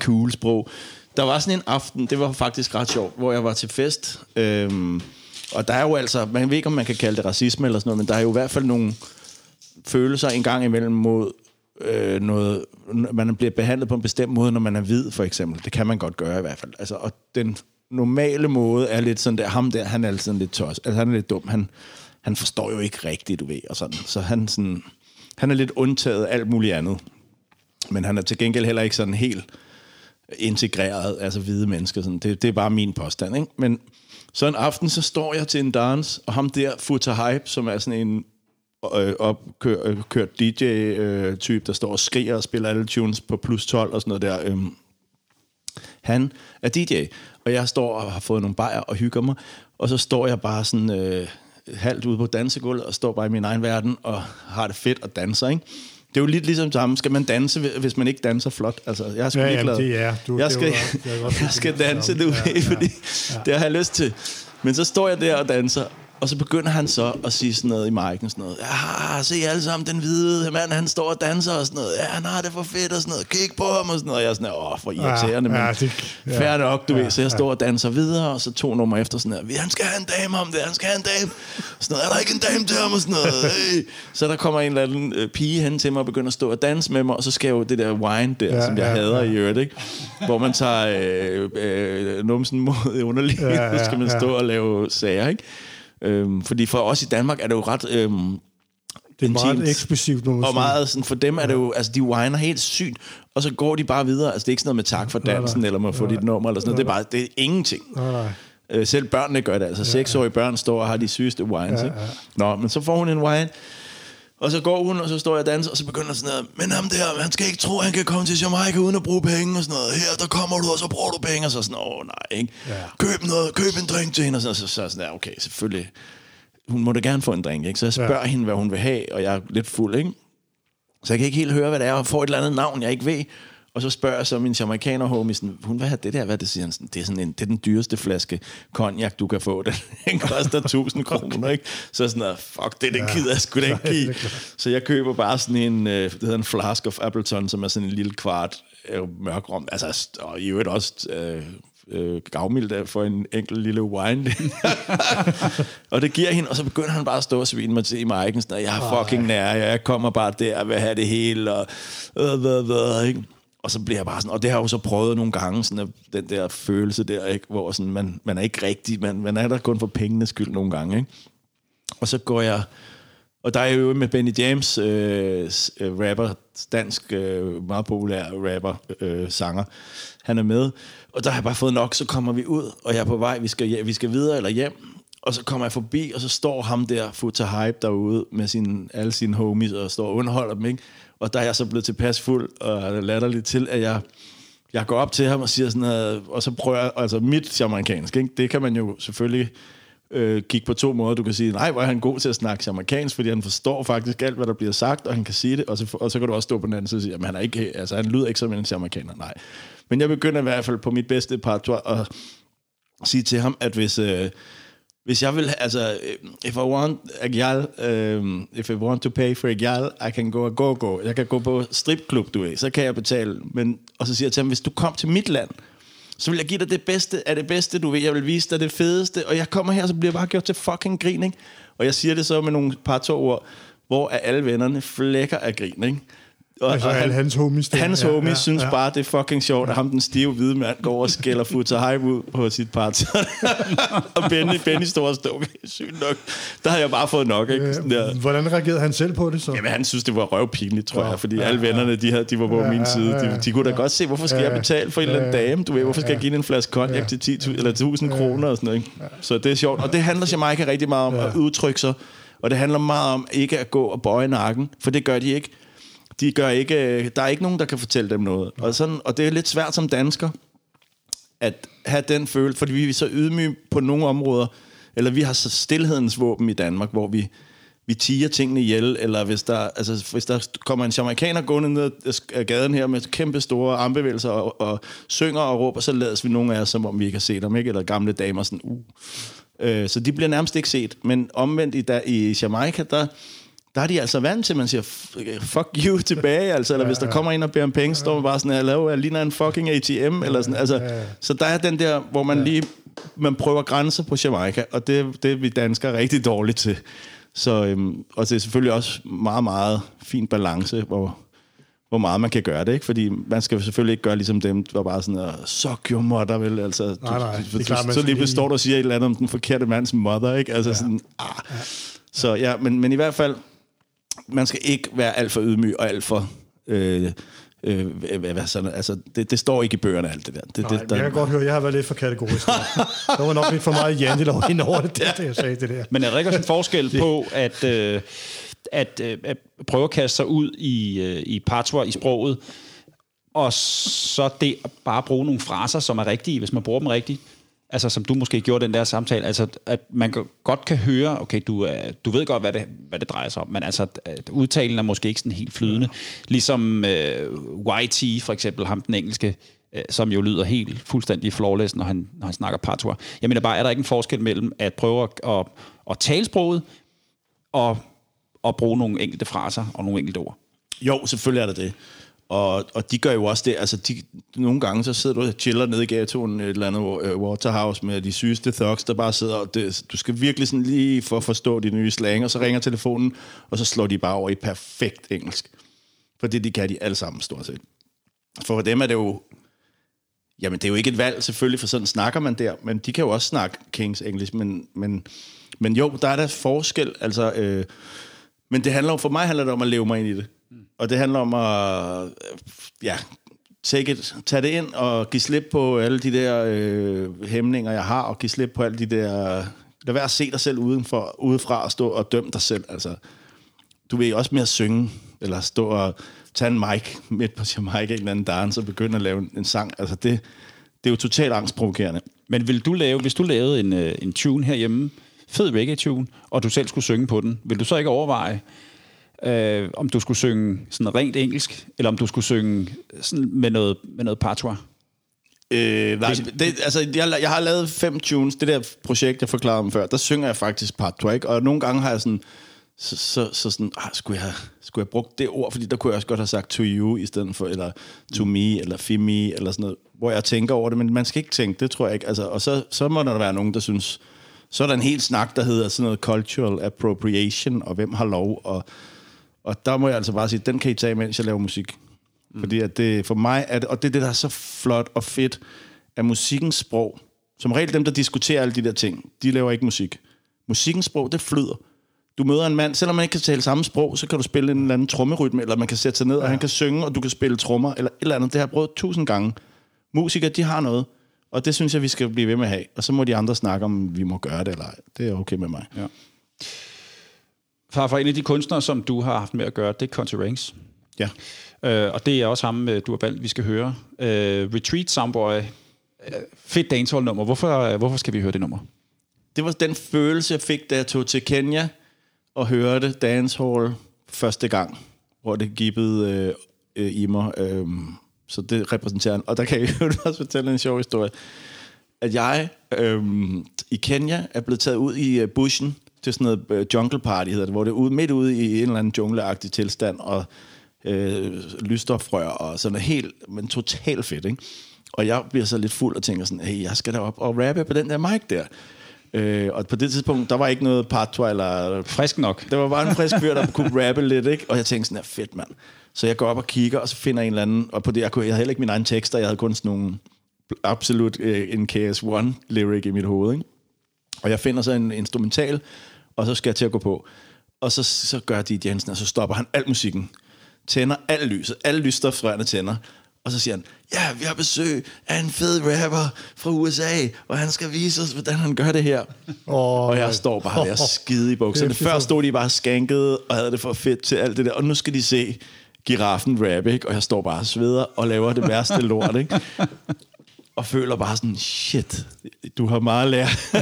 cool sprog. Der var sådan en aften, det var faktisk ret sjovt, hvor jeg var til fest. Øhm, og der er jo altså, man ved ikke, om man kan kalde det racisme eller sådan noget, men der er jo i hvert fald nogle følelser en gang imellem mod øh, noget, man bliver behandlet på en bestemt måde, når man er hvid, for eksempel. Det kan man godt gøre i hvert fald. Altså, og den normale måde er lidt sådan der, ham der, han er altså lidt tos, altså han er lidt dum, han, han forstår jo ikke rigtigt, du ved, og sådan. Så han, sådan, han er lidt undtaget alt muligt andet. Men han er til gengæld heller ikke sådan helt integreret, altså hvide mennesker. Sådan. Det, det er bare min påstand, ikke? Men så en aften, så står jeg til en dans, og ham der, Futa Hype, som er sådan en øh, opkørt øh, kørt DJ-type, der står og skriger og spiller alle tunes på plus 12 og sådan noget der. Øhm, han er DJ, og jeg står og har fået nogle bajer og hygger mig, og så står jeg bare sådan øh, halvt ude på dansegulvet og står bare i min egen verden og har det fedt og danser, ikke? Det er jo lidt ligesom sammen. Skal man danse, hvis man ikke danser flot? Altså, jeg er sgu Ja, ja, jamen, glad. det er- du- jeg skal, det [LAUGHS] jeg skal danse, samme. du Ja, ja, fordi ja. det har jeg lyst til. Men så står jeg der og danser, og så begynder han så at sige sådan noget i mic'en, sådan noget, ja, se alle sammen, den hvide mand, han står og danser og sådan noget, ja, han har det for fedt og sådan noget, kig på ham og sådan noget, og jeg er sådan, åh, for irriterende, Ja, men ja, det- ja. fair nok, du Ja, ved, så jeg står og danser videre, og så to numre efter sådan her, han skal have en dame om det, han skal have en dame, sådan noget, er der ikke en dame til ham og sådan noget, hey. Så der kommer en eller anden øh, pige hen til mig og begynder at stå og danse med mig, og så skal jeg jo det der wine der, Ja, som jeg ja, hader ja. i øvrigt, ikke? hvor man tager øh, øh, numsen mod underlivet, Ja, ja, [LAUGHS] så skal man ja. stå og lave sager, ikke? Øhm, fordi for os i Danmark er det jo ret... Øhm, Det er meget intimt. må man Og meget sådan, for dem er det jo, altså de whiner helt sygt, og så går de bare videre. Altså det er ikke sådan noget med tak for dansen, nej. eller med at få dit nummer, eller sådan noget. Det er bare, det er ingenting. Nej, nej. Øh, selv børnene gør det, altså seksårige børn står og har de sygeste wines. Ja, Ja, ja. Nå, men så får hun en wine, og så går hun, og så står jeg og danser, og så begynder sådan noget, men ham der, han skal ikke tro, han kan komme til Jamaica uden at bruge penge, og sådan noget. Her, der kommer du, og så bruger du penge, og så sådan, åh nej, ikke? Ja. Køb noget, køb en drink til hende, og så, så, så sådan, ja, okay, selvfølgelig. Hun må da gerne få en drink, ikke? Så jeg spørger ja. hende, hvad hun vil have, og jeg er lidt fuld, ikke? Så jeg kan ikke helt høre, hvad det er, og får et eller andet navn, jeg ikke ved. Og så spørger jeg så min jamaicaner homie, sådan, hun vil have det der, hvad det siger han sådan, det er, sådan en, det er den dyreste flaske cognac, du kan få. Den, [LAUGHS] den koster [LAUGHS] 1000 kroner, ikke? Så sådan noget, fuck det, det gider jeg sgu da ikke er give. Så jeg køber bare sådan en, øh, det hedder en flask of Appleton, som er sådan en lille kvart øh, mørkrom. Altså, og i øvrigt også øh, øh, gavmildt for en enkelt lille wine. [LAUGHS] og det giver hende, og så begynder han bare at stå og svine mig til i mic'en, sådan, jeg er fucking nær, jeg kommer bare der og vil have det hele, og, øh, øh, øh, ikke? Og så bliver jeg bare sådan, og det har jeg jo så prøvet nogle gange, sådan, at den der følelse der, ikke? hvor sådan, man, man er ikke rigtig, man, man er der kun for pengenes skyld nogle gange, ikke? Og så går jeg... Og der er jo med Benny James, øh, øh, rapper, dansk, øh, meget populær rapper, øh, sanger. Han er med. Og der har jeg bare fået nok, så kommer vi ud, og jeg er på vej, vi skal, ja, vi skal videre eller hjem. Og så kommer jeg forbi, og så står ham der, Futa Hype, derude med sin, alle sine homies, og står og underholder dem, ikke? Og der er jeg så blevet tilpas fuld og latterlig til, at jeg, jeg går op til ham og siger sådan noget, og så prøver jeg, altså mit jamaikansk, ikke? det kan man jo selvfølgelig øh, kigge på to måder. Du kan sige, nej, hvor er han god til at snakke jamaikansk, fordi han forstår faktisk alt, hvad der bliver sagt, og han kan sige det, og så, og så kan du også stå på den anden side og sige, at han, er ikke, altså, han lyder ikke som en jamaikaner, nej. Men jeg begynder i hvert fald på mit bedste par at sige til ham, at hvis... Øh, hvis jeg vil, altså, øh, if I want a gal, um, if I want to pay for a gal, I can go a go go. Jeg kan gå på stripklub, du ved, så kan jeg betale. Men, og så siger jeg til ham, hvis du kom til mit land, så vil jeg give dig det bedste af det bedste, du ved. Jeg vil vise dig det fedeste, og jeg kommer her, så bliver jeg bare gjort til fucking grin, ikke? Og jeg siger det så med nogle par to ord, hvor er alle vennerne flækker af grin, ikke? Og, Altså alle hans homies der. Hans Ja, homies ja, synes ja. bare, det er fucking sjovt, at ham den stive hvide mand går og skælder Futa Hype ud på sit party. [LAUGHS] og Benny, Benny står og står, sygt nok. Der har jeg bare fået nok, ikke? Sådan der. Øh, Hvordan reagerede han selv på det så? Jamen, han synes, det var røvpinligt, tror Ja, jeg, fordi ja, alle vennerne, de, havde, de var på Ja, min ja, side. De, ja, de kunne da ja. godt se, hvorfor skal Ja, jeg betale for en eller anden ja, dame? Du ved, hvorfor skal jeg give en flaske konjak til 10 eller 1000 kroner og sådan noget, ikke? Så det er sjovt. Og det handler Jamaica rigtig meget om at udtrykke sig, og det handler meget om ikke at gå og bøje nakken, for det gør de ikke. De gør ikke, øh, der er ikke nogen, der kan fortælle dem noget. Og, sådan, og det er lidt svært som dansker, at have den følelse, fordi vi er så ydmyge på nogle områder, eller vi har så stillhedens våben i Danmark, hvor vi, vi tiger tingene ihjel, eller hvis der, altså, hvis der kommer en jamaikaner gående ned ad gaden her med kæmpe store armbevægelser og, og synger og råber, så lades vi nogle af os, som om vi ikke har set dem, ikke? eller gamle damer sådan, uh. Øh, så de bliver nærmest ikke set. Men omvendt i, da, i Jamaica, der, der er de altså vant til, at man siger, "F- fuck you tilbage, altså, eller hvis der kommer en og beder om penge, så står man bare sådan, jeg ligner en fucking ATM, eller sådan, altså, så der er den der, hvor man lige, man prøver grænser på Jamaica, og det, det er vi danskere rigtig dårligt til. Så, øhm, og det er selvfølgelig også meget, meget fin balance, hvor, hvor meget man kan gøre det, ikke? Fordi man skal selvfølgelig ikke gøre ligesom dem, der bare sådan, "Åh, suck your mother, vel? Altså, du, Nej, nej, det er du- klart, man så lige lige- står du og siger et eller andet om den forkerte mands mother, ikke? Altså ja. sådan, ah. Så ja, men, men i hvert fald, man skal ikke være alt for ydmyg og alt for... Øh, øh, hvad, hvad sådan, altså, det, det står ikke i bøgerne, alt det der. Det, Nej, det, jeg kan godt høre, at jeg har været lidt for kategorisk. [LAUGHS] der var nok lidt for meget jantelov ind over det, det, det, jeg sagde det der. Men er der ikke også en forskel på at, øh, at, øh, at prøve at kaste sig ud i, øh, i patois i sproget, og så det at bare bruge nogle fraser, som er rigtige, hvis man bruger dem rigtigt? Altså, som du måske gjorde den der samtale, altså, at man godt kan høre, okay, du, er, du ved godt, hvad det, hvad det drejer sig om, men altså, at udtalen er måske ikke sådan helt flydende. Ligesom øh, YT, for eksempel, ham den engelske, øh, som jo lyder helt fuldstændig flawless, når han, når han snakker patois. Jeg mener bare, er der ikke en forskel mellem at prøve at, at, at tale sproget, og, og bruge nogle enkelte fraser og nogle enkelte ord? Jo, selvfølgelig er der det. Og, og de gør jo også det. Altså, de, nogle gange så sidder du og chiller nede i gatoen et eller andet uh, Waterhouse med de sygeste thugs, der bare sidder og det, du skal virkelig sådan lige for at forstå de nye slang, og så ringer telefonen, og så slår de bare over i perfekt engelsk. For det de kan de alle sammen stort set. For dem er det jo Jamen, det er jo ikke et valg, selvfølgelig, for sådan snakker man der, men de kan jo også snakke Kings English, men, men, men jo, der er der forskel, altså, øh, men det handler om, for mig handler det om at leve mig ind i det. Og det handler om at, øh, ja, take it, tage det ind og give slip på alle de der øh, hæmninger, jeg har, og give slip på alle de der... Lad være at se dig selv udenfor, udefra og stå og dømme dig selv. Altså, du vil også mere synge, eller stå og tage en mic midt på Jamaica, en eller anden dance, og begynde at lave en, en sang. Altså, det, det er jo totalt angstprovokerende. Men vil du lave, hvis du lavede en, øh, en tune herhjemme, fed reggae-tune, og du selv skulle synge på den, vil du så ikke overveje, øh, om du skulle synge sådan rent engelsk, eller om du skulle synge sådan med noget, med noget patois? Øh, nej, det, altså, jeg, jeg har lavet fem tunes. Det der projekt, jeg forklarede om før, der synger jeg faktisk patois, ikke? Og nogle gange har jeg sådan, så, så, så sådan, ah, skulle, jeg, skulle jeg brugt det ord, fordi der kunne jeg også godt have sagt to you i stedet for, eller to me, eller fi me, eller sådan noget, hvor jeg tænker over det, men man skal ikke tænke, det tror jeg ikke. Altså, og så, så må der være nogen, der synes, så er der en helt snak, der hedder sådan noget cultural appropriation, og hvem har lov, og, og der må jeg altså bare sige, den kan I tage, mens jeg laver musik. Mm. Fordi at det, for mig er det, og det er det, der er så flot og fedt, af musikkens sprog. Som regel dem, der diskuterer alle de der ting, de laver ikke musik. Musikkens sprog, det flyder. du møder en mand, selvom man ikke kan tale samme sprog, så kan du spille en eller anden trommerytme, eller man kan sætte sig ned, ja. og han kan synge, og du kan spille trommer, eller et eller andet. Det har jeg prøvet tusind gange. Musikere, de har noget, og det synes jeg, vi skal blive ved med at have. Og så må de andre snakke om, vi må gøre det eller ej. Det er okay med mig. Ja. Far, for en af de kunstnere, som du har haft med at gøre, det er Country Ranks. Ja. Øh, og det er også ham, øh, du har valgt, vi skal høre. Øh, Retreat Soundboy. Øh, fedt dancehall-nummer. Hvorfor, øh, hvorfor skal vi høre det nummer? Det var den følelse, jeg fik, da jeg tog til Kenya og hørte dancehall første gang, hvor det gibbede øh, øh, i mig. Øh, så det repræsenterer Og der kan jeg jo [LAUGHS] også fortælle en sjov historie. At jeg øh, i Kenya er blevet taget ud i bushen til sådan noget uh, jungle party, hedder det, hvor det er ude, midt ude i en eller anden jungleagtig tilstand, og øh, lysstofrør og sådan noget helt, men totalt fedt, ikke? Og jeg bliver så lidt fuld og tænker sådan, hey, jeg skal da op og rappe på den der mic der. Øh, og på det tidspunkt, der var ikke noget patois eller... Frisk nok. Der var bare en frisk fyr, der kunne rappe lidt, ikke? Og jeg tænkte sådan, ja, fedt mand. Så jeg går op og kigger, og så finder en eller anden... Og på det, jeg, kunne, jeg havde heller ikke mine egne tekster, jeg havde kun sådan nogle absolut øh, en KS1 lyric i mit hoved, ikke? Og jeg finder så en instrumental, og så skal jeg til at gå på. Og så, så gør de Jensen, og så stopper han al musikken. Tænder alt lyset, alle lysstofsrørene tænder. Og så siger han, ja, vi har besøg af en fed rapper fra USA, og han skal vise os, hvordan han gør det her. Oh, og jeg står bare der [LAUGHS] skide i bukserne. Før stod de bare skænket og havde det for fedt til alt det der, og nu skal de se giraffen rap, ikke? Og jeg står bare og sveder og laver det værste lort, ikke? Og føler bare sådan, shit, du har meget lært. [LAUGHS]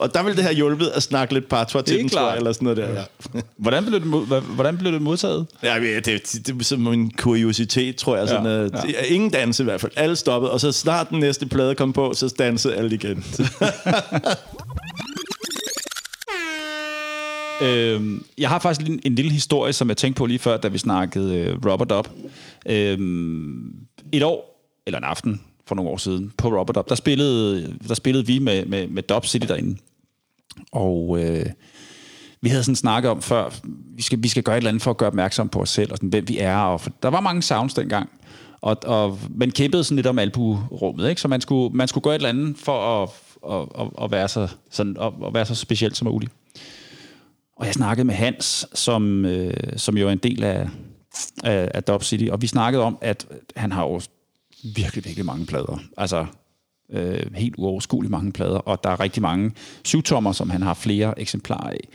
og der ville det have hjulpet at snakke lidt patois til den, tror jeg, eller sådan noget der. Ja. [LAUGHS] hvordan, blev det, mod, hvordan blev det modtaget? Ja, det, det, det er som en kuriositet, tror jeg. Sådan, ja, ja. Det, ingen danse i hvert fald. Alle stoppede, og så snart den næste plade kom på, så dansede alle igen. [LAUGHS] Øhm, jeg har faktisk en, en lille historie, som jeg tænkte på lige før, da vi snakkede øh, Robert Up. Øhm, et år, eller en aften, for nogle år siden, på Robert Up, der spillede, der spillede vi med, med, med Dub City derinde. Og øh, vi havde sådan snakket om før, vi skal, vi skal gøre et eller andet for at gøre opmærksom på os selv, og sådan, hvem vi er. Og for, der var mange sounds dengang. Og, og man kæmpede sådan lidt om albuerummet, ikke? så man skulle, man skulle gøre et eller andet for at, at, at, at, være, så, sådan, at, at være så specielt som muligt. Og jeg snakkede med Hans, som, øh, som jo er en del af, af, af Dub City, og vi snakkede om, at han har jo virkelig, virkelig mange plader. Altså øh, helt uoverskueligt mange plader, og der er rigtig mange syvtommer, som han har flere eksemplarer af.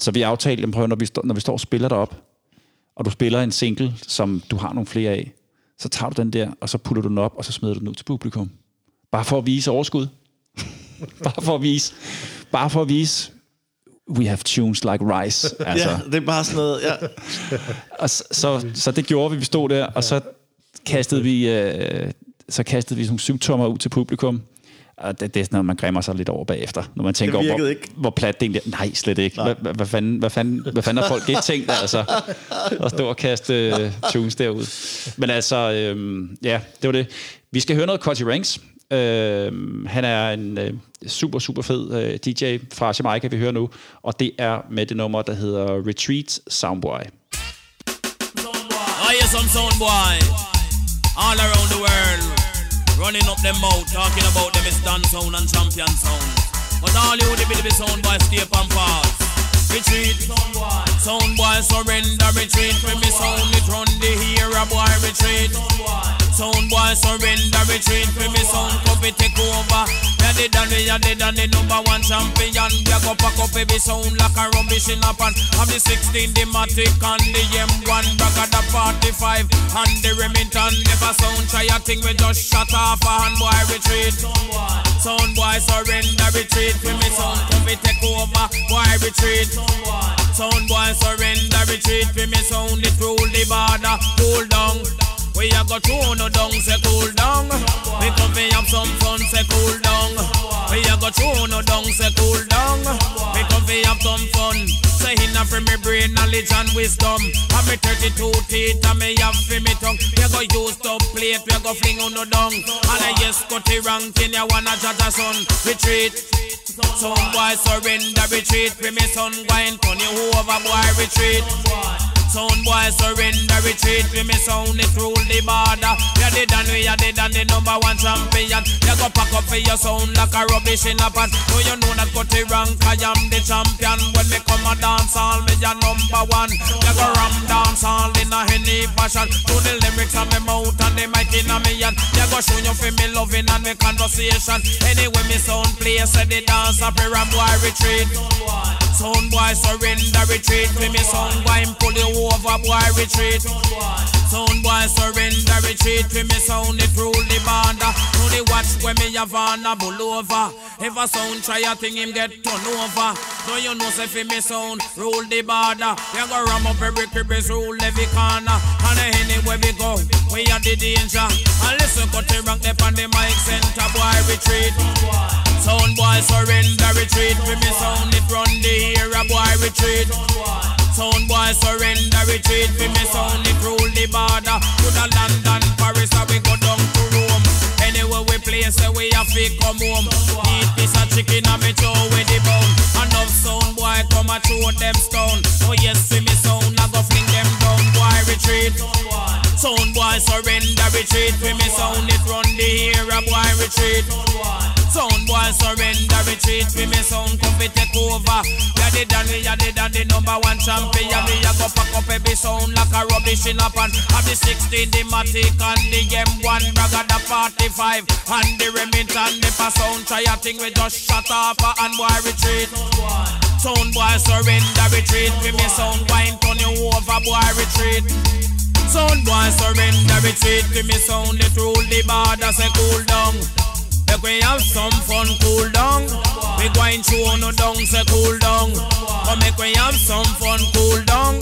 Så vi aftalte, prøv, når vi, stå, når vi står og spiller derop, og du spiller en single, som du har nogle flere af, så tager du den der, og så putter du den op, og så smider du den ud til publikum. Bare for at vise overskud. [LAUGHS] bare for at vise, bare for at vise, we have tunes like rice. Altså. ja, det er bare sådan noget, ja. og så, så, så det gjorde vi, vi stod der, og så kastede vi, øh, så kastede vi sådan symptomer ud til publikum. Og det, det er sådan noget, man græmmer sig lidt over bagefter, når man tænker over, hvor, ikke. hvor plat det egentlig er. Nej, slet ikke. Hvad, hvad, hvad, fanden, hvad, fanden, hvad fanden har folk ikke tænkt, altså? At stå og kaste uh, tunes derud. Men altså, øhm, ja, det var det. Vi skal høre noget Cutty Ranks. Øh, han er en øh, super, super fed øh, DJ fra Jamaica, vi hører nu. Og det er med det nummer, der hedder Retreat Soundboy. I hear some soundboy. All around the world. Running up them mouth, talking about them is dance sound and champion sound. But all you the bit sound boy stay and pass. Retreat, sound boy surrender, retreat. When me sound it run the hero boy retreat. Sound boy surrender, retreat. When me sound copy take over. Yeah, they done me, yeah, they done the number one champion. Yeah, go pack up every sound like a rubbish in a pan. Have the 16, the Matic and the M1. Back at the 45 and the Remington. Never sound try a thing, we just shut off a hand boy retreat. Sound boy surrender, retreat. When me sound copy take over, boy retreat. Sound boy surrender, retreat. When me sound it rule the border, cool down. We a go through no down, say cool down. We come have some fun, say cool down. We a go through no down, say cool down. We come have some fun. Say in a me brain, knowledge and wisdom. And me 32 teeth and me have fi me tongue. A go use top plate, we go fling on no down. And I yes cut the ranking, you wanna judge a son. Retreat. Some boy surrender, retreat. For me son, and turn you over, boy, retreat. Sound boy surrender, retreat with me sound, it rule the border. You did and we are dead and the number one champion. You go pack up for your sound like a rubbish in a pan. Do you know that got the rank, I am the champion. When me come a dance all, me a number one. You go ram dance all in a any fashion. To the lyrics of me mouth and the mic in a me hand. You go show you for me loving and me conversation. Anyway me sound play, say the dance up here and boy retreat. Sound boy surrender, retreat. Me me sound boy pull you over, boy retreat. Sound boy surrender, retreat. Me me sound it rule the banda. To the watch when me have on a over. If a sound try a thing, him get turn over. Do you know say fi me sound rule the border? You go ram up every cribbles, rule every corner. And anywhere we go, we are the danger. And listen, cut the rank up on the mic center, boy retreat. Sound boy surrender, retreat. For me sound it run the era, boy retreat. Sound boy surrender, retreat. For me sound it rule the border. To the London, Paris, and we go down to Rome. Anywhere we play, say eh, we have to come home. Eat piece of chicken and me throw with the bone. Enough sound boy come and throw them stone. Oh yes, see me sound, I go fling them down. Boy retreat. Sound boy surrender, retreat. For me sound it run the era, boy retreat. Sound boy surrender, retreat. For me sound come fi take over. Ya the dan we ya the dan the number one champion. Me a go pack up every sound like a rubbish in a pan. Have the 16, the Matic and the M1, bragga the 45 and the Remington. If a sound try a thing, we just shut off and boy retreat. Sound boy surrender, retreat. For me sound wine turn you over, boy retreat. Sound boy surrender, retreat. For me sound it rule the border, say cool down. Make we have some fun, cool down. We going through no down, say cool down. But make we have some fun, cool down.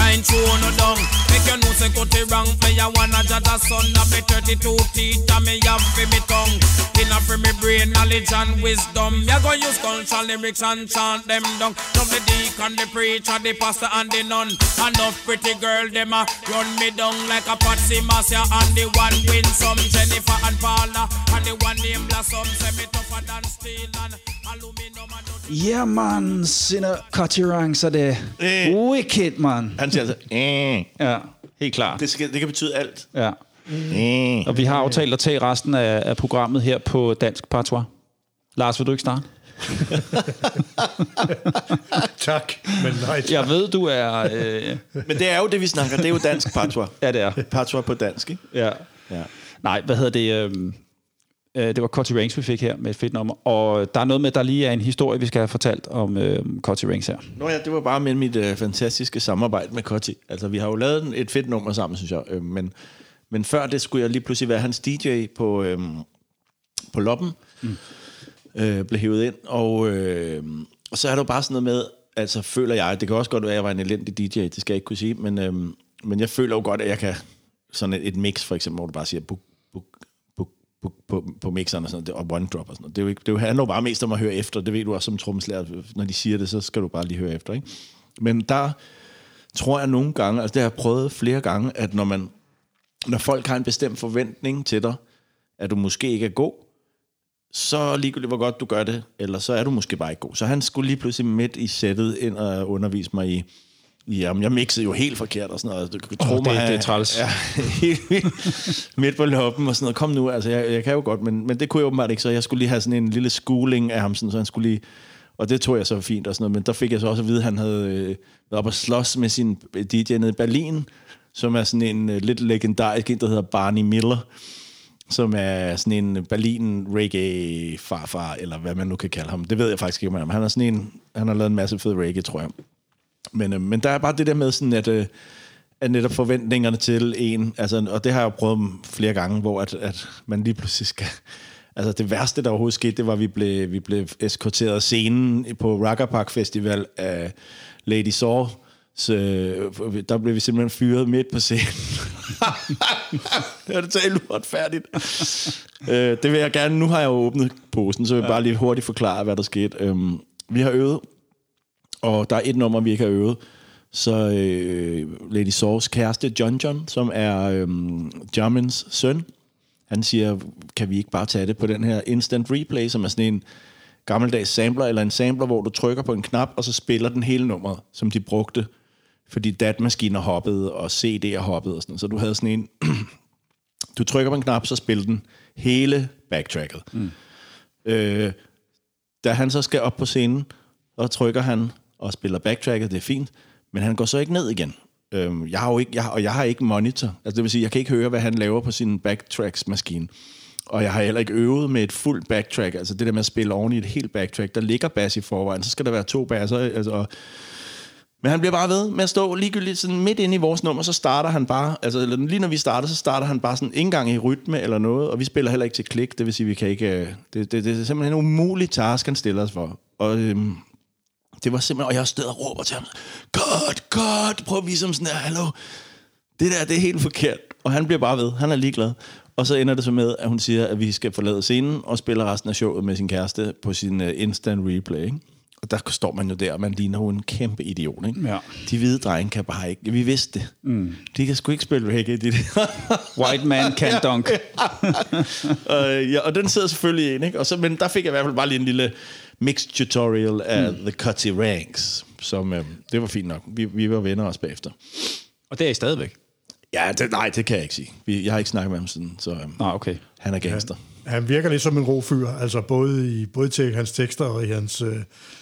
Going through no down. Make you know say cut it wrong. Me a wanna judge a son of me 32 teeth and me have for me tongue. Inna for me brain, knowledge and wisdom. Me a go use cultural lyrics and chant them down. Love the deacon, the preacher, the pastor and the nun. Enough pretty girl them a run me down like a Patsy Marcia and the one win some Jennifer and Paula and the one named Blossom. Say me tougher than steel and aluminum and Ja, man, sine konkurrencer det. Øh. Wicked, man. Han siger altså, eh. Ja, helt klart. det, skal, det kan betyde alt. Ja. Eh. Og vi har aftalt at tage resten af, af programmet her på dansk patois. Lars, vil du ikke starte? [LAUGHS] Tak, men nej tak. Jeg ved, du er... Øh, Men det er jo det, vi snakker. Det er jo dansk patois. ja, det er. Patois på dansk, ikke? Ja. Ja. Nej, hvad hedder det? Øh, øh, det var Cotty Ranks, vi fik her med et fedt nummer. Og der er noget med, der lige er en historie, vi skal have fortalt om øh, Cotty Ranks her. Nå ja, det var bare med mit øh, fantastiske samarbejde med Kotti. Altså, vi har jo lavet et fedt nummer sammen, synes jeg. Øh, men, men før det skulle jeg lige pludselig være hans DJ på, øh, på Loppen. Mm. Øh, blev hævet ind. Og, øh, og så er der jo bare sådan noget med, altså føler jeg, det kan også godt være, at jeg var en elendig DJ, det skal jeg ikke kunne sige, men, øh, men jeg føler jo godt, at jeg kan, sådan et, et mix for eksempel, hvor du bare siger, buk, buk, på, på, på mixeren og sådan noget, og one drop og sådan noget. Det, er jo ikke, det er handler jo bare mest om at høre efter, det ved du også som trommeslager, når de siger det, så skal du bare lige høre efter, ikke? Men der tror jeg nogle gange, altså det har jeg prøvet flere gange, at når man, når folk har en bestemt forventning til dig, at du måske ikke er god, så ligegyldigt hvor godt du gør det, eller så er du måske bare ikke god. Så han skulle lige pludselig midt i sættet ind og undervise mig i jamen, jeg mixede jo helt forkert og sådan noget. Du kan tro Åh, det- det er træls. Ja, [LAUGHS] midt på loppen og sådan noget. Kom nu, altså jeg, jeg kan jo godt, men, men det kunne jeg åbenbart ikke, så jeg skulle lige have sådan en lille schooling af ham, sådan, så han skulle lige, og det tog jeg så fint og sådan noget, men der fik jeg så også at vide, at han havde øh, været op og slås med sin DJ nede i Berlin, som er sådan en øh, lidt legendarisk en, der hedder Barney Miller, som er sådan en Berlin reggae farfar, eller hvad man nu kan kalde ham. Det ved jeg faktisk ikke, om han er. Han er sådan en, han har lavet en masse fed reggae, tror jeg. Men, øh, men der er bare det der med sådan, at, øh, at netop forventningerne til en, altså, og det har jeg jo prøvet flere gange, hvor at, at man lige pludselig skal... Altså det værste, der overhovedet skete, det var, at vi blev, vi blev eskorteret af scenen på Rocker Park Festival af Lady Saw. Så øh, der blev vi simpelthen fyret midt på scenen. [LAUGHS] det er totalt uretfærdigt. øh, det vil jeg gerne. Nu har jeg jo åbnet posen, så vil jeg bare lige hurtigt forklare, hvad der skete. Øhm, vi har øvet, og der er et nummer, vi ikke har øvet. Så øh, Lady Saws kæreste, John John, som er øh, Jarmins søn, han siger, kan vi ikke bare tage det på den her instant replay, som er sådan en gammeldags sampler, eller en sampler, hvor du trykker på en knap, og så spiller den hele nummeret, som de brugte fordi datmaskiner hoppede, og CD'er hoppede og sådan. Så du havde sådan en... [CLEARS THROAT] du trykker på en knap, så spiller den hele backtracket. Mm. Øh, da han så skal op på scenen, så trykker han og spiller backtracket, det er fint, men han går så ikke ned igen. Øhm, jeg har jo ikke, jeg, og jeg har ikke monitor. Altså det vil sige, jeg kan ikke høre, hvad han laver på sin backtracks-maskine. Og jeg har heller ikke øvet med et fuldt backtrack. Altså det der med at spille oven i et helt backtrack. Der ligger bass i forvejen, så skal der være to basser. Altså, men han bliver bare ved med at stå ligegyldigt sådan midt inde i vores nummer, så starter han bare, altså eller lige når vi starter, så starter han bare sådan en gang i rytme eller noget, og vi spiller heller ikke til klik, det vil sige, vi kan ikke, øh, det, det, det er simpelthen en umulig task, han stiller os for. Og øhm, det var simpelthen, og jeg stod og råber til ham, godt, godt, prøv at vise ham sådan der, hallo, det der, det er helt forkert. Og han bliver bare ved, han er ligeglad. Og så ender det så med, at hun siger, at vi skal forlade scenen og spille resten af showet med sin kæreste på sin uh, instant replay. Ikke? Og der står man jo der, og man ligner jo en kæmpe idiot. Ikke? Ja. De hvide drenge kan bare ikke. Vi vidste det. Mm. De kan sgu ikke spille reggae. De [LAUGHS] White man can dunk. [LAUGHS] og, ja, og den sidder selvfølgelig ind. Ikke? Og så, men der fik jeg i hvert fald bare lige en lille mixed tutorial af mm. The Cutty Ranks. Som, øh, det var fint nok. Vi, vi var venner også bagefter. Og det er I stadigvæk? Ja, det, nej, det kan jeg ikke sige. Vi, jeg har ikke snakket med ham siden, så øhm, Ah, okay. han er gangster. Han virker lidt som en ro fyr, altså både i både til hans tekster og i hans, øh,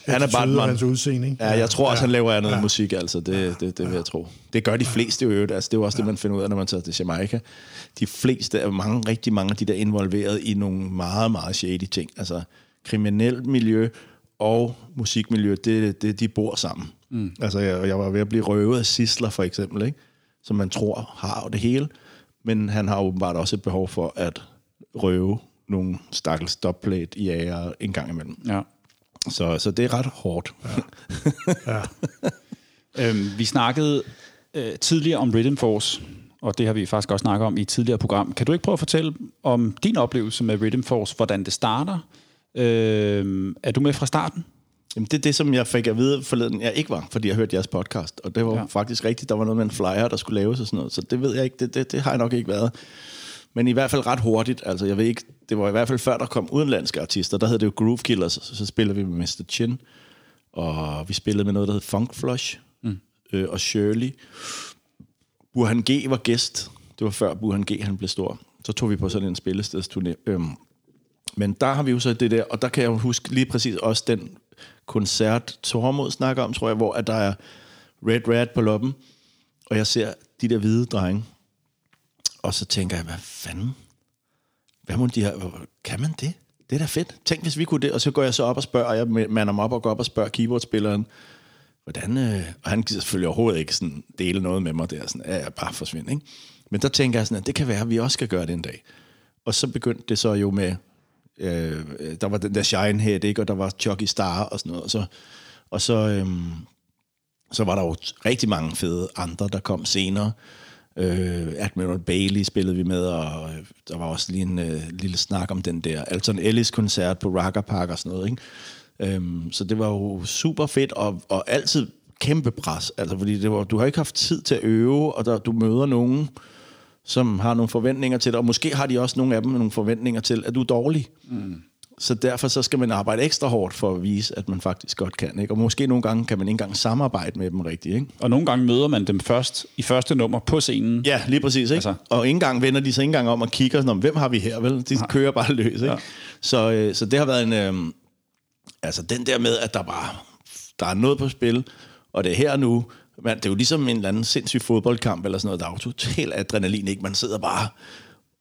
Han er Batman. og hans udseende. Ikke? Ja, jeg tror også, han laver andet ja. ja. musik, altså. Det, det, det vil jeg tro. Det gør de fleste jo øvrigt. Altså, det er jo også det, man finder ud af, når man tager til Jamaica. De fleste er mange, rigtig mange af de der er involveret i nogle meget, meget shady ting. Altså, kriminelt miljø og musikmiljø, det, det, de bor sammen. Mm. Altså, jeg, jeg var ved at blive røvet af Sisler, for eksempel, ikke? som man tror har det hele. Men han har åbenbart også et behov for at røve nogle stakkels i ære en gang imellem. Ja. Så, så det er ret hårdt. Ja. Ja. Øhm, vi snakkede øh, tidligere om Rhythm Force, og det har vi faktisk også snakket om i et tidligere program. Kan du ikke prøve at fortælle om din oplevelse med Rhythm Force, hvordan det starter? Øh, er du med fra starten? Jamen, det er det, som jeg fik at vide forleden, jeg ikke var, fordi jeg hørte jeres podcast. Og det var Ja. faktisk rigtigt. Der var noget med en flyer, der skulle laves og sådan noget. Så det ved jeg ikke. Det, det, det har jeg nok ikke været. Men i hvert fald ret hurtigt. Altså, jeg ved ikke, det var i hvert fald før, der kom udenlandske artister. Der hed det jo Groove Killers. Så, så spillede vi med Mr. Chin. Og vi spillede med noget, der hed Funk Flush. Mm. Øh, og Shirley. Burhan G var gæst. Det var før Burhan G han blev stor. Så tog vi på sådan en spillestedsturné. Øhm, men der har vi jo så det der, og der kan jeg jo huske lige præcis også den koncert, Tormod snakker om, tror jeg, hvor at der er Red Rat på loppen, og jeg ser de der hvide drenge, og så tænker jeg, hvad fanden? Hvad må de her, kan man det? Det er da fedt. Tænk, hvis vi kunne det. Og så går jeg så op og spørger, og jeg mander mig op og går op og spørger keyboardspilleren, hvordan, øh, og han gider selvfølgelig overhovedet ikke sådan dele noget med mig der, sådan, ja, jeg bare forsvind, ikke? Men der tænker jeg sådan, at det kan være, at vi også skal gøre det en dag. Og så begyndte det så jo med, øh, der var den der Shinehead, ikke? og der var Chucky Star og sådan noget, og så, og så, øh, så var der jo rigtig mange fede andre, der kom senere. Øh, Admiral Bailey spillede vi med, og øh, der var også lige en øh, lille snak om den der Alton Ellis-koncert på Rocker Park og sådan noget. Ikke? Øhm, så det var jo super fedt, og, og altid kæmpe pres. Altså, fordi det var, du har ikke haft tid til at øve, og der, du møder nogen, som har nogle forventninger til dig, og måske har de også nogle af dem nogle forventninger til, at du er dårlig. Mm. Så derfor så skal man arbejde ekstra hårdt for at vise, at man faktisk godt kan. Ikke? Og måske nogle gange kan man ikke engang samarbejde med dem rigtigt. Ikke? Og nogle gange møder man dem først i første nummer på scenen. Ja, lige præcis. Ikke? Altså. Og ikke engang vender de sig ikke engang om og kigger sådan om, hvem har vi her? Vel? De Nej. kører bare løs. Ikke? Ja. Så, øh, så det har været en... Øh, altså den der med, at der bare der er noget på spil, og det er her nu. Man, det er jo ligesom en eller anden sindssyg fodboldkamp eller sådan noget. Der er jo totalt adrenalin, ikke? Man sidder bare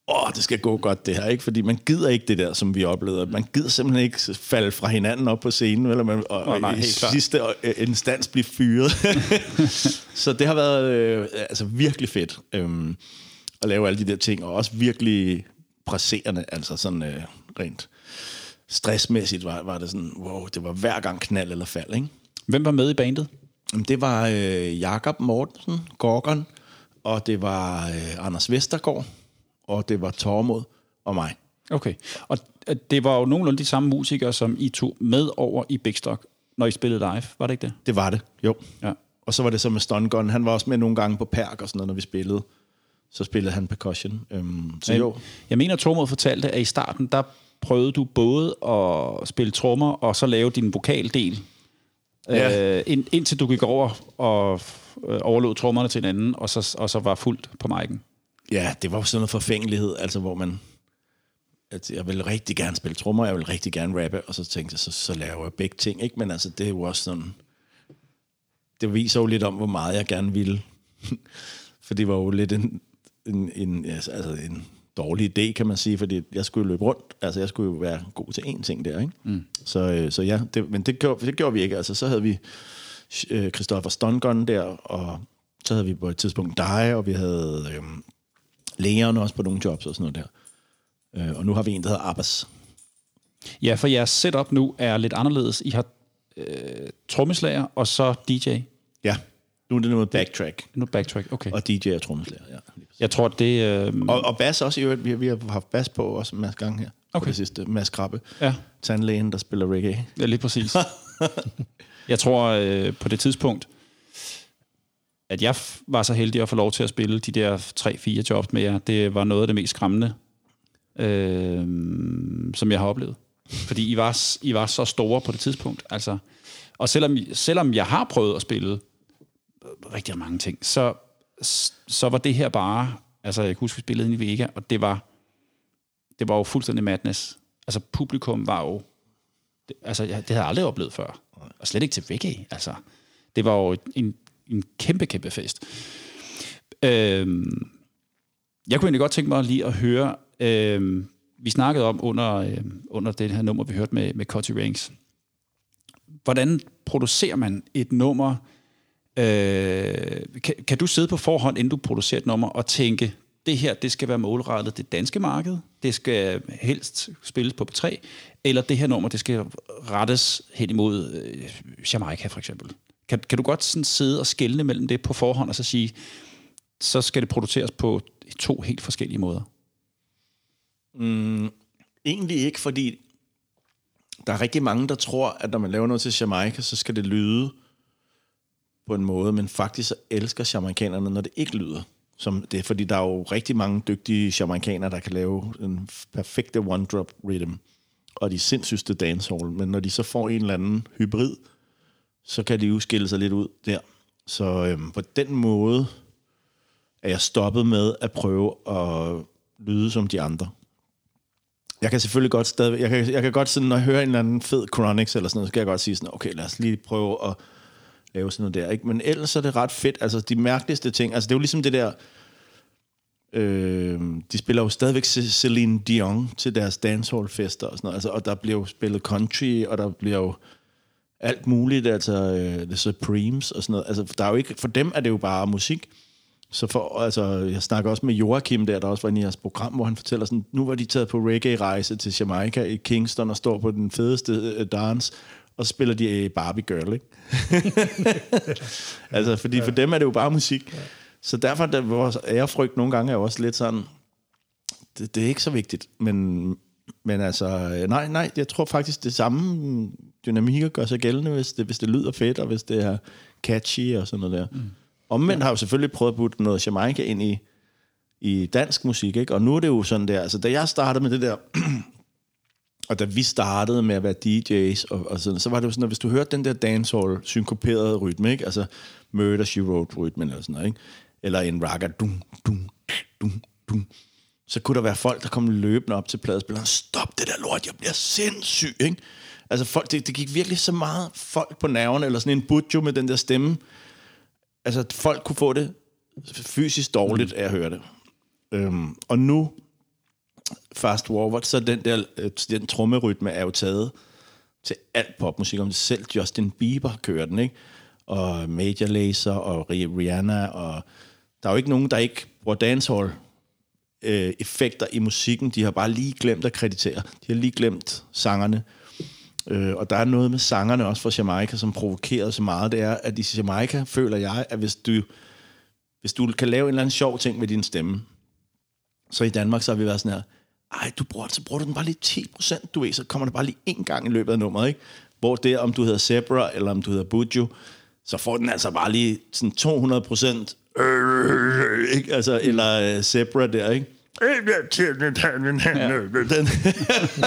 åh, det skal gå godt det her, ikke? Fordi man gider ikke det der, som vi oplevede. Man gider simpelthen ikke falde fra hinanden op på scenen, eller man, og, Åh, nej, og i sidste øh, instans blive fyret. [LAUGHS] så det har været øh, altså virkelig fedt øhm, at lave alle de der ting, og også virkelig presserende, altså sådan øh, rent stressmæssigt var, var det sådan, wow, det var hver gang knald eller fald, ikke? Hvem var med i bandet? Det var øh, Jakob Mortensen, Gorgon, og det var øh, Anders Vestergaard, og det var Tormod og mig. Okay. Og øh, det var jo nogenlunde de samme musikere, som I tog med over i Big Stock, når I spillede live. Var det ikke det? Det var det, jo. Ja. Og så var det så med Stun Gun. Han var også med nogle gange på perk og sådan noget, når vi spillede. Så spillede han percussion. Øhm, så jo, Jeg mener, Tormod fortalte, at i starten, der prøvede du både at spille trommer, og så lave din vokaldel. Ja. Øh, ind, indtil du gik over og øh, overlod trommerne til en anden, og så, og så var fuldt på mic'en. Ja, det var sådan noget forfængelighed, altså hvor man... At jeg vil rigtig gerne spille trommer, jeg vil rigtig gerne rappe, og så tænkte jeg, så, så laver jeg begge ting, ikke? Men altså, det er jo også sådan... Det viser jo lidt om, hvor meget jeg gerne ville. [LAUGHS] For det var jo lidt en, en, en, altså en dårlig idé, kan man sige, fordi jeg skulle løbe rundt. Altså, jeg skulle jo være god til én ting der, ikke? Mm. Så, øh, så ja, det, men det gjorde, det gjorde vi ikke. Altså, så havde vi øh, Christoffer Stongun der, og så havde vi på et tidspunkt dig, og vi havde øh, Leon også på nogle jobs og sådan noget der. Øh, og nu har vi en, der hedder Abbas. Ja, for jeres setup nu er lidt anderledes. I har øh, trommeslager og så DJ. Ja, nu er det noget backtrack. Nu backtrack, okay. Og DJ og trommeslager, ja. Jeg tror, det... Øh... Og, og bass også i øvrigt. Vi, vi har haft bass på også en masse gange her. Okay. På det sidste. Mads Krabbe. Ja. Tandlægen, der spiller reggae. Ja, lige præcis. [LAUGHS] jeg tror øh, på det tidspunkt, at jeg var så heldig at få lov til at spille de der 3-4 jobs med jer. Det var noget af det mest skræmmende, øh, som jeg har oplevet. Fordi I var, I var så store på det tidspunkt. Altså, og selvom, selvom jeg har prøvet at spille rigtig mange ting, så, så var det her bare... Altså, jeg kan huske, vi spillede ind i Vega, og det var, det var jo fuldstændig madness. Altså, publikum var jo... Det, altså, det havde jeg aldrig oplevet før. Og slet ikke til Vega, altså. Det var jo en, en kæmpe, kæmpe fest. Øhm, jeg kunne egentlig godt tænke mig lige at høre... Øhm, vi snakkede om under, øh, under det her nummer, vi hørte med, med Cutty Ranks. Hvordan producerer man et nummer... Øh, kan, kan du sidde på forhånd, inden du producerer et nummer, og tænke, det her, det skal være målrettet det danske marked, det skal helst spilles på P3, eller det her nummer, det skal rettes hen imod øh, Jamaica for eksempel. Kan, kan du godt sådan sidde og skelne mellem det på forhånd, og så sige, så skal det produceres på to helt forskellige måder? Mm, egentlig ikke, fordi der er rigtig mange, der tror, at når man laver noget til Jamaica, så skal det lyde på en måde, men faktisk så elsker jamaikanerne, når det ikke lyder som det, fordi der er jo rigtig mange dygtige jamaikanere, der kan lave en perfekte one-drop rhythm, og de sindssygste dancehall, men når de så får en eller anden hybrid, så kan de jo skille sig lidt ud der. Så øhm, på den måde er jeg stoppet med at prøve at lyde som de andre. Jeg kan selvfølgelig godt stadig, jeg kan, jeg kan godt sådan, når jeg hører en eller anden fed Chronix eller sådan noget, så kan jeg godt sige sådan, okay, lad os lige prøve at lave sådan noget der. Ikke? Men ellers er det ret fedt. Altså, de mærkeligste ting, altså det er jo ligesom det der, øh, de spiller jo stadigvæk Celine Dion til deres dancehall-fester og sådan noget. Altså, og der bliver jo spillet country, og der bliver jo alt muligt, altså øh, The Supremes og sådan noget. Altså, der er jo ikke, for dem er det jo bare musik. Så for, altså, jeg snakker også med Joachim der, der også var inde i jeres program, hvor han fortæller sådan, nu var de taget på reggae-rejse til Jamaica i Kingston og står på den fedeste øh, dance, og så spiller de Barbie Girl, ikke? [LAUGHS] altså, fordi for dem er det jo bare musik. Så derfor er vores ærefrygt nogle gange er også lidt sådan, det, det er ikke så vigtigt, men, men altså, nej, nej, jeg tror faktisk det samme dynamik gør sig gældende, hvis det, hvis det lyder fedt, og hvis det er catchy og sådan noget der. Mm. Omvendt ja. har jeg jo selvfølgelig prøvet at putte noget Jamaica ind i, i dansk musik, ikke? og nu er det jo sådan der, altså da jeg startede med det der, og da vi startede med at være DJ's, og, og sådan, så var det jo sådan, at hvis du hørte den der dancehall synkoperede rytme, ikke? altså Murder, She Wrote rytmen eller sådan noget, ikke? eller en ragga, dum, dum, dum, dum, så kunne der være folk, der kom løbende op til pladespilleren, stop det der lort, jeg bliver sindssyg, ikke? Altså folk, det, det gik virkelig så meget folk på nerven, eller sådan en budjo med den der stemme. Altså folk kunne få det fysisk dårligt af at høre det. Øhm, og nu, fast forward, så den der øh, den trommerytme er jo taget til alt popmusik, om det selv Justin Bieber kører den, ikke? Og Major Lazer og Rihanna, og der er jo ikke nogen, der ikke bruger dancehall øh, effekter i musikken. De har bare lige glemt at kreditere. De har lige glemt sangerne. Øh, og der er noget med sangerne også fra Jamaica, som provokerede så meget. Det er, at i Jamaica føler jeg, at hvis du, hvis du kan lave en eller anden sjov ting med din stemme, så i Danmark så har vi været sådan her, ej, du bruger, så bruger du den bare lige 10 procent, du ved, så kommer det bare lige en gang i løbet af nummeret, ikke? Hvor det, om du hedder Zebra, eller om du hedder Bujo, så får den altså bare lige sådan 200 procent, øh, ikke? Altså, eller øh, Zebra der, ikke? Den.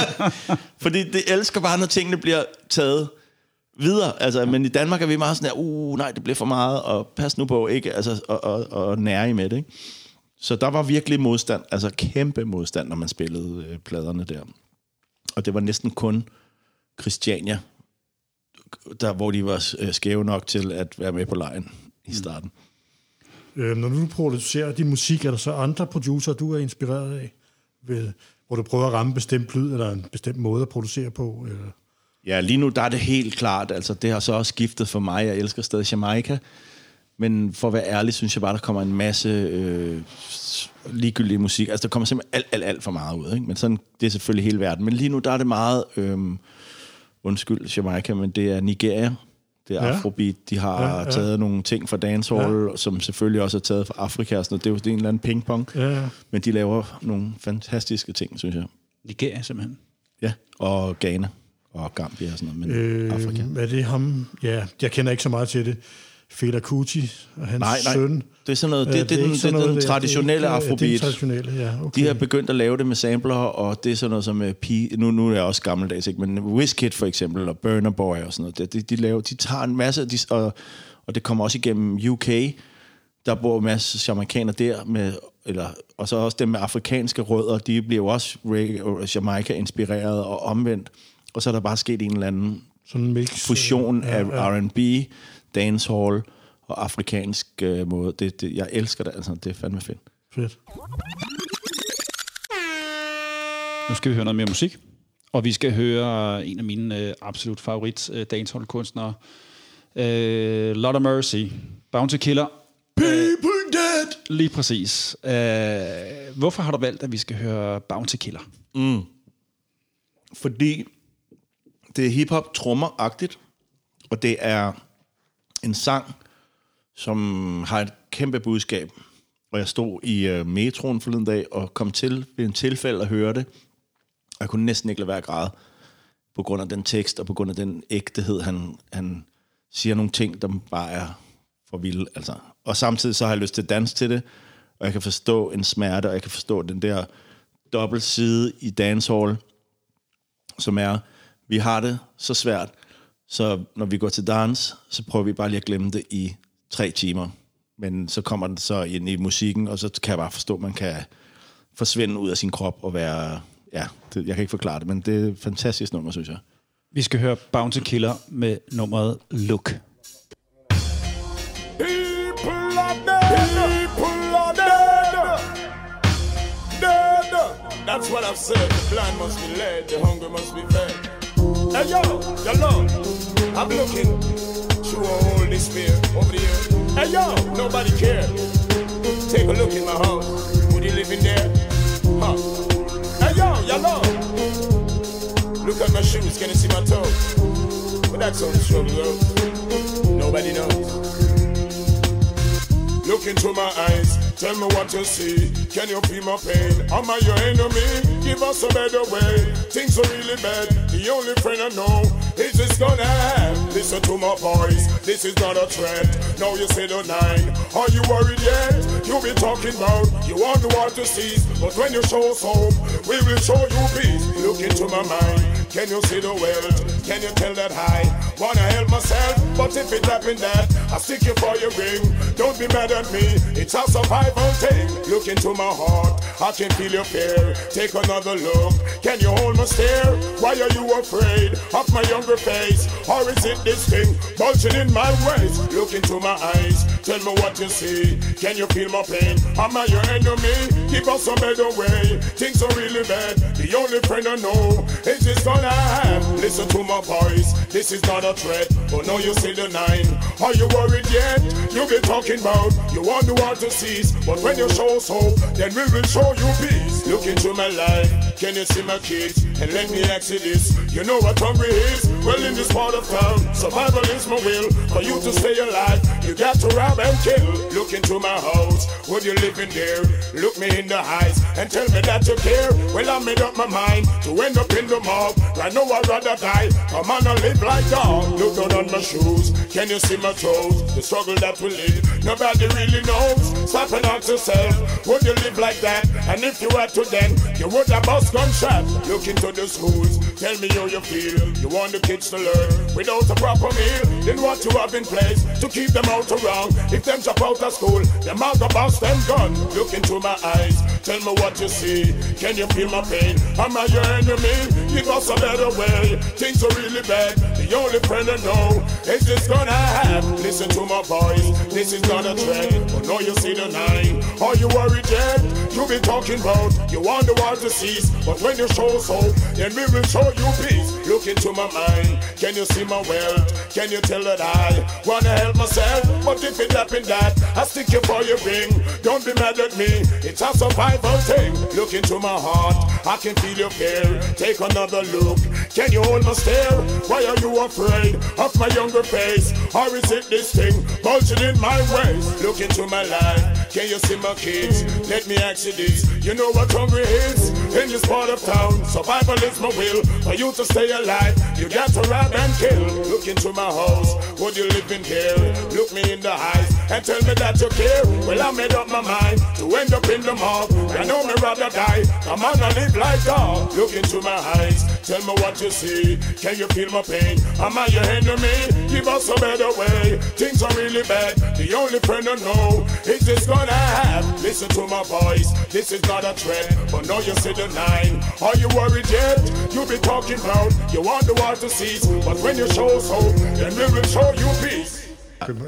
[LAUGHS] Fordi det elsker bare, når tingene bliver taget videre. Altså, men i Danmark er vi meget sådan her, uh, nej, det bliver for meget, og pas nu på, ikke? Altså, og, og, og nære med det, ikke? Så der var virkelig modstand, altså kæmpe modstand, når man spillede øh, pladerne der. Og det var næsten kun Christiania, der, hvor de var øh, skæve nok til at være med på lejen i starten. Øh, når du producerer din musik, er der så andre producer, du er inspireret af? Ved, hvor du prøver at ramme bestemt lyd, eller en bestemt måde at producere på? Eller? Ja, lige nu der er det helt klart. Altså, det har så også skiftet for mig. Jeg elsker stadig Jamaica. Men for at være ærlig, synes jeg bare, der kommer en masse øh, ligegyldig musik. Altså, der kommer simpelthen alt, alt, alt for meget ud. Ikke? Men sådan, det er selvfølgelig hele verden. Men lige nu, der er det meget... Øh, undskyld Jamaica, men det er Nigeria. Det er ja. Afrobeat. De har ja, ja. taget nogle ting fra dancehall, ja. som selvfølgelig også er taget fra Afrika. Og sådan noget. Det er jo det er en eller anden pingpong. Ja, ja. Men de laver nogle fantastiske ting, synes jeg. Nigeria simpelthen. Ja, og Ghana og Gambia og sådan noget, men øh, Afrika. Er det ham? Ja, jeg kender ikke så meget til det. Fela Kuti og hans nej, nej. søn. Det er sådan noget, det, det, det, det, det, det er den traditionelle det, afrobeat. Det er traditionelle, ja. Okay. De har begyndt at lave det med sampler, og det er sådan noget som uh, P, nu, nu er jeg også gammeldags, ikke? men Wizkid for eksempel, og Burner Boy og sådan noget. De, de, laver, de tager en masse, de, og, og det kommer også igennem UK. Der bor en masse amerikanere der, med, eller, og så også dem med afrikanske rødder, de bliver jo også Jamaica-inspireret og omvendt. Og så er der bare sket en eller anden Sådan en mix, fusion ja, af ja. R&B, dancehall og afrikansk øh, måde. Det, det, jeg elsker det, altså. Det er fandme fedt. Fedt. Nu skal vi høre noget mere musik. Og vi skal høre en af mine øh, absolut favorit øh, dancehall-kunstnere. Øh, Lot of Mercy. Bounty Killer. People dead! Lige præcis. Øh, hvorfor har du valgt, at vi skal høre Bounty Killer? Mm. Fordi det er hiphop trommeragtigt, og det er en sang, som har et kæmpe budskab. Og jeg stod i øh, metroen forleden dag og kom til ved en tilfælde at høre det. Og jeg kunne næsten ikke lade være at græde på grund af den tekst og på grund af den ægtehed, han, han siger nogle ting, der bare er for vilde. Altså. Og samtidig så har jeg lyst til at danse til det, og jeg kan forstå en smerte, og jeg kan forstå den der dobbeltside i dancehall, som er, vi har det så svært, så når vi går til dans, så prøver vi bare lige at glemme det i tre timer. Men så kommer den så ind i musikken, og så kan jeg bare forstå, at man kan forsvinde ud af sin krop og være... Ja, det, jeg kan ikke forklare det, men det er et fantastisk nummer, synes jeg. Vi skal høre Bounty Killer med nummeret Look. People are dead. People are dead. Dead. That's what I've said. The blind must be led. The hungry must be fed. Hey yo, yo Lord, I'm looking through all despair over here. Hey yo, nobody cares. Take a look in my house. Would you live in there? Huh? Hey yo, yo Lord. Look at my shoes. Can you see my toes? But that's on the struggle. Nobody knows. Look into my eyes, tell me what you see. Can you feel my pain? Am I your enemy? Give us a better way. Things are really bad. The only friend I know is this gonna have. Listen to my voice, this is not a threat. Now you say the nine. Are you worried yet? You be talking about you want the world to cease, but when you show us hope, we will show you peace. Look into my mind. Can you see the world? Can you tell that I wanna help myself? But if it happen that I stick you for your ring, don't be mad at me. It's a survival thing. Look into my heart, I can feel your fear. Take another look. Can you hold my stare? Why are you afraid of my younger face? Or is it this thing bulging in my waist? Look into my eyes, tell me what you see. Can you feel my pain? Am I your enemy? Give us a better way. Things are really bad. The only friend I know is this gonna Listen to my voice. This is not a threat. But now you see the nine. Are you worried yet? You be talking about you want the world to cease, but when you show hope, then we will show you peace. Look into my life. Can you see my kids? And let me ask you this. You know what hungry is? Well, in this part of town, survival is my will. For you to stay alive, you got to rob and kill. Look into my house. Would you live in there? Look me in the eyes and tell me that you care. Well, I made up my mind to end up in the mob. Right now, I'd rather die. Come on, I live like dog. Look down on my shoes. Can you see my toes? The struggle that we live, nobody really knows. Stop and ask yourself, would you live like that? And if you had to, then you would have bust gunshot. Look into the schools. Tell me how you feel. You want the kids to learn without a proper meal. Then what you have in place to keep them out around. If them drop out of school, them out the bust them gun. Look into my eyes. Tell me what you see. Can you feel my pain? Am I your enemy? Give us a better way. Things are really bad. The only friend I know is this gonna happen. Listen to my voice. This is not a trend. But now you see the nine. Are you worried yet? You be talking about you want the world to cease. But when you show hope, then we will show you peace. Look into my mind. Can you see my wealth? Can you tell that I wanna help myself? But if it happen that, I stick you for your ring. Don't be mad at me. It's a survival thing. Look into my heart. I can feel your fear. Take another look. Can you hold my stare? Why are you afraid of my younger face? Or is it this thing bulging in my ways? Look into my life. Can you see my kids? Let me ask you this. You know what hungry is? In this part of town, survival is my will. For you to stay alive, you got to rob and kill. Look into my house. Would you live in here? Look me in the eyes and tell me that you care. Well, I made up my mind to end up in the mob. I know me rather die. On and live like God. Look into my eyes. Tell me what you see. Can you feel my pain? Am I your enemy? Give us a better way. Things are really bad. The only friend I know is this gonna happen. Listen to my voice. This is not a threat, but now you see nine. Are you worried yet? You be talking about you want the war to cease, but when you show hope, then we will show you peace.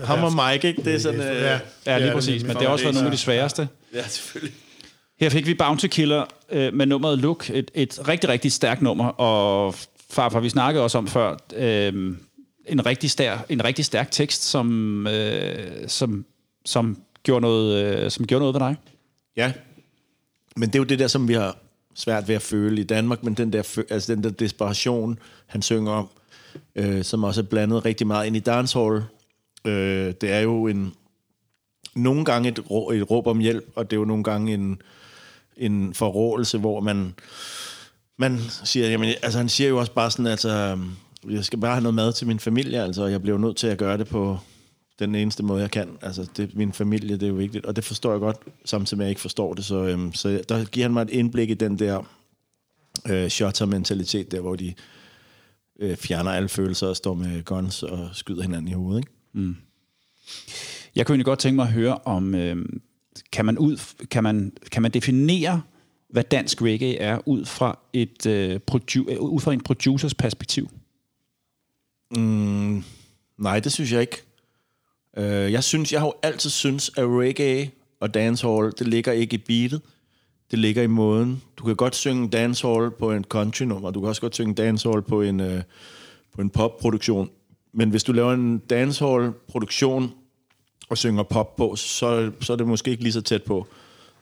Ham og Mike, ikke? Det er sådan... Øh, Ja. Ja, lige Ja, præcis. Men det har også været nogle af de sværeste. ja, selvfølgelig. Her fik vi Bounty Killer øh, med nummeret Look. Et, et rigtig, rigtig stærkt nummer. Og farfar, vi snakkede også om før, øh, en, rigtig stær, en rigtig stærk tekst, som, øh, som, som, gjorde noget, øh, som gjorde noget ved dig. Ja, men det er jo det der, som vi har svært ved at føle i Danmark, men den der, altså den der desperation, han synger om, øh, som også er blandet rigtig meget ind i dancehall. Øh, det er jo en nogle gange et, rå, et råb om hjælp, og det er jo nogle gange en, en forrådelse, hvor man, man siger, jamen, altså han siger jo også bare sådan, altså, jeg skal bare have noget mad til min familie, altså, og jeg bliver nødt til at gøre det på den eneste måde, jeg kan. Altså, det, min familie, det er jo vigtigt, og det forstår jeg godt, samtidig med, at jeg ikke forstår det, så, øhm, så der giver han mig et indblik i den der øh, shutter-mentalitet, der hvor de øh, fjerner alle følelser og står med guns og skyder hinanden i hovedet, ikke? Jeg kunne egentlig godt tænke mig at høre om, øh, kan, man ud, kan, man, kan man definere, hvad dansk reggae er, ud fra, et, øh, produ, øh, ud fra en producers perspektiv? Mm, nej, det synes jeg ikke. Øh, jeg synes, jeg har jo altid synes, at reggae og dancehall, det ligger ikke i beatet. Det ligger i måden. Du kan godt synge dancehall på en country-nummer, du kan også godt synge dancehall på en, øh, på en pop-produktion. Men hvis du laver en dancehall-produktion og synger pop på, så, så er det måske ikke lige så tæt på.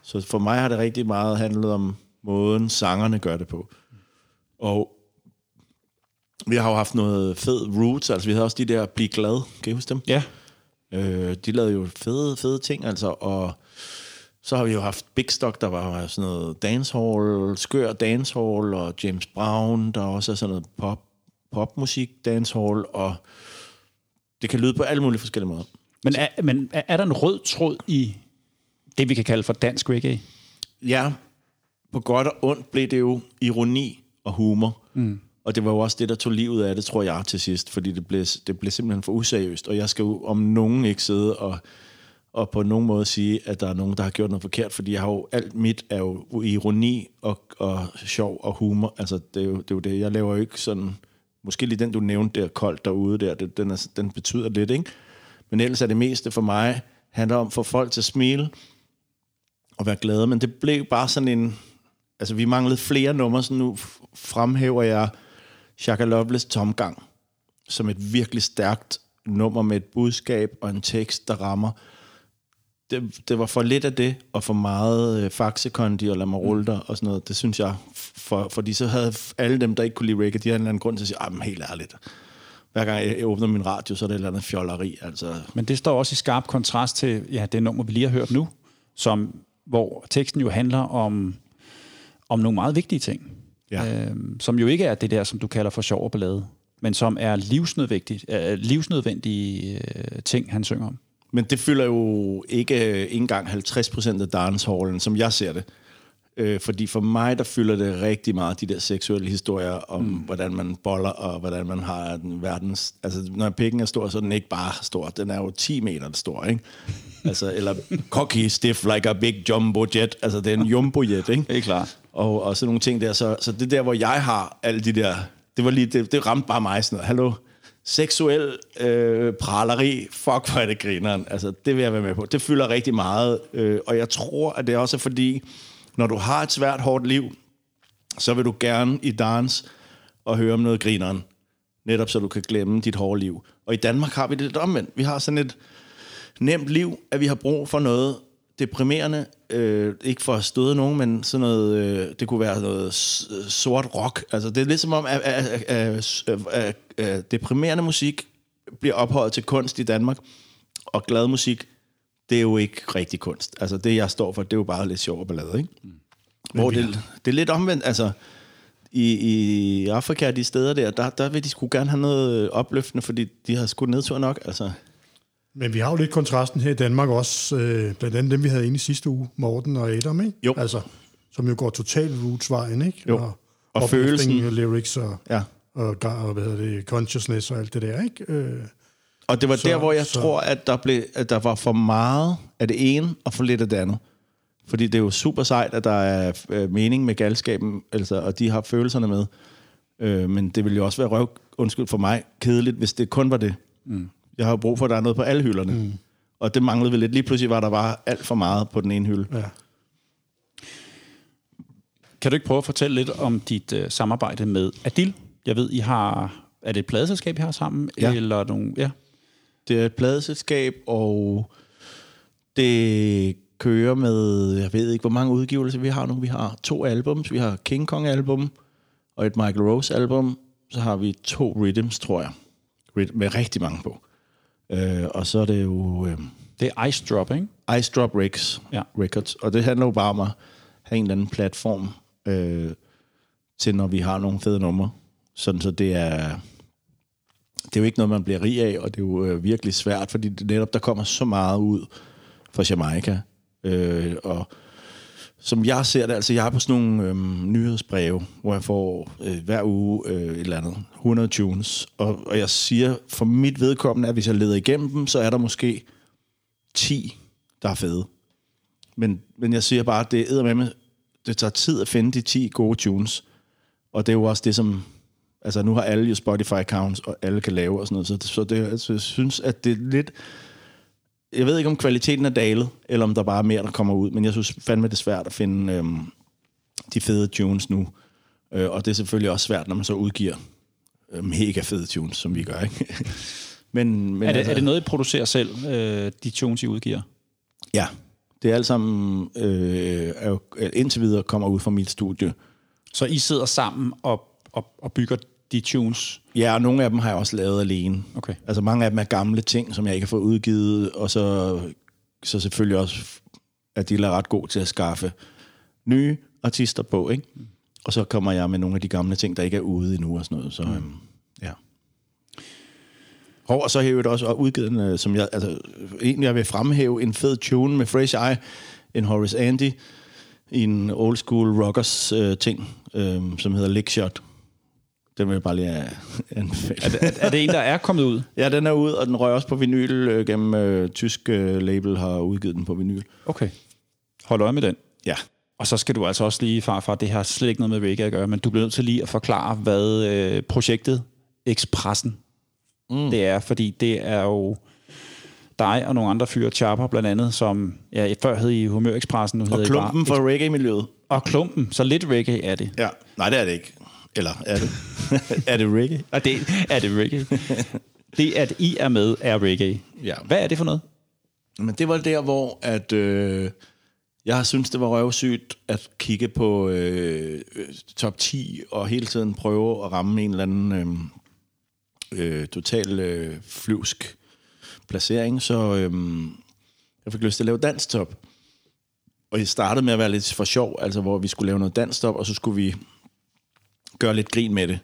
Så for mig har det rigtig meget handlet om måden, sangerne gør det på. Og vi har jo haft noget fed roots, altså vi havde også de der Bliv Glad, kan I huske dem? Ja. Øh, de lavede jo fede, fede ting, altså, og så har vi jo haft Big Stock, der var sådan noget dancehall, skør dancehall, og James Brown, der også er sådan noget pop, popmusik, dancehall, og det kan lyde på alle mulige forskellige måder. Men er, men er, er der en rød tråd i det, vi kan kalde for dansk reggae? Ja, på godt og ondt blev det jo ironi og humor. Mm. Og det var jo også det, der tog livet af det, tror jeg, til sidst. Fordi det blev, det blev simpelthen for useriøst. Og jeg skal jo om nogen ikke sidde og, og på nogen måde sige, at der er nogen, der har gjort noget forkert. Fordi jeg har jo, alt mit er jo ironi og, og sjov og humor. Altså, det er, jo, det er jo det. Jeg laver jo ikke sådan... Måske lige den, du nævnte der, koldt derude der, det, den, er, den betyder lidt, ikke? Men ellers er det meste for mig, handler om at få folk til at smile, og være glade, men det blev bare sådan en... Altså, vi manglede flere numre, så nu fremhæver jeg Shaka Loveless Tomgang som et virkelig stærkt nummer med et budskab og en tekst, der rammer. Det, det var for lidt af det, og for meget øh, faxekondi og rulle dig og sådan noget. Det synes jeg, for, fordi så havde alle dem, der ikke kunne lide reggae, de havde en eller anden grund til at sige, men helt ærligt, hver gang jeg åbner min radio, så er det et eller andet fjolleri. Altså, Men det står også i skarp kontrast til ja, det nummer, vi lige har hørt nu, som, hvor teksten jo handler om, om nogle meget vigtige ting. Ja. Øhm, som jo ikke er det der, som du kalder for sjov og ballade, men som er livsnødvendige, øh, livsnødvendige øh, ting, han synger om. Men det fylder jo ikke, øh, ikke engang 50 procent af dancehallen, som jeg ser det. Øh, fordi for mig, der fylder det rigtig meget, de der seksuelle historier om, mm. hvordan man boller, og hvordan man har den verdens... Altså, når pikken er stor, så er den ikke bare stor. Den er jo 10 meter stor, ikke? Altså, eller cocky, stiff like a big jumbo jet. Altså, det er en jumbo jet, ikke? Det er klart. Og, og sådan nogle ting der. Så, så det er der, hvor jeg har alle de der... Det, var lige, det, det ramte bare mig sådan noget. Hallo? Seksuel øh, praleri, fuck hvor er det grineren. Altså, det vil jeg være med på. Det fylder rigtig meget. Øh, og jeg tror, at det også er fordi når du har et svært, hårdt liv, så vil du gerne i dans og høre om noget grineren. Netop så du kan glemme dit hårde liv. Og i Danmark har vi det lidt omvendt. Vi har sådan et nemt liv, at vi har brug for noget deprimerende. Øh, ikke for at støde nogen, men sådan noget, øh, det kunne være noget sort rock. Altså det er lidt som om, at, at, at, at, at, deprimerende musik bliver ophøjet til kunst i Danmark, og glad musik det er jo ikke rigtig kunst. Altså det, jeg står for, det er jo bare lidt sjov og ballade, ikke? Mm. Hvor det, det er lidt omvendt, altså i, i Afrika, de steder der, der, der vil de skulle gerne have noget opløftende, fordi de har skudt nedtur nok, altså. Men vi har jo lidt kontrasten her i Danmark også, øh, blandt andet dem, vi havde inde i sidste uge, Morten og Adam, ikke? Jo. Altså, som jo går totalt rootsvejen, ikke? Jo. Og, og følelsen. Og lyrics og, ja. og, og, hvad hedder det, consciousness og alt det der, ikke? Øh, og det var så, der, hvor jeg så. tror, at der, blev, at der var for meget af det ene og for lidt af det andet. Fordi det er jo super sejt, at der er øh, mening med galskaben, altså, og de har følelserne med. Øh, men det ville jo også være røv, undskyld for mig, kedeligt, hvis det kun var det. Mm. Jeg har brug for, at der er noget på alle hylderne. Mm. Og det manglede vi lidt. Lige pludselig var der bare alt for meget på den ene hylde. Ja. Kan du ikke prøve at fortælle lidt om dit øh, samarbejde med Adil? Jeg ved, I har... Er det et pladeselskab, I har sammen? Ja. Eller nogle, ja. Det er et pladeselskab, og det kører med, jeg ved ikke, hvor mange udgivelser vi har nu. Vi har to albums. Vi har King Kong album og et Michael Rose album. Så har vi to rhythms, tror jeg, med rigtig mange på. Øh, og så er det jo... Øh, det er Ice Drop, ikke? Ice Drop Records, ja. Records. Og det handler jo bare om at have en eller anden platform øh, til, når vi har nogle fede numre. Sådan så det er det er jo ikke noget, man bliver rig af, og det er jo øh, virkelig svært, fordi det netop der kommer så meget ud fra Jamaica. Øh, og som jeg ser det, altså jeg er på sådan nogle øhm, nyhedsbreve, hvor jeg får øh, hver uge øh, et eller andet, 100 tunes, og, og jeg siger for mit vedkommende, at hvis jeg leder igennem dem, så er der måske 10, der er fede. Men, men jeg siger bare, at det er med, det tager tid at finde de 10 gode tunes, og det er jo også det, som Altså nu har alle jo Spotify-accounts, og alle kan lave og sådan noget, så, så det, altså, jeg synes, at det er lidt... Jeg ved ikke, om kvaliteten er dalet, eller om der bare er mere, der kommer ud, men jeg synes fandme, det er svært at finde øhm, de fede tunes nu. Øh, og det er selvfølgelig også svært, når man så udgiver øh, mega fede tunes, som vi gør, ikke? [LAUGHS] men, men er, det, altså, er det noget, I producerer selv, øh, de tunes, I udgiver? Ja, det er alt sammen øh, er jo, indtil videre kommer ud fra mit studie. Så I sidder sammen og, og, og bygger de tunes? Ja, og nogle af dem har jeg også lavet alene. Okay. Altså mange af dem er gamle ting, som jeg ikke har fået udgivet, og så, så selvfølgelig også, at de er ret god til at skaffe nye artister på, ikke? Mm. Og så kommer jeg med nogle af de gamle ting, der ikke er ude endnu og sådan noget. Så, mm. øhm, ja. Og så har jeg også udgivet en, øh, som jeg, altså, egentlig jeg vil fremhæve en fed tune med Fresh Eye, en Horace Andy, i en old school rockers øh, ting, øh, som hedder Lick Shot. Den vil jeg bare lige anbefale. Er det, er det en, der er kommet ud? ja, den er ud, og den rører også på vinyl øh, gennem øh, tysk øh, label, har udgivet den på vinyl. Okay. Hold øje med den. Ja. Og så skal du altså også lige, farfar, det har slet ikke noget med reggae at gøre, men du bliver nødt til lige at forklare, hvad øh, projektet Expressen mm. det er, fordi det er jo dig og nogle andre fyre, Chopper blandt andet, som ja, før hed I Humør Expressen, nu hedder Og klumpen for reggae-miljøet. Og klumpen, så lidt reggae er det. Ja, nej det er det ikke. Eller er det? [LAUGHS] er det reggae? Og det er det reggae. det, at I er med, er reggae. Ja. Hvad er det for noget? Men det var der, hvor at, øh, jeg synes, det var røvsygt at kigge på øh, top 10 og hele tiden prøve at ramme en eller anden øh, øh, total øh, flyvsk placering. Så øh, jeg fik lyst til at lave danstop. Og jeg startede med at være lidt for sjov, altså hvor vi skulle lave noget danstop, og så skulle vi gøre lidt grin med det.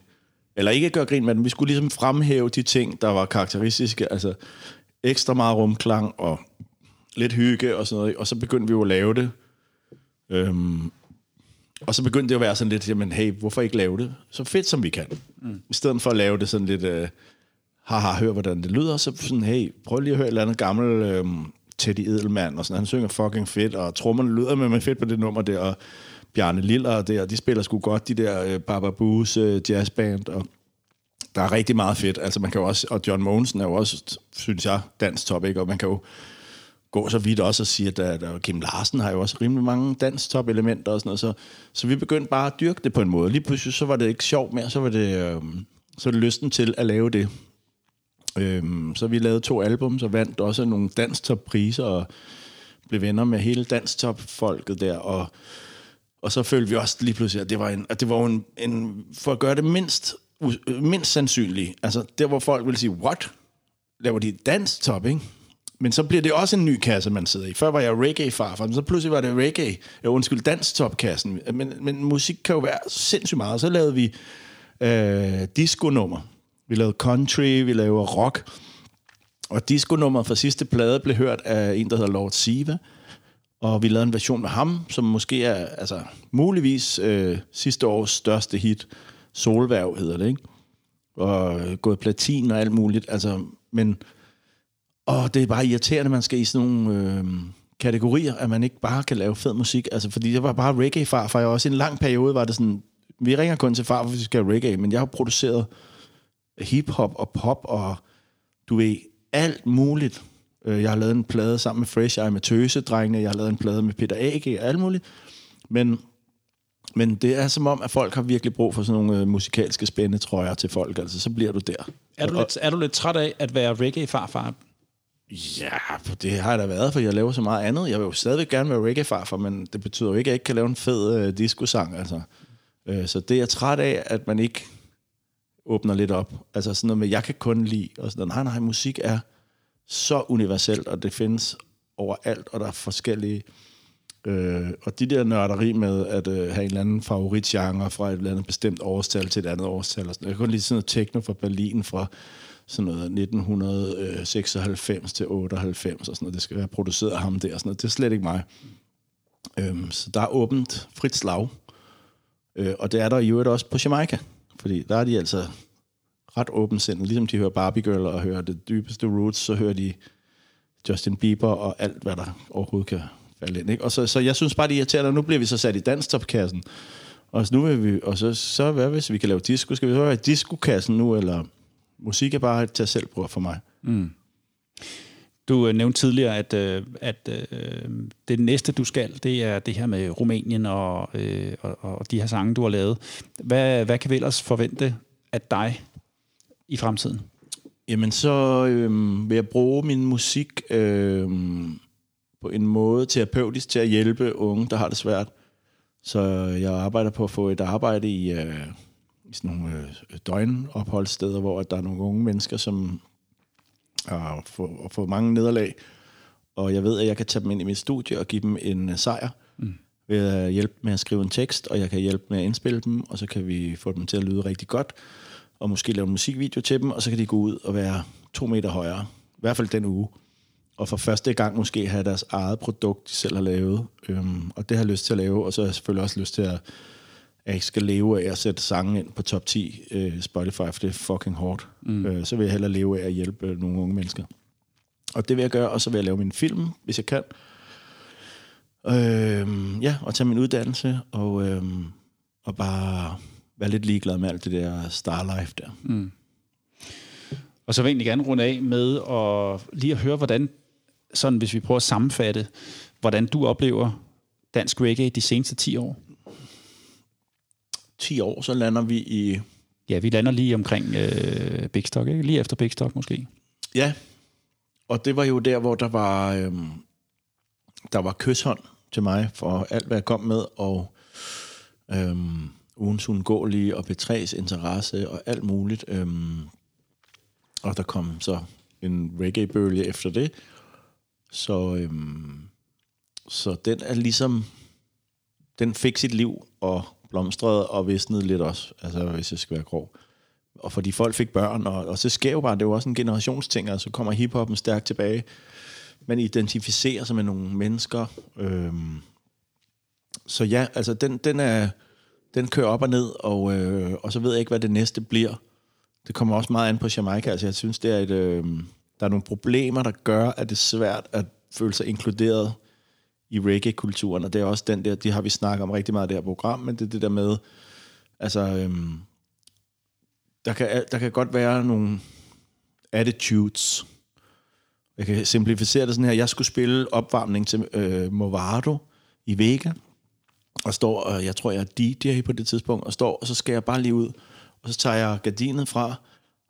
Eller ikke gøre grin med det, men vi skulle ligesom fremhæve de ting, der var karakteristiske. Altså ekstra meget rumklang og lidt hygge og sådan noget. Og så begyndte vi jo at lave det. Øhm, og så begyndte det at være sådan lidt, jamen hey, hvorfor ikke lave det så fedt, som vi kan? Mm. I stedet for at lave det sådan lidt, øh, haha, hør hvordan det lyder, så sådan, hey, prøv lige at høre et eller andet gammel øh, Teddy Edelmann, og sådan, han synger fucking fedt, og trommerne lyder med mig fedt på det nummer der, og Bjarne Liller der, de spiller sgu godt, de der øh, øh, jazzband, og der er rigtig meget fedt. Altså man kan jo også, og John Mogensen er jo også, synes jeg, dansk top, ikke? Og man kan jo gå så vidt også og sige, at der, der, Kim Larsen har jo også rimelig mange dansk top elementer og sådan noget. Så, så vi begyndte bare at dyrke det på en måde. Lige pludselig så var det ikke sjovt mere, så var det, øh, så var det lysten til at lave det. Øh, så vi lavede to album, så vandt også nogle dansk top priser og blev venner med hele dansk top folket der. Og, og så følte vi også lige pludselig, at det var, en, at det var en, en, for at gøre det mindst mindst sandsynligt. Altså, der hvor folk ville sige, what? Laver de dansk top, ikke? Men så bliver det også en ny kasse, man sidder i. Før var jeg reggae-farfar, men så pludselig var det reggae. Undskyld, dansk. Men, men musik kan jo være sindssygt meget. Så lavede vi øh, disco-nummer. Vi lavede country, vi lavede rock. Og disco-nummeret fra sidste plade blev hørt af en, der hedder Lord Siva. Og vi lavede en version med ham, som måske er altså, muligvis øh, sidste års største hit. Solværv hedder det, ikke? Og øh, gået platin og alt muligt. Altså, men og det er bare irriterende, at man skal i sådan nogle øh, kategorier, at man ikke bare kan lave fed musik. Altså, fordi jeg var bare reggae far, for jeg også i en lang periode var det sådan, vi ringer kun til far, hvis vi skal have reggae, men jeg har produceret hip-hop og pop og du ved, alt muligt. Øh, jeg har lavet en plade sammen med Fresh Eye med Tøse-drengene, jeg har lavet en plade med Peter A.G. og alt muligt. Men men det er som om, at folk har virkelig brug for sådan nogle øh, musikalske spændetrøjer til folk. Altså, så bliver du der. Er du, lidt, er du lidt træt af at være reggae-farfar? Ja, det har jeg da været, for jeg laver så meget andet. Jeg vil jo stadigvæk gerne være reggae-farfar, men det betyder jo ikke, at jeg ikke kan lave en fed øh, disco-sang. Altså. Øh, så det er jeg træt af, at man ikke åbner lidt op. Altså sådan noget med, jeg kan kun lide, og sådan noget. Nej, nej, musik er så universelt, og det findes overalt, og der er forskellige Øh, og de der nørderi med at øh, have en eller anden favoritgenre fra et eller andet bestemt årstal til et andet årstal. Og sådan. Jeg kan kun lige sådan noget techno fra Berlin fra sådan noget 1996 til 98 og sådan noget. Det skal være produceret af ham der og sådan noget. Det er slet ikke mig. Øhm, så der er åbent frit slag. Øh, og det er der i øvrigt også på Jamaica. Fordi der er de altså ret åbensindet. Ligesom de hører Barbie Girl og hører det dybeste roots, så hører de Justin Bieber og alt, hvad der overhovedet kan falde ind. Ikke? Og så, så jeg synes bare, det er irriterende, nu bliver vi så sat i danstopkassen. Og så nu vil vi, og så, så hvad hvis vi kan lave disco? Skal vi så være i diskokassen nu, eller musik er bare et til selv for mig? Mm. Du øh, nævnte tidligere, at, øh, at øh, det næste, du skal, det er det her med Rumænien og, øh, og, og de her sange, du har lavet. Hvad, hvad kan vi ellers forvente af dig i fremtiden? Jamen, så øh, vil jeg bruge min musik øh, på en måde terapeutisk til at hjælpe unge, der har det svært. Så jeg arbejder på at få et arbejde i, øh, i sådan nogle øh, døgnopholdssteder, hvor der er nogle unge mennesker, som har fået, fået mange nederlag. Og jeg ved, at jeg kan tage dem ind i mit studie og give dem en uh, sejr mm. ved at hjælpe med at skrive en tekst, og jeg kan hjælpe med at indspille dem, og så kan vi få dem til at lyde rigtig godt, og måske lave en musikvideo til dem, og så kan de gå ud og være to meter højere. I hvert fald den uge og for første gang måske have deres eget produkt, de selv har lavet. Øhm, og det har jeg lyst til at lave, og så har jeg selvfølgelig også lyst til at, at jeg skal leve af at sætte sange ind på top 10 øh, Spotify, for det er fucking hårdt. Mm. Øh, så vil jeg hellere leve af at hjælpe øh, nogle unge mennesker. Og det vil jeg gøre, og så vil jeg lave min film, hvis jeg kan. Øhm, ja, og tage min uddannelse, og, øhm, og bare være lidt ligeglad med alt det der star life der. Mm. Og så vil jeg egentlig gerne runde af med at lige at høre, hvordan sådan hvis vi prøver at sammenfatte, hvordan du oplever dansk reggae de seneste 10 år? 10 år, så lander vi i... Ja, vi lander lige omkring øh, Big Stock, ikke? Lige efter Big Stock måske. Ja, og det var jo der, hvor der var, øh, der var kysshånd til mig for alt, hvad jeg kom med, og øh, ugens undgåelige og betræs interesse og alt muligt. Øhm, og der kom så en reggae-bølge efter det. Så, øhm, så den er ligesom, den fik sit liv og blomstrede og visnede lidt også, altså hvis jeg skal være grov. Og fordi folk fik børn, og, og så sker jo bare, det var også en generationsting, så kommer hiphoppen stærkt tilbage. Man identificerer sig med nogle mennesker, øhm, så ja, altså den, den, er, den kører op og ned, og, øh, og så ved jeg ikke, hvad det næste bliver. Det kommer også meget an på Jamaica. Altså jeg synes, det er et, øh, der er nogle problemer, der gør, at det er svært at føle sig inkluderet i reggae-kulturen, og det er også den der, det har vi snakket om rigtig meget i det her program, men det er det der med, altså, øhm, der, kan, der kan godt være nogle attitudes. Jeg kan simplificere det sådan her. Jeg skulle spille opvarmning til øh, Movado i Vega, og står, og jeg tror, jeg er DJ på det tidspunkt, og står, og så skal jeg bare lige ud, og så tager jeg gardinet fra,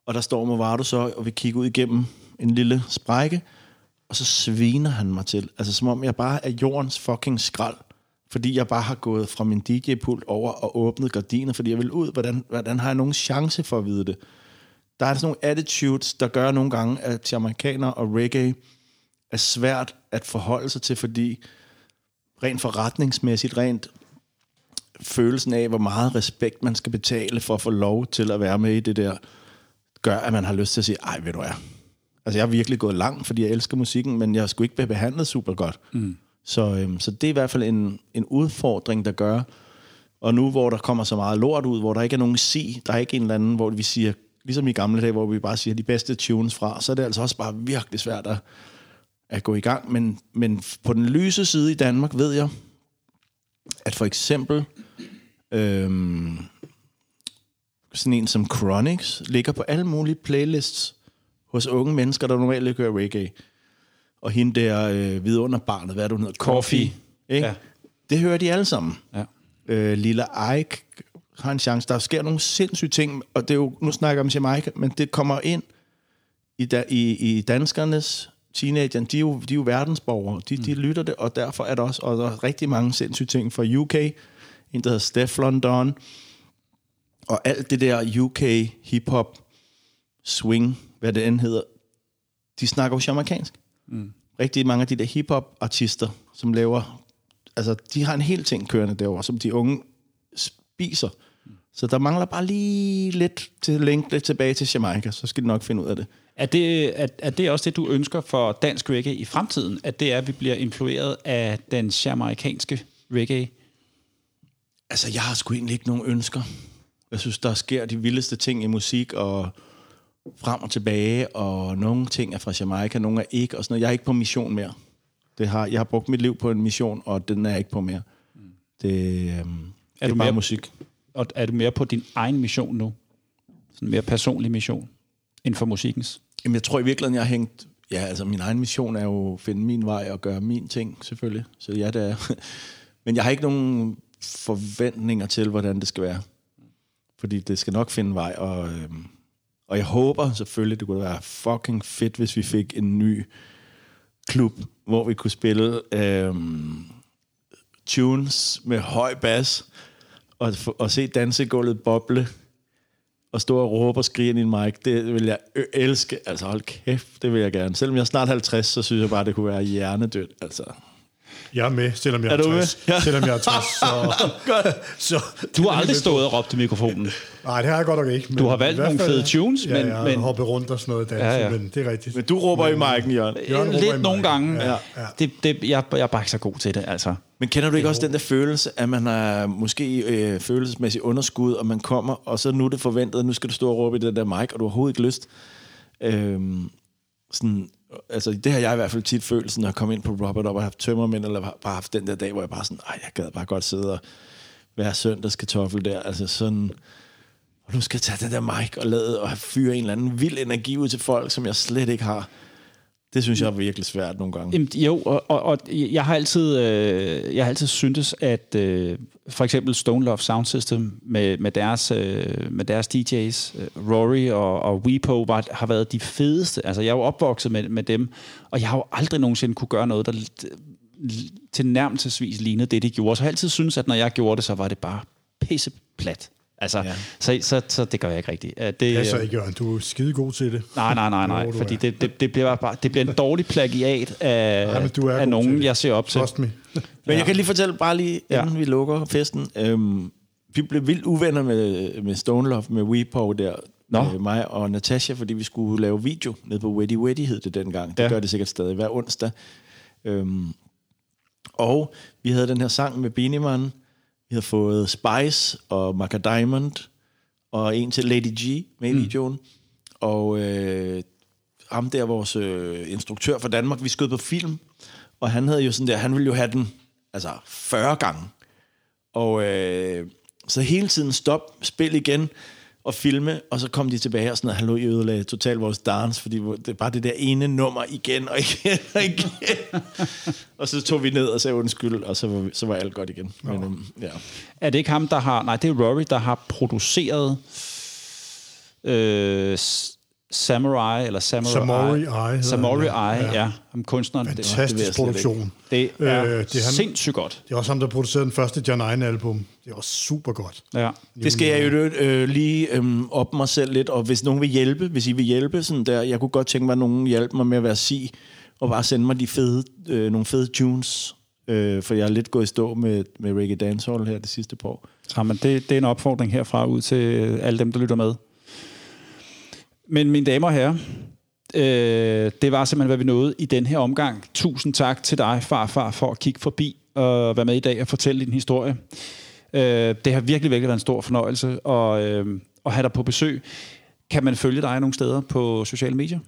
og der står Movado så, og vi kigger ud igennem en lille sprække, og så sviner han mig til. Altså som om jeg bare er jordens fucking skrald. Fordi jeg bare har gået fra min DJ-pult over og åbnet gardiner, fordi jeg vil ud. Hvordan, hvordan har jeg nogen chance for at vide det? Der er sådan nogle attitudes, der gør nogle gange, at jamaicaner og reggae er svært at forholde sig til, fordi rent forretningsmæssigt, rent følelsen af, hvor meget respekt man skal betale for at få lov til at være med i det der, gør, at man har lyst til at sige, ej, ved du hvad, Altså, jeg har virkelig gået langt, fordi jeg elsker musikken, men jeg skulle ikke blive behandlet super godt. Mm. Så, øhm, så det er i hvert fald en, en udfordring, der gør. Og nu, hvor der kommer så meget lort ud, hvor der ikke er nogen sig, der er ikke en eller anden, hvor vi siger, ligesom i gamle dage, hvor vi bare siger de bedste tunes fra, så er det altså også bare virkelig svært at, at gå i gang. Men, men på den lyse side i Danmark ved jeg, at for eksempel øhm, sådan en som Chronics ligger på alle mulige playlists hos unge mennesker, der normalt ikke hører reggae. Og hende der øh, vidunderbarnet, hvad er hun hedder? Coffee. Ikke? Ja. Det hører de alle sammen. Ja. Øh, Lilla Ike har en chance. Der sker nogle sindssyge ting, og det er jo, nu snakker jeg om Jamaica, men det kommer ind i, da, i, i danskernes teenager, de er jo, de er jo verdensborgere, de, mm. de lytter det, og derfor er der også og der er rigtig mange sindssyge ting fra UK, en der hedder Steph London, og alt det der UK hip-hop, swing, hvad det end hedder, de snakker jo jamaikansk. Mm. Rigtig mange af de der hip-hop-artister, som laver, altså de har en hel ting kørende derovre, som de unge spiser. Så der mangler bare lige lidt til link lidt tilbage til Jamaica, så skal de nok finde ud af det. Er det, er, er det også det, du ønsker for dansk reggae i fremtiden? At det er, at vi bliver influeret af den jamaikanske reggae? Altså, jeg har sgu egentlig ikke nogen ønsker. Jeg synes, der sker de vildeste ting i musik, og frem og tilbage, og nogle ting er fra Jamaica, nogle er ikke, og sådan noget. Jeg er ikke på mission mere. Det har, jeg har brugt mit liv på en mission, og den er jeg ikke på mere. Det, øhm, er det er du bare mere- musik. Og er du mere på din egen mission nu? Sådan en mere personlig mission, end for musikkens? Jamen, jeg tror i virkeligheden, jeg har hængt... Ja, altså, min egen mission er jo at finde min vej og gøre min ting, selvfølgelig. Så ja, det er... [LAUGHS] Men jeg har ikke nogen forventninger til, hvordan det skal være. Fordi det skal nok finde vej, og, øhm, og jeg håber selvfølgelig, det kunne være fucking fedt, hvis vi fik en ny klub, hvor vi kunne spille øhm, tunes med høj bas, og, og se dansegulvet boble, og stå og råbe og skrige ind i en mic, det vil jeg elske. Altså hold kæft, det vil jeg gerne. Selvom jeg er snart 50, så synes jeg bare, det kunne være hjernedødt. Altså. Jeg er med, selvom jeg er, Er du med? 60. Ja. Selvom jeg er 60, så... [LAUGHS] så Du har aldrig stået og råbt til mikrofonen. Nej, det har jeg godt nok ikke. Men Du har valgt nogle fede tunes, ja, men- har men- hoppet rundt og sådan noget dans, Ja, ja, ja. ja. men det er rigtigt. Men du råber i mic'en, Jørgen. Jørgen Lidt nogle gange. Ja, Ja, ja. Det, det, jeg, jeg er bare ikke så god til det, altså. Men kender du ikke også den der følelse, at man er måske øh, følelsesmæssigt underskud, og man kommer, og så nu er det forventet, nu skal du stå og råbe i den der mic, og du har overhovedet ikke lyst. Øhm, sådan, altså, det har jeg i hvert fald tit sådan, når jeg kom ind på Robert og har haft tømmermænd, eller har bare haft den der dag, hvor jeg bare sådan, ej, jeg gad bare godt sidde og være søndagskartoffel der. Altså sådan, og nu skal jeg tage den der mic og lade og fyre en eller anden vild energi ud til folk, som jeg slet ikke har. Det synes jeg er virkelig svært nogle gange. Jamen, jo, og, og, og jeg har altid, øh, jeg har altid syntes, at øh, for eksempel Stone Love Sound System med, med, deres, øh, med deres DJ's, øh, Rory og, og Weepo, var, har været de fedeste. Altså, jeg er jo opvokset med, med dem, og jeg har jo aldrig nogensinde kunne gøre noget, der til nærmelsesvis lignede det, de gjorde. Så jeg har altid syntes, at når jeg gjorde det, så var det bare pisseplat. Altså, ja. så, så, så det gør jeg ikke rigtigt. Øh, Det, Det er så ikke, Jørgen. Du er skide god til det. Nej, nej, nej, nej, fordi det, det, det, bliver bare, det bliver en dårlig plagiat af, Nej, men du er af nogen, jeg ser op til. Trust me. Men jeg kan lige fortælle, bare lige inden Ja. vi lukker festen. Øhm, vi blev vildt uvenner med, med Stone Love, med Weepo der. Nå. Øh, mig og Natasha, fordi vi skulle lave video nede på Weddy Weddy hed det dengang. Det Ja. gør det sikkert stadig hver onsdag. Øhm, Og vi havde den her sang med Beanie Man. Vi havde fået Spice og Maca Diamond og en til Lady G med i Mm. videoen. Og øh, ham der, vores øh, instruktør fra Danmark, vi skød på film, og han havde jo sådan der, han ville jo have den altså 40 gange. Og øh, så hele tiden stop, spil igen og filme, og så kom de tilbage og sådan noget, hallo, I ødelagde totalt vores dance, fordi det er bare det der ene nummer igen og igen og igen. [LAUGHS] og så tog vi ned og sagde undskyld, og så var, vi- så var alt godt igen. Men, øhm, ja. Er det ikke ham, der har... Nej, det er Rory, der har produceret øh, Samurai, eller Samurai... Samurai Eye Samurai Eye, ja. ja. Ham kunstneren. Det, Fantastisk produktion. det er Øh, det det er han- sindssygt godt. Det er også ham, der producerede den første John Eine-album. Det er også super godt. Ja. Det skal jeg jo øh, lige øh, op mig selv lidt, og hvis nogen vil hjælpe, hvis I vil hjælpe sådan der, jeg kunne godt tænke mig, at nogen hjælper mig med at være sig, og bare sende mig de fede, øh, nogle fede tunes, øh, for jeg er lidt gået i stå med, med reggae dancehall her det sidste par år. Jamen, det, det er en opfordring herfra ud til alle dem, der lytter med. Men mine damer og herrer, øh, det var simpelthen, hvad vi nåede i den her omgang. Tusind tak til dig, farfar, for at kigge forbi og være med i dag og fortælle din historie. Øh, det har virkelig, virkelig været en stor fornøjelse at, øh, at have dig på besøg. Kan man følge dig nogle steder på sociale medier?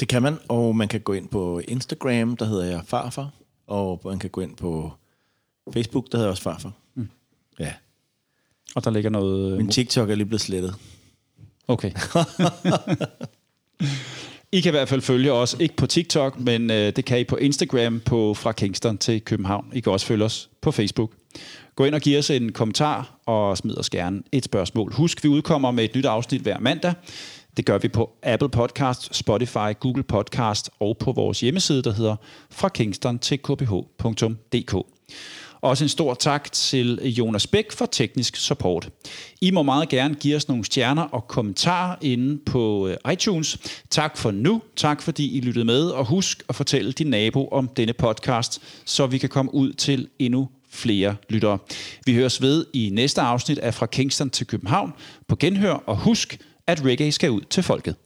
Det kan man, og man kan gå ind på Instagram, der hedder jeg farfar, og man kan gå ind på Facebook, der hedder jeg også farfar. Mm. Ja, Og der ligger noget... min TikTok er lige blevet slettet. Okay. I kan i hvert fald følge os, ikke på TikTok, men øh, det kan I på Instagram på Fra Kingston til København. I kan også følge os på Facebook. Gå ind og giv os en kommentar, og smid os gerne et spørgsmål. Husk, vi udkommer med et nyt afsnit hver mandag. Det gør vi på Apple Podcast, Spotify, Google Podcast og på vores hjemmeside, der hedder fra kingston til kph.dk. Også en stor tak til Jonas Bæk for teknisk support. I må meget gerne give os nogle stjerner og kommentarer inde på øh, iTunes. Tak for nu. Tak fordi I lyttede med. Og husk at fortælle din nabo om denne podcast, så vi kan komme ud til endnu flere lyttere. Vi høres ved i næste afsnit af Fra Kingston til København på genhør. Og husk, at reggae skal ud til folket.